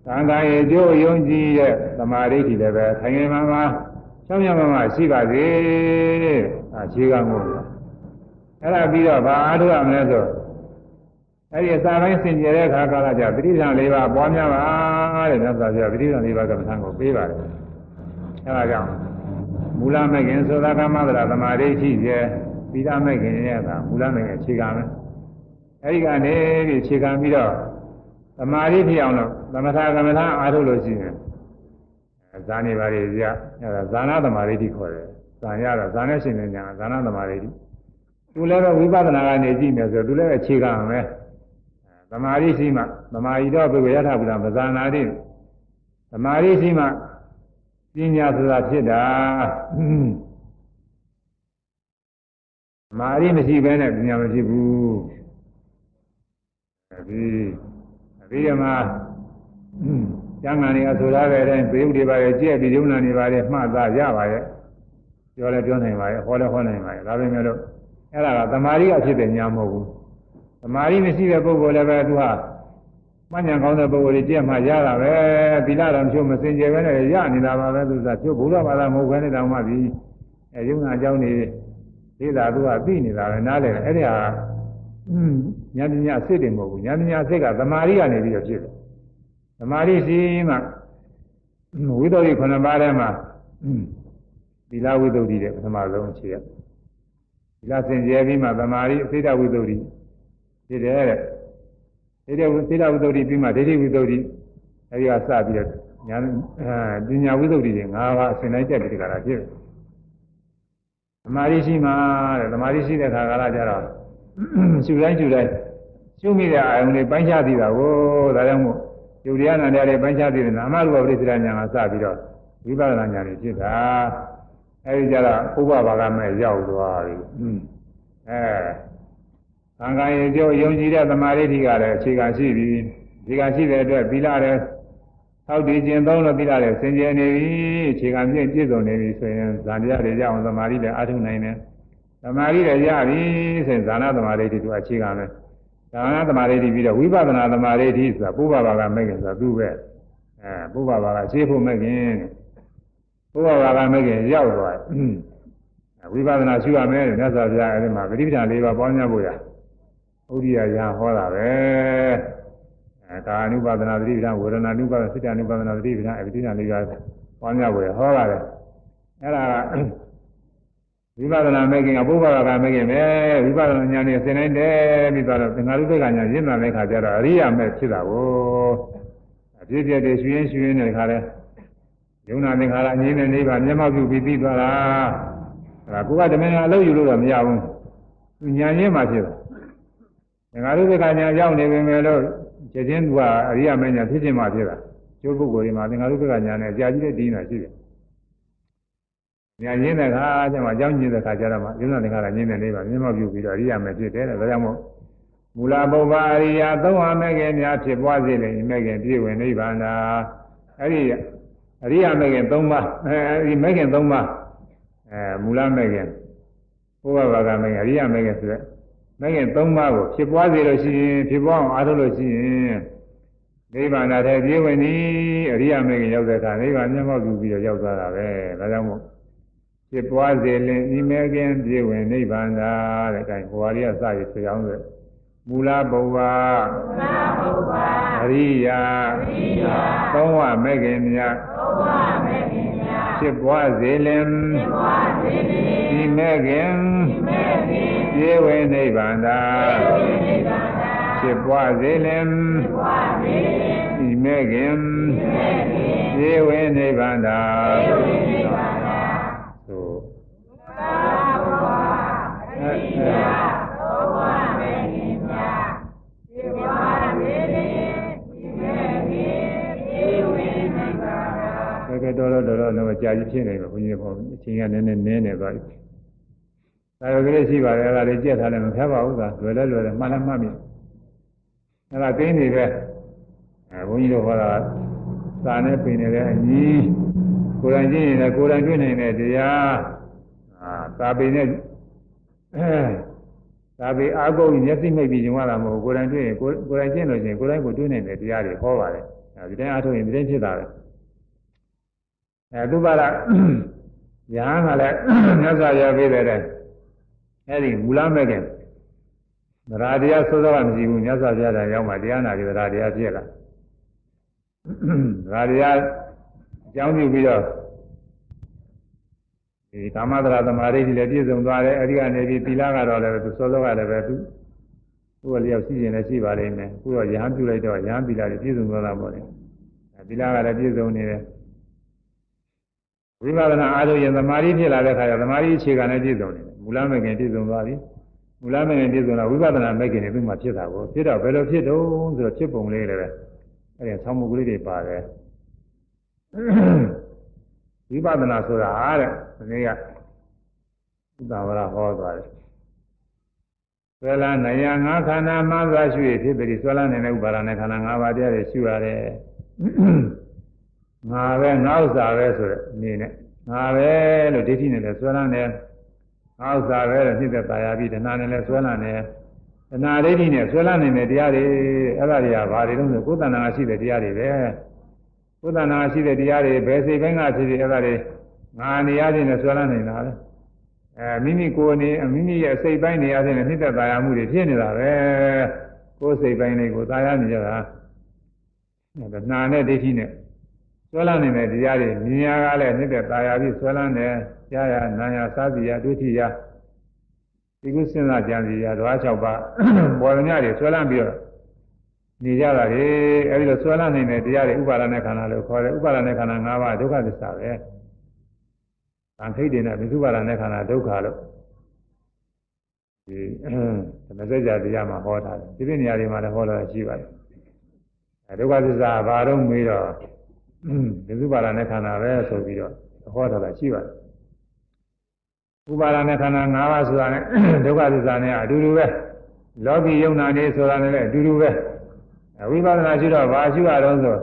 သံဃာရဲ့ကျိုးယုံကြည်တဲ့သမာဓိလည်းပဲခိုင်ခိုင်မာမာချောင်းချောင်းမာမာရှိပါစေအခြေခံမှုအဲ့ဒါပြီးတော့ဘာအားထုတ်ရမလဲဆိုအဲ့ဒီအစာပိုင်းစင်ကြယ်တဲ့အခါကာလကျပဋိသင်၄ပါးပွားများပါတဲ့မြတ်စွာဘုရားပဋိသင်၄ပါးကမ္မထံကိုပေးပါတယ်အဲဒါကြောင့်မူလမဲ့ခင်သောကမ္မဒရာသမာဓိရှိရဲ့ ပြီးသားမဲ့ခင်ရဲ့ကမူလမဲ့ခင်အခြေခံမယ်အဲ့ဒီကနေပြီးအခြေခံပြီးတော့သမာဓိဖြစ်အောင်လို့သမထကမ္မထအားထုတ်လို့ရှိရင်ဇာနေပါလေကြအဲ့ဒါဇာနာသမာဓိခေါ်တယ်ဇာရတော့ဇာနဲ့ရှင်နေညာဇာနာသမာဓိသူလည်းပဲဝိပဿနာကနေကြည့်မယ်ဆိုသူလည်းအခြေခံမယ်သမာဓိရှိမှသမာဓိတော့ဘုရားယထာဘုရားမဇာနာတိသမာဓိရှိမှပညာဆိုတာဖြစ်တာသ မာဓိမရှိဘဲနဲ့ပညာမရှိဘူးအဲဒီအဘိဓမ္မာကျမ်းဂန်တွေအဆိုထားတဲ့အတိုင်းသေဥတွေပါရဲ့ကြည့်ပြီးယုံနာနေပါရဲ့မှတ်သားရပါရဲ့ပြောလဲပြောနိုင်ပါရဲ့ဟောလဲဟောနိုင်ပါရဲ့ဒါပေမဲ့လို့အဲ့ဒါကသမာဓိအဖြစ်တဲ့ညာမဟုတ်ဘူးသမာဓိမရှိတဲ့ပုဂ္ဂိုလ်လည်းပဲသူဟာမှန်ညာကောင်းတဲ့ပုဂ္ဂိုလ်တွေကြည့်မှရတာပဲသီလတော်ချို့မစင်ကြယ်ပဲနဲ့ရနေတာပါပဲသူကချို့ဘုရားဘာသာမဟုတ်ဘဲနဲ့တောင်မှဒီအဲယုံနာအကြောင်းနေ သိတာသူကသိနေတာပဲနားလည်တယ်အဲ့ဒီဟာညာပညာစိတ်တွေမဟုတ်ဘူးညာပညာစိတ်ကသမာဓိကနေပြီးတော့ဖြစ်တယ်သမာဓိရှိမှဝိသုဒ္ဓိခုနှစ်ပါးထဲမှာသီလဝိသုဒ္ဓိတဲ့ပထမဆုံးအခြေရသီလစင်ကြယ်ပြီးမှသမာဓိအစိတဝိသုဒ္ဓိဖြစ်တယ်တဲ့ဒီတဲ့သီလဝိသုဒ္ဓိပြီးမှဒိဋ္ဌိဝိသုဒ္ဓိအဲဒီကစပြီးတော့ညာပညာဝိသုဒ္ဓိတွေ၅ပါးအစဉ်တိုင်းတက်ပြီးတကရာဖြစ်သ မာဓိရှိမှတဲ့သမာဓိရှိတဲ့ခါကလာကြတော့ရှုတိုင်းရှုတိုင်းရှုမိတဲ့အာယုန်တွေပိုင်းခြားသိတာကိုဒါကြောင့်မို့ယုတ်တရားနာတရားတွေပိုင်းခြားသိတယ်နာမရူပပရိစ္ဆေညာကစပြီးတော့ဝိပဿနာဉာဏ်တွေဖြစ်တာအဲဒီကြတော့ဥပဘာကမဲ့ရောက်သွားပြီအဲသံဃာရဲ့ကြောယုံကြည်တဲ့သမာဓိဋ္ဌိကလည်းအခြေခံရှိပြီဒီကရှိတဲ့အတွက်သီလလည်း သောက်တည်ခြင်းသုံးလို့သီလလည်းစင်ကြယ်နေပြီအခြေခံပြည့်ပြည့်စုံနေပြီဆိုရင်ဇာတရားတွေရအောင်သမာဓိလည်းအထုနိုင်တယ်သမာဓိလည်းရပြီဆိုရင်ဇာနာသမာဓိဋ္ဌိကအခြေခံပဲဇာနာသမာဓိဋ္ဌိပြီးတော့ဝိပဿနာသမာဓိဋ္ဌိဆိုတာပုဗ္ဗဘာကမဲ့ခင်ဆိုတာသူ့ပဲအဲပုဗ္ဗဘာကရှင်းဖို့မဲ့ခင်ပုဗ္ဗဘာကမဲ့ခင်ရောက်သွားဝိပဿနာရှုရမယ်မြတ်စွာဘုရားအဲဒီမှာပရိပဒ၄ပါးပေါင်းများဖို့ရဥရိယရာဟောတာပဲ အဲကာနုပါဒနာသတိပဋ္ဌာန်ဝေဒနာနုပါဒစိတ္တနုပါဒနာသတိပဋ္ဌာန်အဲဒီနာလေးပါပေါင်းများဖို့ရဟောတာပဲအဲ့ဒါဝိပဿနာမဲ့ခင်ကဘုရားကမဲ့ခင်ပဲဝိပဿနာဉာဏ်နဲ့ဆင်နိုင်တယ်ပြီးတော့သင်္ဃာရုပ္ပကဉာဏ်ရင့်လာတဲ့ခါကျတော့အရိယာမဲ့ဖြစ်တာကိုအပြည့်ပြည့်တည်းရှင်ရှင်ရှင်တဲ့ခါလဲယုံနာသင်္ခါရအငြင်းနဲ့နေပါမျက်မှောက်ပြုပြီးပြီးသွားတာဒါကိုကဓမင်းအလုပ်ယူလို့တော့မရဘူးသူညာရင်းမှဖြစ်တာငါတို့ကညာရောက်နေပေမဲ့လို့ချ က်ချင်းသူကအရိယာမညာဖြစ်ခြင်းမှဖြစ်တာကျိုးပုဂ္ဂိုလ်တွေမှာသင်္ဃာရုပ္ပကညာနဲ့ကြာကြီးတဲ့ဒီနာရှိတယ်ညာရင်းတဲ့ခါကျမှကြောင်းကျင်တဲ့ခါကျတော့မှယုံနာသင်္ခါရညင်းတဲ့နေပါမျက်မှောက်ပြုပြီးတော့အရိယာမဖြစ်တယ်ဒါကြောင့်မို့မူလပုဗ္ဗအရိယာသုံးဟာမဲ့ခင်များဖြစ်ပွားစေလေမဲ့ခင်ပြည့်ဝင်နိဗ္ဗာန်သာအဲ့ဒီအရိယာမဲ့ခင်၃ပါးအဲဒီမဲ့ခင်၃ပါးအဲမူလမဲ့ခင်ဘုရားဘာကမဲ့ခင်အရိယာမဲ့ခင်ဆိုတဲ့ မဲ့ခင်၃ပါးကိုဖြစ်ပွားစေလို့ရှိရင်ဖြစ်ပွားအောင်အားထုတ်လို့ရှိရင်နိဗ္ဗာန်ထဲပြည့်ဝင်သည်အရိယာမဲ့ခင်ရောက်တဲ့အခါနိဗ္ဗာန်မျက်မှောက်ပြုပြီးတော့ရောက်သွားတာပဲဒါကြောင့်မို့ဖြစ်ပွားစေလင်ဤမဲ့ခင်ပြည့်ဝင်နိဗ္ဗာန်သာတဲ့အဲဒါဟောရီကစရဆိုအောင်ဆိုမူလဘုရားမူလဘုရားအရိယာအရိယာသုံးဝမဲ့ခင်မြတ်သုံးဝမဲ့ခင်မြတ် ဖြစ်ပွားစေလင်ဖြစ်ပွားစေလင်ဒီမဲ့ခင်ဒီမဲ့ခင်ပြေဝေနိဗ္ဗာန်သာပြေဝေနိဗ္ဗာန်သာဖြစ်ပွားစေလင်ဖြစ်ပွားစေလင်ဒီမဲ့ခင်ဒီမဲ့ခင်ပြေဝေနိဗ္ဗာန်သာပြေဝေနိဗ္ဗာန်သာသို့သာဘုရားအရိယာ သာကဲတော်တော်တော်တော့ကြာကြီးဖြစ်နေပါဘုန်းကြီးပေါ့အချိန်ကနည်းနည်းနည်းနေသွားပြီဒါရောကလေးရှိပါတယ်အဲ့ဒါလေးကြက်ထားလည်းမဖျက်ပါဘူးသာလွယ်လဲလွယ်တယ်မှန်လည်းမှတ်ပြီအဲ့ဒါသိနေပဲအဲဘုန်းကြီးတို့ဟောတာစာနဲ့ပင်နေတဲ့အညီကိုယ်တိုင်ကြည့်ရင်လည်းကိုယ်တိုင်တွေ့နိုင်တဲ့တရားအာစာပေနဲ့အဲစာပေအာကုန်မျက်စိမိတ်ပြီးကျင်လာမဟုတ်ကိုယ်တိုင်တွေ့ရင်ကိုယ်ကိုယ်တိုင်ကျင့်လို့ရှိရင်ကိုယ်တိုင်ကိုတွေ့နိုင်တဲ့တရားတွေဟောပါတယ်အဲဒီတိုင်းအားထုတ်ရင်ဒီတိုင်းဖြစ်တာပဲ အဲသူပါလားညာကလည်းမြတ်စွာဘုရားပြတဲ့တဲ့အဲဒီမူလမဲ့ခင်သရတရားသိုးသောကမရှိဘူးမြတ်စွာဘုရားတရားရောက်မှတရားနာပြီးသရတရားပြည့်လာသရတရားအကြောင်းပြုပြီးတော့ဒီကာမသရသမာဓိတွေလည်းပြည့်စုံသွားတယ်အဲဒီကနေပြီးသီလကတော့လည်းသူစောစောကလည်းပဲသူသူ့အလျောက်ရှိရင်လည်းရှိပါလိမ့်မယ်အခုတော့ရဟန်းပြုလိုက်တော့ရဟန်းသီလတွေပြည့်စုံသွားတာပေါ့လေသီလကလည်းပြည့်စုံနေတယ် ဝိပဿနာအားထုတ်ရင်သမာဓိဖြစ်လာတဲ့အခါကျသမာဓိအခြေခံနဲ့ပြည့်စုံနေတယ်မူလမဲ့ခင်ပြည့်စုံသွားပြီမူလမဲ့ခင်ပြည့်စုံတော့ဝိပဿနာမဲ့ခင်တွေသူ့မှာဖြစ်တာကိုဖြစ်တော့ဘယ်လိုဖြစ်တုံးဆိုတော့ဖြစ်ပုံလေးလည်းပဲအဲဒီဆောင်းမှုကလေးတွေပါတယ်ဝိပဿနာဆိုတာတဲ့ဒီနေ့ကဥဒ္ဒဝရဟောသွားတယ်ဆွဲလာနယငါခန္ဓာမှသာရှိရဖြစ်ပြီးဆွဲလာနေတဲ့ဥပါဒနဲ့ခန္ဓာ၅ပါးတရားတွေရှိရတယ် ငါပဲငါဥစ္စာပဲဆိုတဲ့အနေနဲ့ငါပဲလို့ဒိဋ္ဌိနဲ့လည်းဆွဲလန်းတယ်ငါဥစ္စာပဲလို့နှိမ့်သက်သာယာပြီးတဏှာနဲ့လည်းဆွဲလန်းတယ်တဏှာဒိဋ္ဌိနဲ့ဆွဲလန်းနေတဲ့တရားတွေအဲ့ဒါတွေကဘာတွေလဲဆိုကိုယ်တဏှာရှိတဲ့တရားတွေပဲကိုယ်တဏှာရှိတဲ့တရားတွေဘယ်စိတ်ပိုင်းကဖြစ်ဖြစ်အဲ့ဒါတွေငါနေရာချင်းနဲ့ဆွဲလန်းနေတာပဲအဲမိမိကိုယ်နေမိမိရဲ့စိတ်ပိုင်းနေရာချင်းနဲ့နှိမ့်သက်သာယာမှုတွေဖြစ်နေတာပဲကိုယ်စိတ်ပိုင်းတွေကိုသာယာနေကြတာတဏှာနဲ့ဒိဋ္ဌိနဲ့ ဆွဲလန်းနေတဲ့တရားတွေမြင်ရကားလည်းနှစ်သက်ตายာပြီးဆွဲလန်းတယ်ကြားရနာရစားစီရဒုတိယဒီကုစဉ်းစားကြံစီရဓဝါ၆ပါးပေါ်ရမြတွေဆွဲလန်းပြီးတော့နေကြတာလေအဲဒီလိုဆွဲလန်းနေတဲ့တရားတွေဥပါဒနဲ့ခန္ဓာလို့ခေါ်တယ်ဥပါဒနဲ့ခန္ဓာ၅ပါးဒုက္ခသစ္စာပဲသံခိတ်တွေနဲ့ဝိသုပါဒနဲ့ခန္ဓာဒုက္ခလို့ဒီသမစကြာတရားမှာဟောထားတယ်ဒီပြနေရာတွေမှာလည်းဟောတာရှိပါတယ်အဲဒုက္ခသစ္စာဘာတော့မေးတော့ ဒီဥပါဒနဲ့ခန္ဓာပဲဆိုပြီးတော့ဟောထားတာရှိပါတယ်ဥပါဒနဲ့ခန္ဓာ၅ပါးဆိုတာနဲ့ဒုက္ခသစ္စာနဲ့အတူတူပဲလောကီယုံနာနေဆိုတာနဲ့လည်းအတူတူပဲဝိပဿနာရှိတော့ဘာရှိရတော့ဆို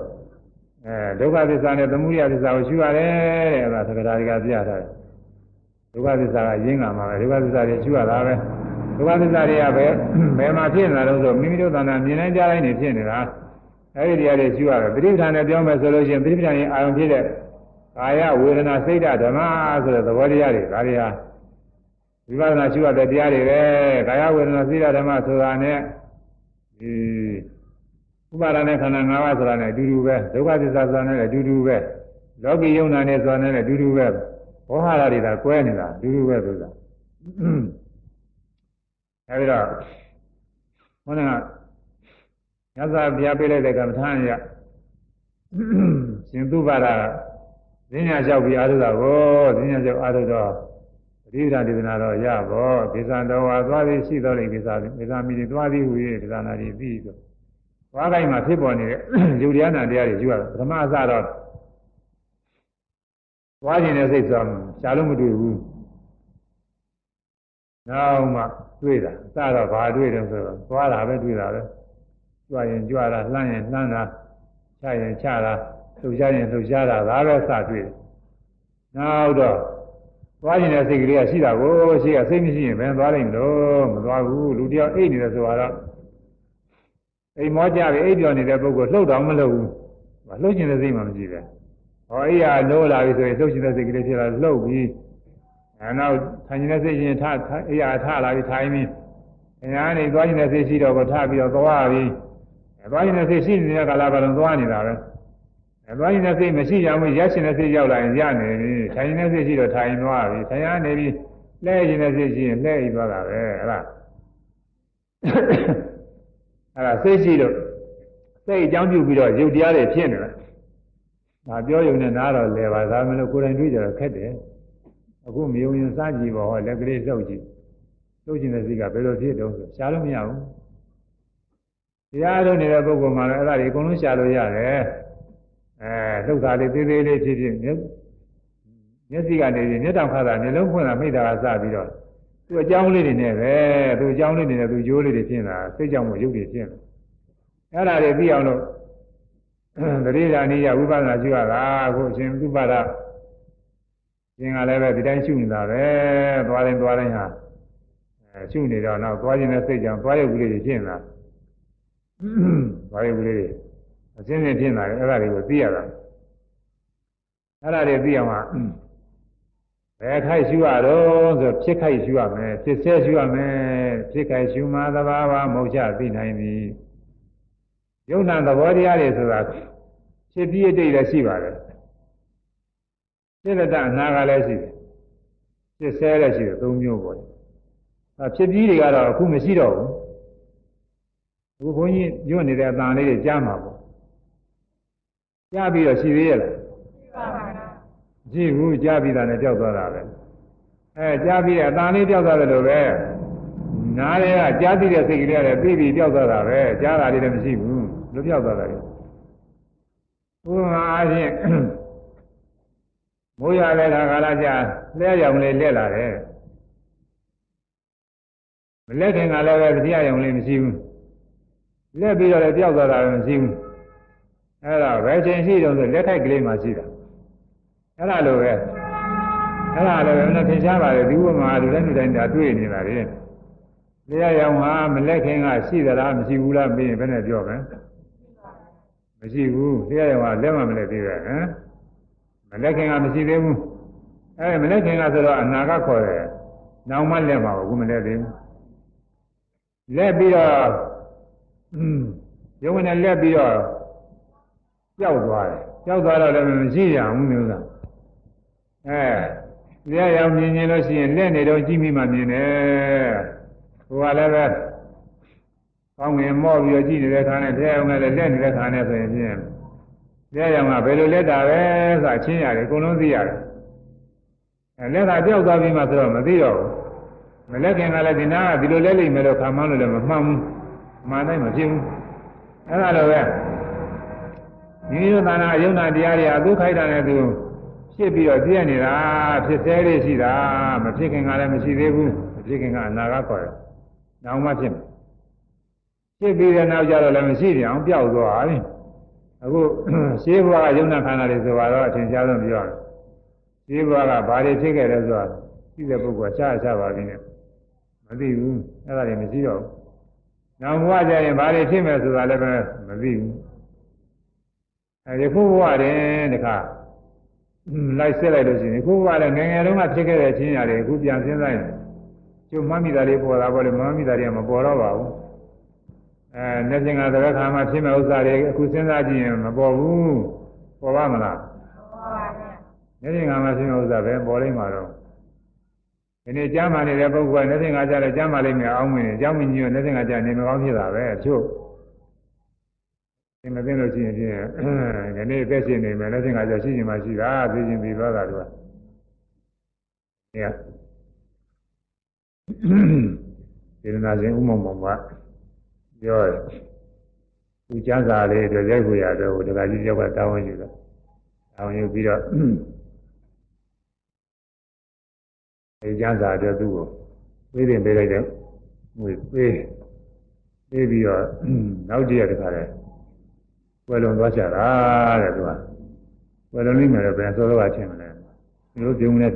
အဲဒုက္ခသစ္စာနဲ့သမုဒယသစ္စာကိုရှိရတယ်တဲ့အဲဒါသက္ကရာတွေကပြထားတယ်ဒုက္ခသစ္စာကရင်းကမှာပဲဒုက္ခသစ္စာတွေရှိရတာပဲဒုက္ခသစ္စာတွေကပဲဘယ်မှာဖြစ်နေတာလဲဆိုမိမိတို့တဏ္ဍာမြင်နိုင်ကြတိုင်းနေဖြစ်နေတာ အဲဒီတရားတွေရှိရတယ်ပဋိပဒါနဲ့ပြောမယ်ဆိုလို့ရှိရင်ပဋိပဒါရင်အာရုံဖြစ်တဲ့ကာယဝေဒနာစိတ်ဓဓမ္မဆိုတဲ့သဘောတရားတွေဒါတွေဟာဝိပဿနာရှိရတဲ့တရားတွေပဲကာယဝေဒနာစိတ်ဓဓမ္မဆိုတာနဲ့ဒီဥပါဒနဲ့ခန္ဓာ၅ပါးဆိုတာနဲ့အတူတူပဲဒုက္ခသစ္စာဆိုတာနဲ့အတူတူပဲလောကီယုံနာနဲ့ဆိုတာနဲ့အတူတူပဲဘောဟာရတွေဒါကွဲနေတာအတူတူပဲဆိုတာအဲဒီတော့ဘုန်းက ညဇာဘုရားပေးလိုက်တဲ့ကမ္မထာရရှင်သူပါရဈဉ္ညာလျှောက်ပြီးအားထုတ်တာကိုဈဉ္ညာလျှောက်အားထုတ်တော့ပဒီဒဒေသနာတော့ရဘောဒေသတော်ဝါသွားပြီးရှိတော်လေဒေသဒေသမီတွေသွားပြီးဟူ၍ဒေသနာတွေပြီးတော့သွားတိုင်းမှာဖြစ်ပေါ်နေတဲ့ယုတ်တရားနာတရားတွေယူရတာပထမအစတော့သွားခြင်းတဲ့စိတ်ဆိုရှားလို့မတွေ့ဘူးနောက်မှတွေ့တာအစတော့ဘာတွေ့တယ်ဆိုတော့သွားတာပဲတွေ့တာပဲ ကြွရင်ကြွတာလှမ်းရင်လှမ်းတာချရင်ချတာလှုပ်ရှားရင်လှုပ်ရှားတာဒါပဲစတွေ့တယ်နောက်တော့သွားရင်တဲ့စိတ်ကလေးကရှိတာကိုရှိကစိတ်မရှိရင်ဘယ်သွားလိမ့်လို့မသွားဘူးလူတယောက်အိတ်နေတယ်ဆိုတော့အိမ်မောကြပြီအိတ်ပြောနေတဲ့ပုဂ္ဂိုလ်လှုပ်တော့မလှုပ်ဘူးလှုပ်ခြင်းတဲ့စိတ်မှမရှိပဲဟောအိယာနိုးလာပြီဆိုရင်လှုပ်ခြင်းတဲ့စိတ်ကလေးဖြစ်လာလှုပ်ပြီးအဲနောက်ထိုင်ခြင်းတဲ့စိတ်ချင်းထအိယာထလာပြီးထိုင်ပြီးအညာနေသွားခြင်းတဲ့စိတ်ရှိတော့ကိုထပြီးတော့သွားပြီး သွားခြင်းတဲ့စိတ်ရှိနေတဲ့ကာလပတ်လုံးသွားနေတာပဲအဲသွားခြင်းတဲ့စိတ်မရှိကြဘူးရက်ရှင်တဲ့စိတ်ရောက်လာရင်ရနေပြီထိုင်ခြင်းတဲ့စိတ်ရှိတော့ထိုင်သွားပြီထိုင်ရနေပြီလှဲခြင်းတဲ့စိတ်ရှိရင်လှဲပြီးသွားတာပဲအဲ့ဒါအဲ့ဒါစိတ်ရှိတော့စိတ်အကြောင်းပြုပြီးတော့ယုတ်တရားတွေဖြစ်နေတာဒါပြောရုံနဲ့နားတော့လဲပါဒါမလို့ကိုယ်တိုင်တွေ့ကြတော့ခက်တယ်အခုမယုံရင်စားကြည့်ပါဟောလက်ကလေးလှုပ်ကြည့်လှုပ်ခြင်းတဲ့စိတ်ကဘယ်လိုဖြစ်တုံးဆိုရှားလို့မရဘူး တရားထုတ်နေတဲ့ပုဂ္ဂိုလ်မှလည်းအဲ့ဒါတွေအကုန်လုံးရှားလို့ရတယ်အဲလှုပ်တာလေးသေးသေးလေးဖြစ်ဖြစ်မျက်စိကနေပြီးမျက်တောင်ခါတာမျက်လုံးဖွင့်တာမိတာကစပြီးတော့သူအကြောင်းလေးတွေနဲ့ပဲသူအကြောင်းလေးတွေနဲ့သူရိုးလေးတွေဖြစ်နေတာစိတ်ကြောင့်မို့ရုပ်တွေဖြစ်နေအဲ့ဒါတွေသိအောင်လို့တတိယနိယဝိပဿနာရှိရတာအခုအရှင်သုပါဒရှင်ကလည်းပဲဒီတိုင်းရှုနေတာပဲသွားတိုင်းသွားတိုင်းဟာအဲရှုနေတော့နောက်သွားခြင်းနဲ့စိတ်ကြောင့်သွားရုပ်ကလေးတွေဖြစ်နေတာ သွားရုပ်ကလေးတွေအစင်းစင်းဖြစ်လာတယ်အဲ့ဒါတွေကိုသိရတာအဲ့ဒါတွေသိအောင်ဟာဘယ်ခိုက်ရှုရတော့ဆိုဖြစ်ခိုက်ရှုရမယ်ဖြစ်ဆဲရှုရမယ်ဖြစ်ခိုက်ရှုမှသဘာဝမဟုတ်ချသိနိုင်ပြီယုံနာသဘောတရားတွေဆိုတာဖြစ်ပြီးအတိတ်လည်းရှိပါတယ်ဖြစ်တဲ့တအနာကလည်းရှိတယ်ဖြစ်ဆဲလည်းရှိတယ်သုံးမျိုးပေါ့အဲဖြစ်ပြီးတွေကတော့အခုမရှိတော့ဘူး အခုဘုန်းကြီးညွတ်နေတဲ့အတန်လေးတွေကြားမှာပေါ့ကြားပြီးတော့ရှိသေးရဲ့လားရှိဘူးကြားပြီးတာနဲ့ကြောက်သွားတာပဲအဲကြားပြီးအတန်လေးကြောက်သွားတယ်လို့ပဲနားရဲကကြားသိတဲ့စိတ်ကလေးရတယ်ပြီးပြီးကြောက်သွားတာပဲကြားတာလေးလည်းမရှိဘူးလွတ်ပြောက်သွားတာလေဥပမာအားဖြင့်မိုးရတဲ့ခါကာလကြာလဲရောင်လေးလက်လာတယ်မလက်ခင်ကလည်းပဲတရားရောင်လေးမရှိဘူး လက်ပြီးတော့လည်းပြောက်သွားတာလည်းမရှိဘူးအဲ့ဒါဘယ်ချိန်ရှိတုန်းဆိုလက်ထိုက်ကလေးမှရှိတာအဲ့ဒါလိုပဲအဲ့ဒါလည်းဘယ်နဲ့ထင်ရှားပါလေဒီဥပမာလူတိုင်းလူတိုင်းဒါတွေ့နေတာလေတရားရောင်ဟာမလက်ခင်ကရှိသလားမရှိဘူးလားပြီးရင်ဘယ်နဲ့ပြောမလဲမရှိဘူးတရားရောင်ကလက်မှမလက်သေးပဲဟမ်မလက်ခင်ကမရှိသေးဘူးအဲမလက်ခင်ကဆိုတော့အနာကခေါ်တယ်နောင်မှလက်မှာဘူးမလက်သေးဘူးလက်ပြီးတော့ ရုံးနဲ့လက်ပြီးတော့ကြောက်သွားတယ်ကြောက်သွားတော့လည်းမရှိရဘူးမျိုးလားအဲတရားရောင်မြင်ရင်လို့ရှိရင်လက်နေတော့ကြည့်မိမှမြင်တယ်ဟိုကလည်းပဲကောင်းငင်မော့ပြီးတော့ကြည့်နေတဲ့ခါနဲ့တရားအောင်လည်းလက်နေတဲ့ခါနဲ့ဆိုရင်ဖြင့်တရားအောင်ကဘယ်လိုလက်တာပဲဆိုတာချင်းရတယ်အကုန်လုံးသိရတယ်အဲလက်ကပြောက်သွားပြီးမှဆိုတော့မသိတော့ဘူးမလက်ခင်ကလည်းဒီနာကဒီလိုလဲလိမ့်မယ်လို့ခံမှန်းလို့လည်းမမှန်ဘူး မှန်တိုင်းမဖြစ်ဘူးအဲဒါလိုပဲဒီလိုသာနာယုံနာတရားတွေအသုခိုက်တာနဲ့သူဖြစ်ပြီးတော့ပြည့်နေတာဖြစ်သေးလေးရှိတာမဖြစ်ခင်ကလည်းမရှိသေးဘူးမဖြစ်ခင်ကအနာကခေါ်တယ်နောက်မှဖြစ်မယ်ဖြစ်ပြီးတဲ့နောက်ကျတော့လည်းမရှိပြန်အောင်ပျောက်သွားပြီအခုရှင်းဘွားကယုံနာခန္ဓာတွေဆိုတော့အထင်ရှားဆုံးပြောတယ်ရှင်းဘွားကဘာတွေဖြစ်ခဲ့လဲဆိုတော့ရှိတဲ့ပုဂ္ဂိုလ်ရှားရှားပါပြီနဲ့မသိဘူးအဲ့ဒါတွေမရှိတော့ဘူး နောက်ဘဝကျရင်ဘာတွေဖြစ်မယ်ဆိုတာလည်းပဲမသိဘူးအဲဒီခုဘဝတင်တခါလိုက်ဆက်လိုက်လို့ရှိရင်ခုဘဝလည်းငယ်ငယ်တုန်းကဖြစ်ခဲ့တဲ့ချင်းရတယ်အခုပြန်စဉ်းစားရင်ကျုပ်မှတ်မိတာလေးပေါ်တာပေါ့လေမမှတ်မိတာတွေကမပေါ်တော့ပါဘူးအဲနေစဉ်ကသရခါမှာဖြစ်မဲ့ဥစ္စာတွေအခုစဉ်းစားကြည့်ရင်မပေါ်ဘူးပေါ်ပါမလားပေါ်ပါပါနေစဉ်ကမှာဖြစ်မဲ့ဥစ္စာပဲပေါ်လိမ့်မှာတော့ ဒီနေ့ကြားမှနေတဲ့ပုဂ္ဂိုလ်ကနေစဉ်ကကြားလဲကြားမှလိမ့်မယ်အောင်းမင်းနေအကြောင်းမင်းကြီးကနေစဉ်ကကြားနေမကောင်းဖြစ်တာပဲအချို့ဒီမသိလို့ရှိရင်ဖြင့်ဒီနေ့သက်ရှင်နေမယ်နေစဉ်ကကြားရှိရင်မှရှိတာသိချင်းပြီးသွားတာတို့ကစေတနာရှင်ဥမ္မောင်မောင်ကပြောတယ်သူကျမ်းစာလေးအတွက်ရိုက်ခွေရတော့ဒကာကြီးယောက်ကတာဝန်ယူတော့တာဝန်ယူပြီးတော့ အဲကျမ်းစာအတွက်သူ့ကိုပေးတင်ပေးလိုက်တယ်ငွေပေးပေးပြီးတော့နောက်တည့်ရတခါလဲဝယ်လုံးသွားချတာတဲ့သူကဝယ်လုံးလိမ့်မယ်တော့ဘယ်စောတော့ချင်းမလဲဒီလိုပြုံးနေ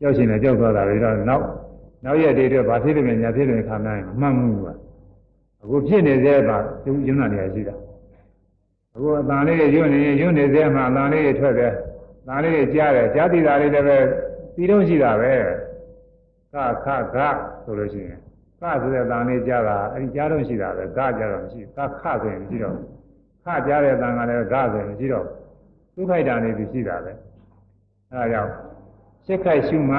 ကြောက်ရှင်နဲ့ကြောက်သွားတာပြီးတော့နောက်နောက်ရက်တွေတော့ဘာဖြစ်လို့လဲညာဖြစ်လို့ခါမှန်းမှတ်မှုကအခုဖြစ်နေသေးတာကျုံကျုံနာနေရရှိတာအခုအတန်လေးတွေညွန့်နေညွန့်နေသေးမှအတန်လေးတွေထွက်တယ်အတန်လေးတွေကြားတယ်ကြားသိတာလေးလည်းပဲ ပြီးတော့ရှိတာပဲကခခဆိုလို့ရှိရင်ကဆိုတဲ့အတန်လေးကြားတာအဲဒီကြားတော့ရှိတာပဲကကြားတော့မရှိကခဆိုရင်မရှိတော့ခကြားတဲ့အတန်ကလည်းကဆိုရင်မရှိတော့သူခိုက်တာနေသူရှိတာပဲအဲဒါကြောင့်ဖြစ်ခိုက်ရှုမှ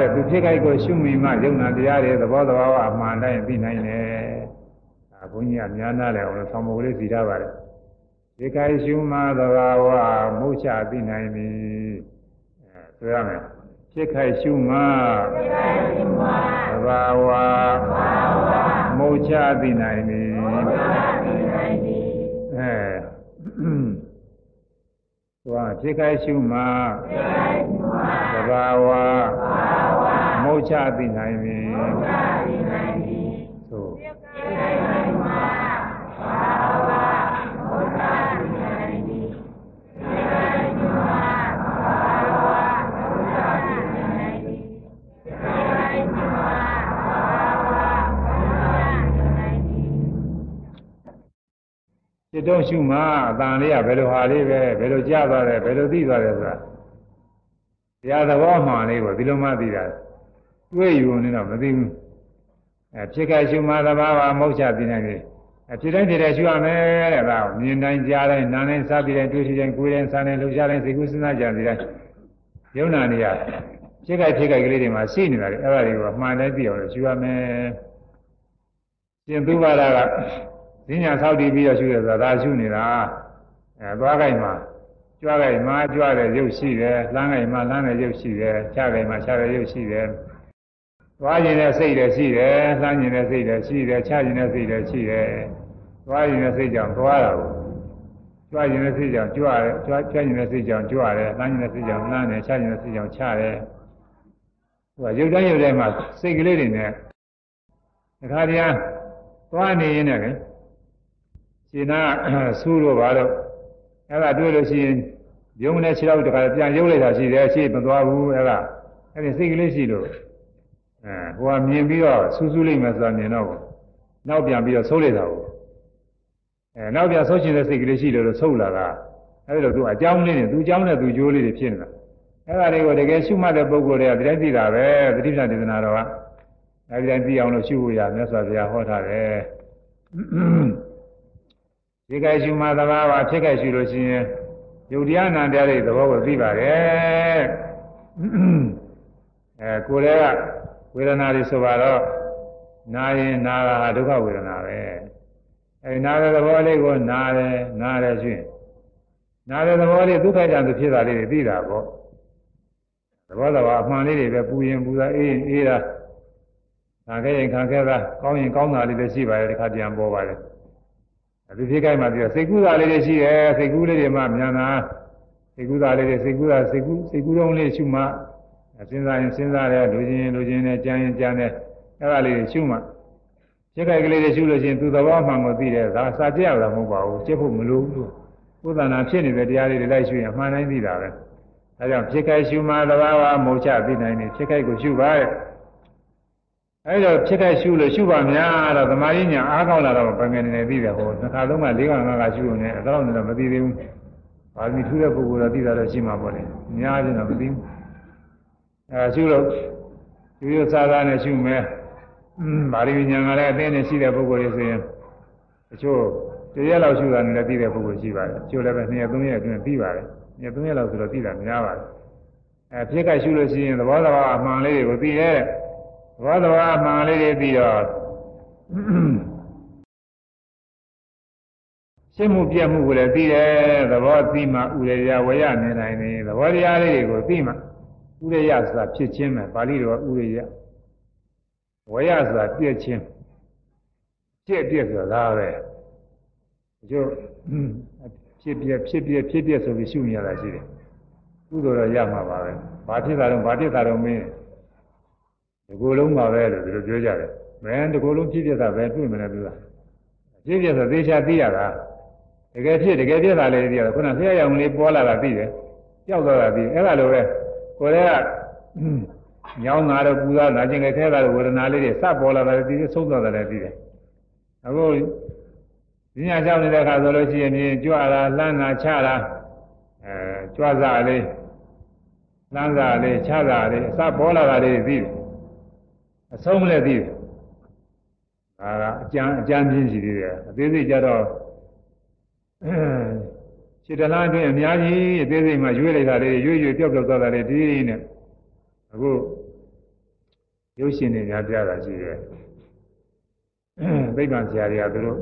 တဲ့သူဖြစ်ခိုက်ကိုရှုမိမှယုံနာတရားတွေသဘောတဘာဝအမှန်တိုင်းသိနိုင်တယ်။ဒါဘုန်းကြီးကများနာတယ်အောင်လို့ဆောင်းမကလေးစီထားပါတယ်။ဖြစ်ခိုက်ရှုမှသဘာဝမုတ်ချသိနိုင်ပြီ။အဲဆိုရမယ်။ ဖြစ်ခိုက်ရှုမှသဘာဝမုတ်ချသိနိုင်ပြီ။အဲသွားဖြစ်ခိုက်ရှုမှသဘာဝမုတ်ချသိနိုင်ပြီသို့ จิตတော့ရှုမှအတန်လေးကဘယ်လိုဟာလေးပဲဘယ်လိုကြားသွားတယ်ဘယ်လိုသိသွားတယ်ဆိုတာတရားသဘောမှန်လေးကိုဒီလိုမှသိတာတွေ့ယူနေတော့မသိဘူးအဲဖြစ်ခဲ့ရှုမှသဘာဝမုတ်ချသိနိုင်တယ်အဖြစ်တိုင်းဖြစ်တဲ့ရှုရမယ်တဲ့ဒါကိုမြင်တိုင်းကြားတိုင်းနားတိုင်းစားပြီးတိုင်းတွေ့ရှိတိုင်းကိုယ်တိုင်းစားတိုင်းလှုပ်ရှားတိုင်းစိတ်ကူးစဉ်းစားကြပြီးတိုင်းယုံနာနေရဖြစ်ခဲ့ဖြစ်ခဲ့ကလေးတွေမှာရှိနေတာလေအဲ့ဒါတွေကိုမှန်တိုင်းသိအောင်လို့ရှုရမယ်ရှင်သူဘာသာက ဈဉ္ညာဆောက်တည်ပြီးတော့ရှုရဆိုတာဒါရှုနေတာအဲသွားကြိုက်မှာကြွားကြိုက်မှာကြွားတဲ့ရုပ်ရှိတယ်လှမ်းကြိုက်မှာလှမ်းတဲ့ရုပ်ရှိတယ်ချကြိုက်မှာချတဲ့ရုပ်ရှိတယ်သွားခြင်းတဲ့စိတ်လည်းရှိတယ်လှမ်းခြင်းတဲ့စိတ်လည်းရှိတယ်ချခြင်းတဲ့စိတ်လည်းရှိတယ်သွားခြင်းတဲ့စိတ်ကြောင့်သွားတာကိုကြွားခြင်းတဲ့စိတ်ကြောင့်ကြွားတယ်ကြွားချခြင်းတဲ့စိတ်ကြောင့်ကြွားတယ်လှမ်းခြင်းတဲ့စိတ်ကြောင့်လှမ်းတယ်ချခြင်းတဲ့စိတ်ကြောင့်ချတယ်သူကရုပ်တိုင်းရုပ်တိုင်းမှာစိတ်ကလေးတွေနဲ့တခါတည်းသွားနေရင်လည်း ရှင်နာဆူးတော့ပါတော့အဲ့ဒါတွေ့လို့ရှိရင်ယုံနဲ့ခြေထောက်တခါပြန်ရုပ်လိုက်တာရှိတယ်ရှေ့မသွားဘူးအဲ့ဒါအဲ့ဒီစိတ်ကလေးရှိလို့အဲဟိုကမြင်ပြီးတော့ဆူးဆူးလိုက်မယ်ဆိုတာမြင်တော့နောက်ပြန်ပြီးတော့ဆုပ်လိုက်တာကိုအဲနောက်ပြန်ဆုပ်ချင်တဲ့စိတ်ကလေးရှိလို့ဆုပ်လာတာအဲ့ဒါလို့သူအကြောင်းလေးနဲ့သူအကြောင်းနဲ့သူကြိုးလေးတွေဖြစ်နေတာအဲ့ဒါတွေကိုတကယ်ရှုမှတ်တဲ့ပုဂ္ဂိုလ်တွေကတရားသိတာပဲသတိပ္ပံဒေသနာတော်ကအဲဒီတိုင်းသိအောင်လို့ရှုဖို့ရမြတ်စွာဘုရားဟောထားတယ် ဒီကဲရှုမှသဘာဝဖြစ်ခဲ့ရှုလို့ရှိရင်ယုတ်တရားနာတရားတွေသဘောကိုသိပါတယ်အဲကိုယ်တည်းကဝေဒနာတွေဆိုပါတော့နာရင်နာတာဒုက္ခဝေဒနာပဲအဲနာတဲ့သဘောလေးကိုနာတယ်နာတယ်ရှိရင်နာတဲ့သဘောလေးဒုက္ခကြံသူဖြစ်တာလေးတွေသိတာပေါ့သဘောတော်အမှန်လေးတွေပဲပူရင်ပူတာအေးရင်အေးတာခံခဲ့ရင်ခံခဲ့တာကောင်းရင်ကောင်းတာလေးတွေရှိပါတယ်ဒီခါပြန်ပေါ်ပါတယ် အဲဒီဖြစ်ခိုင်းမှပြီးတော့စိတ်ကူးတာလေးတွေရှိတယ်စိတ်ကူးလေးတွေမှမြန်တာစိတ်ကူးတာလေးတွေစိတ်ကူးတာစိတ်ကူးစိတ်ကူးတုံးလေးရှုမှစဉ်းစားရင်စဉ်းစားတယ်လူချင်းလူချင်းနဲ့ကြမ်းရင်ကြမ်းတယ်အဲ့ဒါလေးတွေရှုမှဖြစ်ခိုက်ကလေးတွေရှုလို့ရှိရင်သူသဘောမှန်ကိုသိတယ်ဒါစာကြည့်ရတာမဟုတ်ပါဘူးကျက်ဖို့မလိုဘူးကိုယ်တဏ္ဍာဖြစ်နေတဲ့တရားလေးတွေလိုက်ရှုရင်အမှန်တိုင်းသိတာပဲအဲကြောင့်ဖြစ်ခိုက်ရှုမှသဘာဝမုတ်ချသိနိုင်တယ်ဖြစ်ခိုက်ကိုရှုပါရဲ့ အဲဒါဖြစ်တဲ့ရှုလို့ရှုပါများတော့သမာဓိညာအားကောင်းလာတော့ဘယ်ငယ်နေနေသိတယ်ဟောတစ်ခါလုံးက၄က၅ကရှုနေအဲ့တော့လည်းမသိသေးဘူး။ဘာလို့ထူးတဲ့ပုဂ္ဂိုလ်တော့သိတာတော့ရှိမှာပေါ့လေ။အများကြီးတော့မသိဘူး။အဲရှုလို့ယူရစားစားနဲ့ရှုမယ်။อืมဗာရိညာကလည်းအသိနဲ့ရှိတဲ့ပုဂ္ဂိုလ်တွေဆိုရင်တချို့တရက်လောက်ရှုတာနဲ့လည်းသိတဲ့ပုဂ္ဂိုလ်ရှိပါတယ်။ကျိုးလည်းပဲ2ရက်3ရက်အတွင်းသိပါတယ်။2ရက်3ရက်လောက်ဆိုတော့သိတာများပါတယ်။အဲဖြစ်ကရှုလို့ရှိရင်သဘောတရားအမှန်လေးတွေကိုသိရဲ့။ ဘောဓဝါမှန်လေးတွေပြီးတော့ရှင်းမှုပြတ်မှုကိုလည်းသိတယ်သဘောသိမှဥရရဝရနေနိုင်တယ်သဘောတရားလေးတွေကိုသိမှဥရရဆိုတာဖြစ်ချင်းပဲပါဠိတော်ဥရရဝရဆိုတာပြည့်ချင်းပြည့်ပြည့်ဆိုတာဒါပဲကျို့ဖြစ်ပြဖြစ်ပြဖြစ်ပြဆိုပြီးရှုနေရတာရှိတယ်ကုသိုလ်တော့ရမှာပါပဲဘာဖြစ်တာတော့ဘာဖြစ်တာတော့မင်း ဒီကိုယ်လုံးပါပဲလို့ဒီလိုပြောကြတယ်ဘယ်ဒီကိုယ်လုံးဖြစ်ပြတာပဲတွေ့မလဲသူကဖြစ်ပြဆိုသေချာသိရတာတကယ်ဖြစ်တကယ်ဖြစ်တာလေးသိရတယ်ခုနဆရာရောင်လေးပေါ်လာတာသိတယ်ကြောက်သွားတာသိတယ်အဲ့ဒါလိုပဲကိုယ်ကညောင်းတာတော့ပူတာနာကျင်ကြခဲတာတော့ဝေဒနာလေးတွေစပေါ်လာတာသိတယ်ဆုံးသွားတယ်သိတယ်အခုပညာကြောင့်နေတဲ့အခါဆိုလို့ရှိရင်ကြွလာလှမ်းတာချတာအဲကြွစားလေးလှမ်းစားလေးချတာလေးအစပေါ်လာတာလေးသိတယ် အဆုံးလည်းသိတယ်ဒါကအကျမ်းအကျမ်းပြင်းစီသေးတယ်အသေးစိတ်ကြတော့ခြေတလားအတွင်းအများကြီးအသေးစိတ်မှရွေးလိုက်တာလေးရွေးရွေးပြောက်ပြောက်သွားတာလေးဒီနဲ့အခုရုပ်ရှင်တွေများပြတာရှိတယ်သိပ္ပံဆရာတွေကသူတို့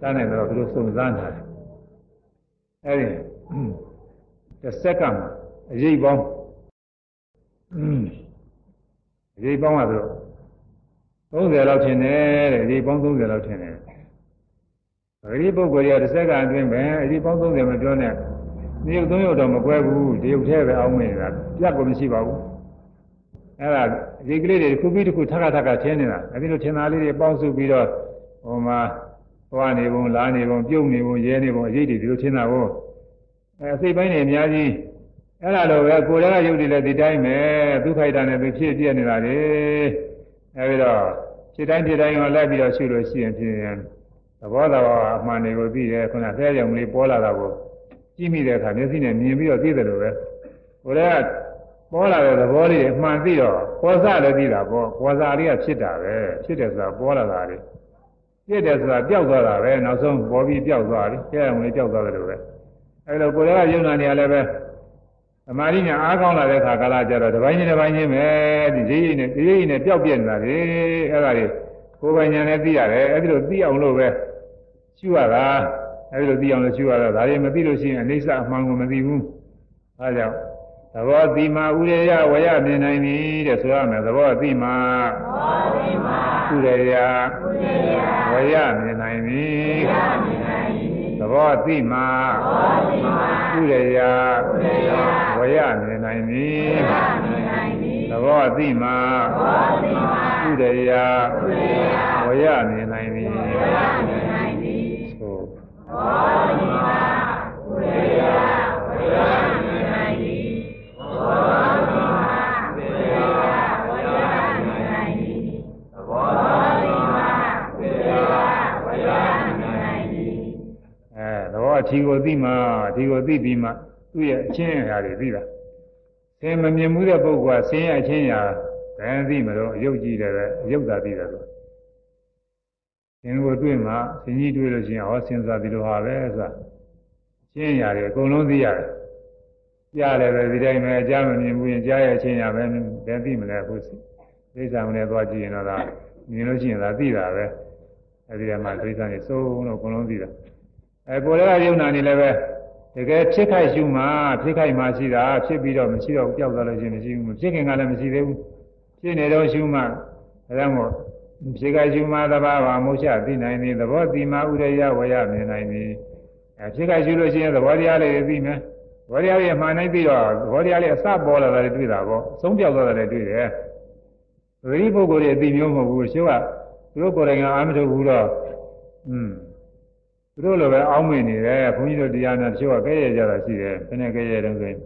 တားနိုင်တော့သူတို့စုံစမ်းတာအဲဒီတစ်စက္ကန့်အရေးပေါင်း အရေးပေါင်းကတော့30လောက်ထင်တယ်တဲ့အရေးပေါင်း30လောက်ထင်တယ်အဲဒီပုဂ္ဂိုလ်တွေကတစ်စက္ကန့်အတွင်းပဲအရေးပေါင်း30မပြောနဲ့ဒီရုပ်သုံးရုပ်တော့မကွဲဘူးဒီရုပ်ထဲပဲအောင်းမနေတာပြတ်ကိုမရှိပါဘူးအဲ့ဒါဒီကလေးတွေတစ်ခုပြီးတစ်ခုထပ်ထပ်ထပ်ထင်းနေတာအဲဒီလိုထင်တာလေးတွေပေါင်းစုပြီးတော့ဟိုမှာသွားနေပုံလားနေပုံပြုတ်နေပုံရဲနေပုံအရေးတွေဒီလိုထင်တာကိုအဲစိတ်ပိုင်းတွေအများကြီး အဲ့ဒါလိုပဲကိုယ်လည်းရုပ်တွေလည်းဒီတိုင်းပဲဒုက္ခိတာနဲ့သူဖြစ်ပြနေတာလေအဲဒီတော့ဖြစ်တိုင်းဖြစ်တိုင်းကိုလိုက်ပြီးတော့ရှုလို့ရှိရင်ဖြစ်ရင်သဘောတော်အမှန်တွေကိုသိတယ်ခုနဆဲရုံလေးပေါ်လာတာကိုကြည့်မိတဲ့အခါမျက်စိနဲ့မြင်ပြီးတော့သိတယ်လို့ပဲကိုယ်လည်းပေါ်လာတဲ့သဘောလေးအမှန်သိတော့ပေါ်စားလည်းသိတာပေါ့ပေါ်စားလေးကဖြစ်တာပဲဖြစ်တယ်ဆိုတာပေါ်လာတာလေပြည့်တယ်ဆိုတာပျောက်သွားတာပဲနောက်ဆုံးပေါ်ပြီးပျောက်သွားပြီဆဲရုံလေးပျောက်သွားတယ်လို့ပဲအဲလိုကိုယ်လည်းယုံနာနေရလည်းပဲ သမာဓိညာအားကောင်းလာတဲ့အခါကာလကျတော့တစ်ပိုင်းချင်းတစ်ပိုင်းချင်းပဲဒီရေးရေးနဲ့ရေးရေးနဲ့ပျောက်ပြက်နေတာလေအဲ့ဒါတွေကိုယ်ပိုင်ညာနဲ့သိရတယ်အဲ့ဒီလိုသိအောင်လို့ပဲရှုရတာအဲ့ဒီလိုသိအောင်လို့ရှုရတာဒါတွေမသိလို့ရှိရင်အိဋ္ဌအမှန်ကိုမသိဘူးအဲဒါကြောင့်သဘောတိမာဥရေယဝရမြင်နိုင်ပြီတဲ့ဆိုရမယ်သဘောတိမာသဘောတိမာဥရေယဝရမြင်နိုင်ပြီသ ဘောတိမာဥရေယဝရမြင်နိုင်ပြီသဘောတိမာဥရေယဝရမြင်နိုင်ပြီသို့သဘောတိမာဥရေယဝရ ထီကိုသိမှအထီကိုသိပြီးမှသူ့ရဲ့အချင်းအရာတွေသိတာသင်မမြင်မှုတဲ့ပုဂ္ဂိုလ်ကဆင်းရဲအချင်းအရာဘယ်သိမလို့အယုတ်ကြည့်တယ်ပဲအယုတ်သာသိတယ်ဆိုသင်ကိုတွေ့မှသင်ကြီးတွေ့လို့ရှိရင်ဟောစဉ်းစားပြီးတော့ဟာပဲဆိုတာအချင်းအရာတွေအကုန်လုံးသိရတယ်ကြားတယ်ပဲဒီတိုင်းပဲကြားမမြင်ဘူးရင်ကြားရဲ့အချင်းအရာပဲဘယ်သိမလဲအခုသိစ္စာမနဲ့သွားကြည့်ရင်တော့မြင်လို့ရှိရင်သာသိတာပဲအဲဒီမှာသိစ္စာနေစိုးလို့အကုန်လုံးသိတာ အဲကိုယ်လည်းယုံနာနေလည်းပဲတကယ်ဖြစ်ခိုက်ရှုမှဖြစ်ခိုက်မှရှိတာဖြစ်ပြီးတော့မရှိတော့ပျောက်သွားလို့ရှိရင်မရှိဘူးဖြစ်ခင်ကလည်းမရှိသေးဘူးဖြစ်နေတော့ရှုမှအဲဒါမို့ဖြစ်ခိုက်ရှုမှသဘာဝမုတ်ချသိနိုင်သည်သဘောတိမဥရယဝရမြင်နိုင်သည်အဲဖြစ်ခိုက်ရှုလို့ရှိရင်သဘောတရားလေးသိမယ်သဘောတရားလေးမှန်နိုင်ပြီးတော့သဘောတရားလေးအစပေါ်လာတယ်တွေ့တာပေါ့အဆုံးပြောက်သွားတယ်တွေ့တယ်သတိပုဂ္ဂိုလ်တွေအသိမျိုးမဟုတ်ဘူးရှုကသူတို့ကိုယ်တိုင်ကအာမထုတ်ဘူးတော့อืม သူတို့လိုပဲအောင်းမိနေတယ်ဘုန်းကြီးတို့တရားနဲ့တချို့ကကဲရကြတာရှိတယ်ဘယ်နဲ့ကဲရတုန်းဆိုရင်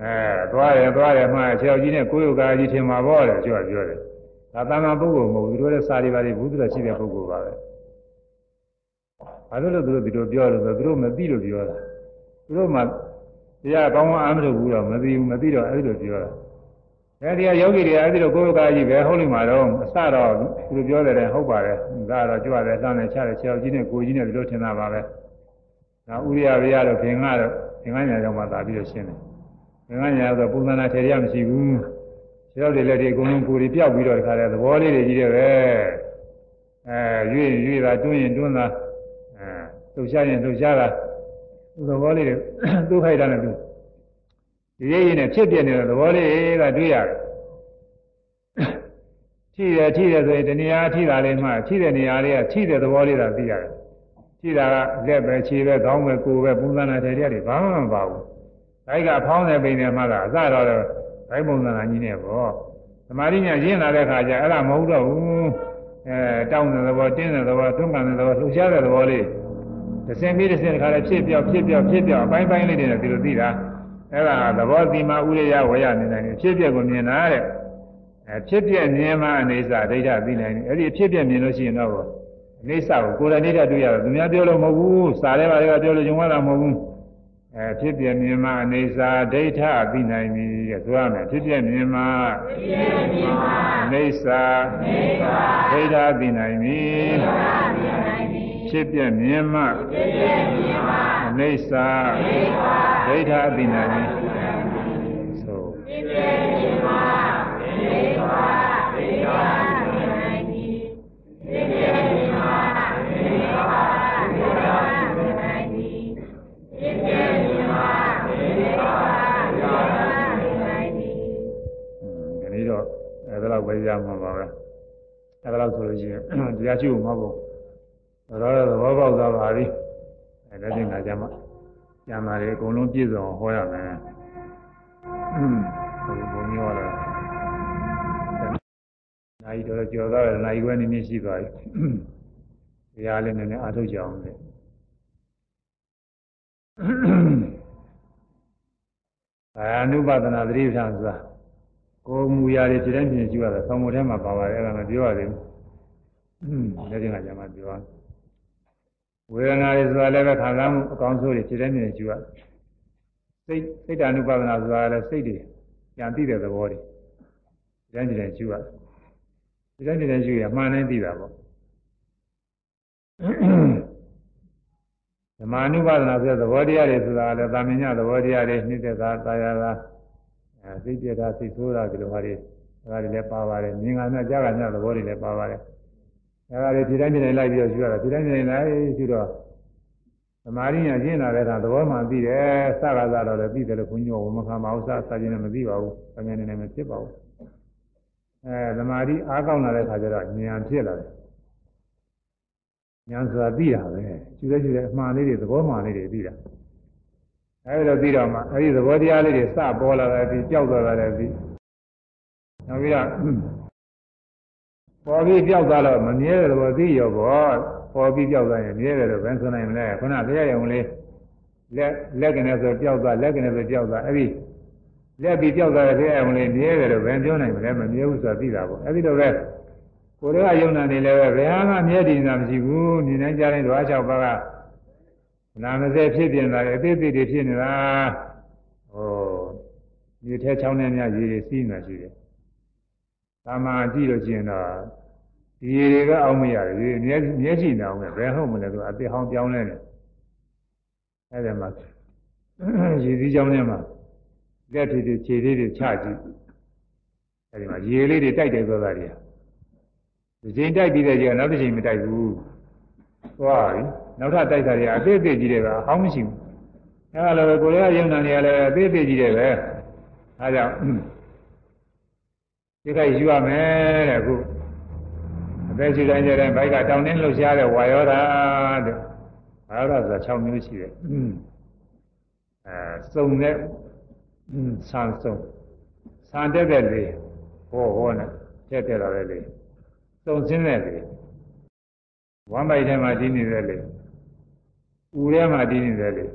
အဲသွားတယ်သွားတယ်မှဆရာကြီးနဲ့ကိုယ်ယုတ်ကာကြီးထင်မှာပေါ့တယ်တချို့ကပြောတယ်ဒါတမန်ပုဂ္ဂိုလ်မဟုတ်ဘူးသူတို့လည်းစာရီပါတွေဘုသူတော်ရှိတဲ့ပုဂ္ဂိုလ်ပါပဲဘာလို့လဲသူတို့ဒီလိုပြောလို့ဆိုသူတို့မသိလို့ပြောတာသူတို့မှတရားကောင်းကောင်းအားမထုတ်ဘူးတော့မသိဘူးမသိတော့အဲ့ဒီလိုပြောတာ အဲဒီကယောဂီတွေအဲဒီလိုကိုယ်ကကြီးပဲဟုတ်လိမ့်မှာတော့အစတော့သူတို့ပြောတယ်ဟုတ်ပါတယ်ဒါတော့ကြွတယ်တန်းတယ်ချတယ်ခြေောက်ကြီးနဲ့ကိုကြီးနဲ့ဒီလိုထင်တာပါပဲနောက်ဥရိယဘေရတော့ခင်ကတော့ခင်ကညာကြောင့်မှသာပြီးတော့ရှင်းတယ်ခင်ကညာဆိုပုံသဏ္ဍာန်ထေရမရှိဘူးခြေောက်တွေလက်တွေအကုန်လုံးကိုယ်တွေပြောက်ပြီးတော့ဒီခါတဲ့သဘောလေးတွေကြီးတယ်ပဲအဲရွေ့ရွေ့တာတွင်းရင်တွန်းတာအဲလှုပ်ရှားရင်လှုပ်ရှားတာသဘောလေးတွေသူ့ခိုက်တာနဲ့သူ ဒီရိပ်ရည်နဲ့ဖြစ်ပြနေတဲ့သဘောလေးကတွေ့ရတယ်ထိတယ်ထိတယ်ဆိုရင်တဏှာထိတာလေးမှထိတဲ့နေရာလေးကထိတဲ့သဘောလေးသာသိရတယ်ထိတာကလက်ပဲခြေပဲခေါင်းပဲကိုယ်ပဲပုံစံနဲ့တည်းတည်းဘာမှမပါဘူး။ဒါကဖောင်းတဲ့ပိန်နဲ့မှသာအစတော့ဘိုင်းပုံစံကကြီးနေပေါ့။သမာဓိညာရင်းလာတဲ့ခါကျအဲ့ဒါမဟုတ်တော့ဘူး။အဲတောင်းတဲ့သဘောတင်းတဲ့သဘောတွန်းကန်တဲ့သဘောလှူရှားတဲ့သဘောလေးတစ်စင်ပြီးတစ်စင်တစ်ခါလည်းဖြစ်ပြောက်ဖြစ်ပြောက်ဖြစ်ပြောက်အပိုင်းပိုင်းလေးတွေနဲ့ဒီလိုသိတာ အဲ့ဒါသဘောတိမဥရိယဝေယနေနိုင်တယ်ဖြစ်ပြက်ကိုမြင်တာတဲ့အဲဖြစ်ပြက်မြင်မှအနေစာဒိဋ္ဌသိနိုင်တယ်အဲ့ဒီဖြစ်ပြက်မြင်လို့ရှိရင်တော့အနေစာကိုကိုယ်တိုင်ဒိဋ္ဌတွေ့ရတယ်သူများပြောလို့မဟုတ်ဘူးစာထဲပါတွေကပြောလို့ဂျုံရတာမဟုတ်ဘူးအဲဖြစ်ပြမြင်မှအနေစာဒိဋ္ဌသိနိုင်ပြီဆိုရမယ်ဖြစ်ပြမြင်မှအနေစာဒိဋ္ဌသိနိုင်ပြီ ဖြစ်ပြမြင်မှအနေစာဒိဋ္ဌသိနိုင်ပြီဆိုဖြစ်ပြမြင်မှအနေစာဒိဋ္ဌသိနိုင်ပြီဖြစ်ပြမြင်မှအနေစာဒိဋ္ဌသိနိုင်ပြီဖြစ်ပြမြင်မှအနေစာဒိဋ္ဌသိနိုင်ပြီဒီနေ့တော့အဲဒါတော့ဝေးရမှာပါပဲအဲဒါတော့ဆိုလို့ရှိရင်တရားရှိဖို့မဟုတ်ဘူး တော့သဘောပေါက်သွားပါပြီအဲဒါချင်းကကြမှာကျမ်းမာတွေအကုန်လုံးပြည့်စုံဟောရမယ်ဟိုဘုံမျိုးလာနိုင်တော့ကြော်သွားတယ်နိုင်ခွဲနည်းနည်းရှိသွားပြီတရားလေးနည်းနည်းအားထုတ်ကြအောင်လေအာနုပါဒနာသတိပဋ္ဌာန်ဆိုတာကိုယ်မူရာတွေဒီတိုင်းပြင်ကြည့်ရတာဆောင်းမထဲမှာပါပါတယ်အဲ့ဒါမပြောရသေးဘူးလက်ကျင်ကကြမှာပြောရ ဝေဒနာတွေဆိုတာလည်းပဲခံစားမှုအကောင်းဆုံးတွေဒီတိုင်းပြင်ကြည့်ရစိတ်စိတ်တ ानु ပါဒနာဆိုတာလည်းစိတ်တွေပြန်သိတဲ့သဘောတွေဒီတိုင်းဒီတိုင်းကြည့်ရဒီတိုင်းဒီတိုင်းကြည့်ရမှန်တိုင်းသိတာပေါ့ဓမ္မ ानु ပါဒနာဆိုတဲ့သဘောတရားတွေဆိုတာလည်းသာမညသဘောတရားတွေနှိမ့်သက်တာတာယာတာအဲစိတ်ပြတာစိတ်ဆိုးတာဒီလိုဟာတွေဒါတွေလည်းပါပါတယ်မြင်ကနဲ့ကြားကနဲ့သဘောတွေလည်းပါပါတယ် အဲဒါတွေဒီတိုင်းဒီတိုင်းလိုက်ပြီးတော့ယူရတာဒီတိုင်းဒီတိုင်းလိုက်ယူတော့သမာဓိညာရှင်းလာတဲ့အခါသဘောမှသိတယ်စကားစားတော့လည်းသိတယ်လို့ဘုန်းကြီးကဝမခံပါဘူးစစာချင်းနဲ့မသိပါဘူးအငယ်နေနေမဖြစ်ပါဘူးအဲသမာဓိအားကောင်းလာတဲ့အခါကျတော့ဉာဏ်ဖြစ်လာတယ်ဉာဏ်ဆိုတာသိတာပဲယူတဲ့ယူတဲ့အမှန်လေးတွေသဘောမှန်လေးတွေသိတာအဲဒီတော့ပြီးတော့မှအဲဒီသဘောတရားလေးတွေစပေါ်လာတယ်ပြီးကြောက်သွားတယ်ပြီးနောက်ပြီးတော့ ပေါ်ပြီးကြောက်သွားတော့မမြဲတဲ့သဘောသိရောပေါ့ပေါ်ပြီးကြောက်သွားရင်မြဲတယ်လို့ဘယ်ဆိုနိုင်မလဲခုနဘုရားရုံလေးလက်လက်ကနေဆိုကြောက်သွားလက်ကနေဆိုကြောက်သွားအဲဒီလက်ပြီးကြောက်သွားတဲ့ဘုရားရုံလေးမြဲတယ်လို့ဘယ်ပြောနိုင်မလဲမမြဲဘူးဆိုတာသိတာပေါ့အဲဒီတော့ပဲကိုယ်တွေကယုံနာနေလည်းပဲဘယ်ဟာမှမြဲတည်နေတာမရှိဘူးမြင်နိုင်ကြတဲ့ဓဝါ၆ပါးကနာမစဲဖြစ်ပြနေတာအသေးသေးတွေဖြစ်နေတာဟိုမြေထဲချောင်းထဲများရေတွေစီးနေတာရှိတယ်။ သာမာကြည့်လို့ရှိရင်တော့ဒီရေတွေကအောက်မရတယ်ရေမျက်မျက်ကြည့်နေအောင်ပဲဘယ်ဟုတ်မလဲသူအသေးဟောင်းပြောင်းလဲတယ်။အဲ့ဒါမှရေစည်းချောင်းထဲမှာလက်ထီတွေခြေလေးတွေချကြည့်။အဲ့ဒီမှာရေလေးတွေတိုက်တယ်ဆိုတာတွေဒီချိန်တိုက်ပြီးတဲ့ကျနောက်တစ်ချိန်မတိုက်ဘူး။သွားပြီ။နောက်ထပ်တိုက်တာတွေအသေးသေးကြီးတွေပဲအဟောင်းမရှိဘူးအဲဒါလည်းကိုယ်ရဲ့ယုံနာနေရလဲအသေးသေးကြီးတွေပဲအဲကြောင့် ဒီကယူရမယ်တဲ့အခုအသက်ရှိတိုင်းကျတဲ့ဘိုက်ကတောင်းတင်းလှုပ်ရှားတဲ့ဝါယောဓာတဲ့ဝါယောဓာဆိုတာ6မျိုးရှိတယ်အဲစုံတဲ့ဆန်စုံဆန်တက်တဲ့လေဟောဟောနဲ့တက်တက်လာတဲ့လေစုံစင်းတဲ့လေဝမ်းပိုက်ထဲမှာတည်နေတဲ့လေဦးထဲမှာတည်နေတယ်လေ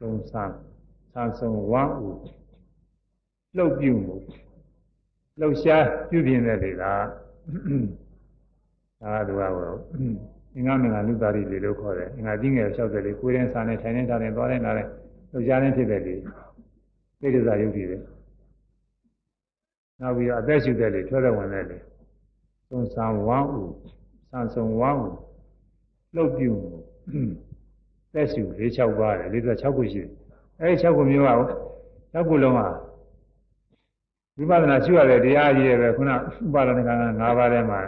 သုံးဆန်းဆန်းဆုံးဝမ်းဦး လှုပ်ပြုမှုလှုပ်ရှားပြုပြင်တဲ့လေလားဒါကသူကတော့အင်္ဂမင်္ဂလူသားတွေလို့ခေါ်တယ်အင်္ဂါကြီးငယ်60လေးကိုယ်ရင်စားနေထိုင်နေထားနေသွားနေလာတယ်လှုပ်ရှားနေဖြစ်တဲ့လေသိဒ္ဓဇာယုတ်တည်တယ်နောက်ပြီးတော့အသက်ရှူတဲ့လေထွက်တဲ့ဝင်တဲ့လေသုံးဆန်းဝမ်းဦးဆန်းဆုံးဝမ်းဦးလှုပ်ပြုသက်ရှူ၄6ပါးတယ်46ခုရှိတယ်အဲဒီ6ခုမျိုးက6ခုလုံးက ဝိပဿနာရှုရတဲ့တရားကြီးတွေပဲခုနဥပါဒနာက၅ပါးထဲမှာ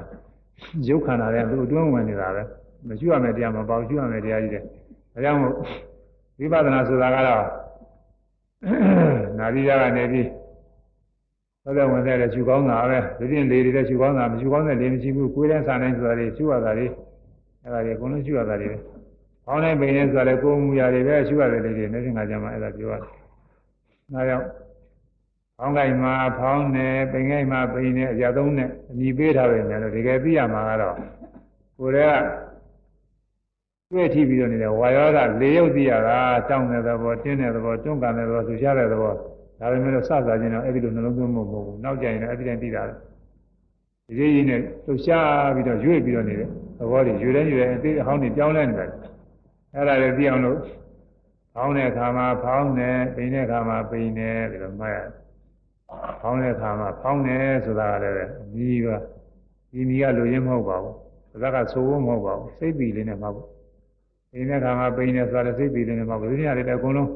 ရုပ်ခန္ဓာတွေသူအတွင်းဝင်နေတာပဲမရှုရမယ့်တရားမပေါ့ရှုရမယ့်တရားကြီးတွေဒါကြောင့်မို့ဝိပဿနာဆိုတာကတော့နာရီရကနေပြီးသောတဲ့ဝင်တဲ့လည်းရှူကောင်းတာပဲဒီပြင်လေတွေလည်းရှူကောင်းတာမရှူကောင်းတဲ့လေမရှိဘူးကိုယ်တဲ့စာတိုင်းဆိုတာတွေရှူရတာတွေအဲ့ဒါတွေအကုန်လုံးရှူရတာတွေပဲ။ဖောင်းတဲ့ပိန်နဲ့ဆိုတာလည်းကိုယ်မူရာတွေပဲရှူရတယ်လေတွေနေစဉ်ကကြမှာအဲ့ဒါပြောရတယ်။ဒါကြောင့် ဖောင်းကိုင်မှာဖောင်းနေပိန်ကိုင်မှာပိန်နေအရာသုံးနဲ့အညီပေးထားပဲညာလို့တကယ်သိရမှာကတော့ကိုယ်ကတွေ့ထိပြီးတော့နေတယ်ဝါယောဓလေရုပ်သိရတာတောင်းတဲ့သဘောတင်းတဲ့သဘောတွန်းကန်တဲ့သဘောသူရှားတဲ့သဘောဒါပေမဲ့လို့စစချင်းတော့အဲ့ဒီလိုနှလုံးသွင်းမှုမဟုတ်ဘူးနောက်ကြရင်လည်းအဲ့ဒီတိုင်းသိတာလေဒီကြီးကြီးနဲ့လှူရှားပြီးတော့ရွေ့ပြီးတော့နေတဲ့သဘောတွေရွေ့တဲ့ရွေ့တဲ့အသေးအဟောင်းတွေပြောင်းလဲနေတယ်အဲ့ဒါလည်းသိအောင်လို့ဖောင်းတဲ့အခါမှာဖောင်းတယ်ပိန်တဲ့အခါမှာပိန်တယ်ဒီလိုမှတ်ရတယ် ဖောင်းတဲ့အခါမှာဖောင်းတယ်ဆိုတာကလည်းအမီးကဒီမီးကလိုရင်းမဟုတ်ပါဘူးဒါကဆိုဖို့မဟုတ်ပါဘူးစိတ်ပီလေးနဲ့မှတ်ဖို့ပိန်တဲ့အခါမှာပိန်တယ်ဆိုတာစိတ်ပီလေးနဲ့မှတ်ဖို့ဒီနေရာတွေလည်းအကုန်လုံး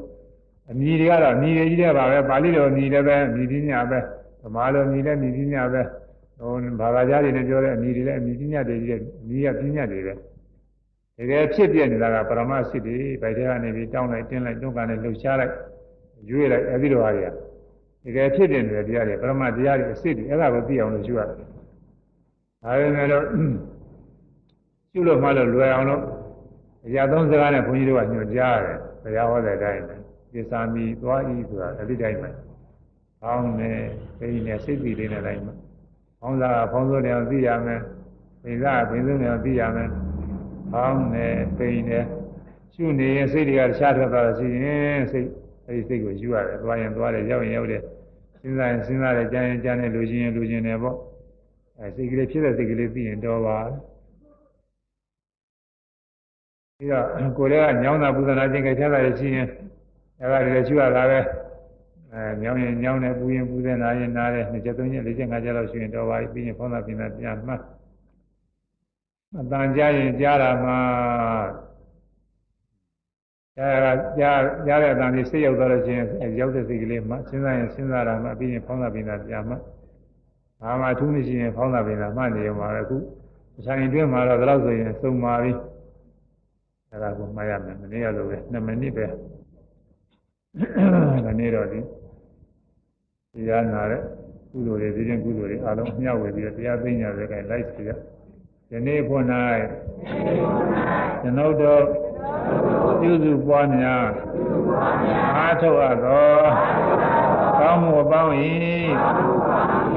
အမြည်တွေကတော့အမြည်တွေကြီးတဲ့ပါပဲပါဠိတော်အမြည်လည်းပဲအမြည်ပညာပဲဗမာလိုအမြည်လည်းအမြည်ပညာပဲဟိုဘာသာကြားတွေနဲ့ပြောတဲ့အမြည်တွေလည်းအမြည်ပညာတွေကြီးတဲ့အမြည်ကပညာတွေပဲတကယ်ဖြစ်ပြနေတာကပရမစိတ်တွေဗိုက်ထဲကနေပြီးတောင်းလိုက်တင်းလိုက်တွန်းကန်လိုက်လှုပ်ရှားလိုက်ရွေ့လိုက်အဲဒီလိုဟာတွေက တကယ်ဖြစ်ပြနေတဲ့တရားတွေပရမတရားတွေအစစ်တွေအဲ့ဒါကိုသိအောင်လို့ရှုရတယ်ဒါပေမဲ့လို့ရှုလို့မှလို့လွယ်အောင်လို့အရာသုံးစကားနဲ့ဘုန်းကြီးတို့ကညွှန်ကြားရတယ်ဘုရားဟောတဲ့အတိုင်းပဲကိစ္ဆာမီသွားဤဆိုတာအဲ့ဒီတိုင်းပဲ။ဖောင်းနေပိနေစိတ်ပြီးလေးနဲ့တိုင်းမှာ။ဖောင်းစားဖောင်းစိုးတယ်သိရမယ်။ပိစားပိစိုးတယ်သိရမယ်။ဖောင်းနေပိနေရှုနေရင်စိတ်တွေကတခြားထွက်သွားလို့ရှိရင်စိတ် အဲ့ဒီစိတ်ကိုယူရတယ်။သွားရင်သွားတယ်ရောက်ရင်ရောက်တယ်။စဉ်းစားရင်စဉ်းစားတယ်ကြားရင်ကြားတယ်လူချင်းရင်လူချင်းတယ်ပေါ့။အဲစိတ်ကလေးဖြစ်တဲ့စိတ်ကလေးသိရင်တော့ပါပြီးတော့ကိုယ်ကညောင်းတာပူဇနာခြင်းကြိုက်ထားတာရှိရင်အဲ့ဒါတွေလည်းရှိရတာပဲအဲညောင်းရင်ညောင်းတယ်ပူရင်ပူတယ်နာရင်နာတယ်နှစ်ချက်သုံးချက်လေးချက်ငါးချက်လောက်ရှိရင်တော့ပါပြီးရင်ဖောင်းတာပြင်တာပြန်မှတ်အတန်ကြားရင်ကြားတာမှ ကြားကြားကြားတဲ့အတန်လေးစိတ်ရောက်သွားလို့ချင်းရောက်တဲ့စိတ်ကလေးမှစဉ်းစားရင်စဉ်းစားတာမှပြီးရင်ဖောင်းတာပြင်တာပြန်မှဘာမှထူးမရှိရင်ဖောင်းတာပြင်တာမှနေရမှာပဲအခုအဆိုင်အတွင်းမှာတော့ဒါလို့ဆိုရင်စုံပါပြီအဲ့ဒါကိုမှတ်ရမယ်မနေ့ကလိုပဲ2မိနစ်ပဲဒီနေ့တော့ဒီတရားနာတဲ့ကုသိုလ်တွေဒီရင်ကုသိုလ်တွေအလုံးမျှဝေပြီးတော့တရားသိညာတွေကလိုက်စီရဒီနေ့ဖို့၌ကျွန်ုပ်တို့ ပြုစုပွားများအားထုတ်အပ်သောကောင်းမှုအပေါင်း၏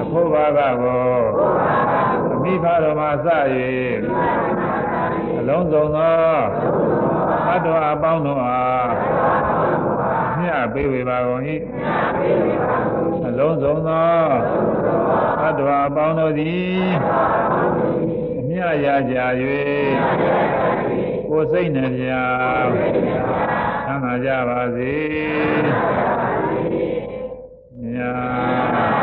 အဖို့ဘာကကိုအမိဖတော်မှာစ၍အလုံးစုံသောသတ္တဝါအပေါင်းတို့အားမျှပေးဝေပါကုန်၏အလုံးစုံသောသတ္တဝါအပေါင်းတို့သည်အမျှရကြ၍ ကိုယ်စိတ်နှပြသမ်းသာကြပါစေမြတ်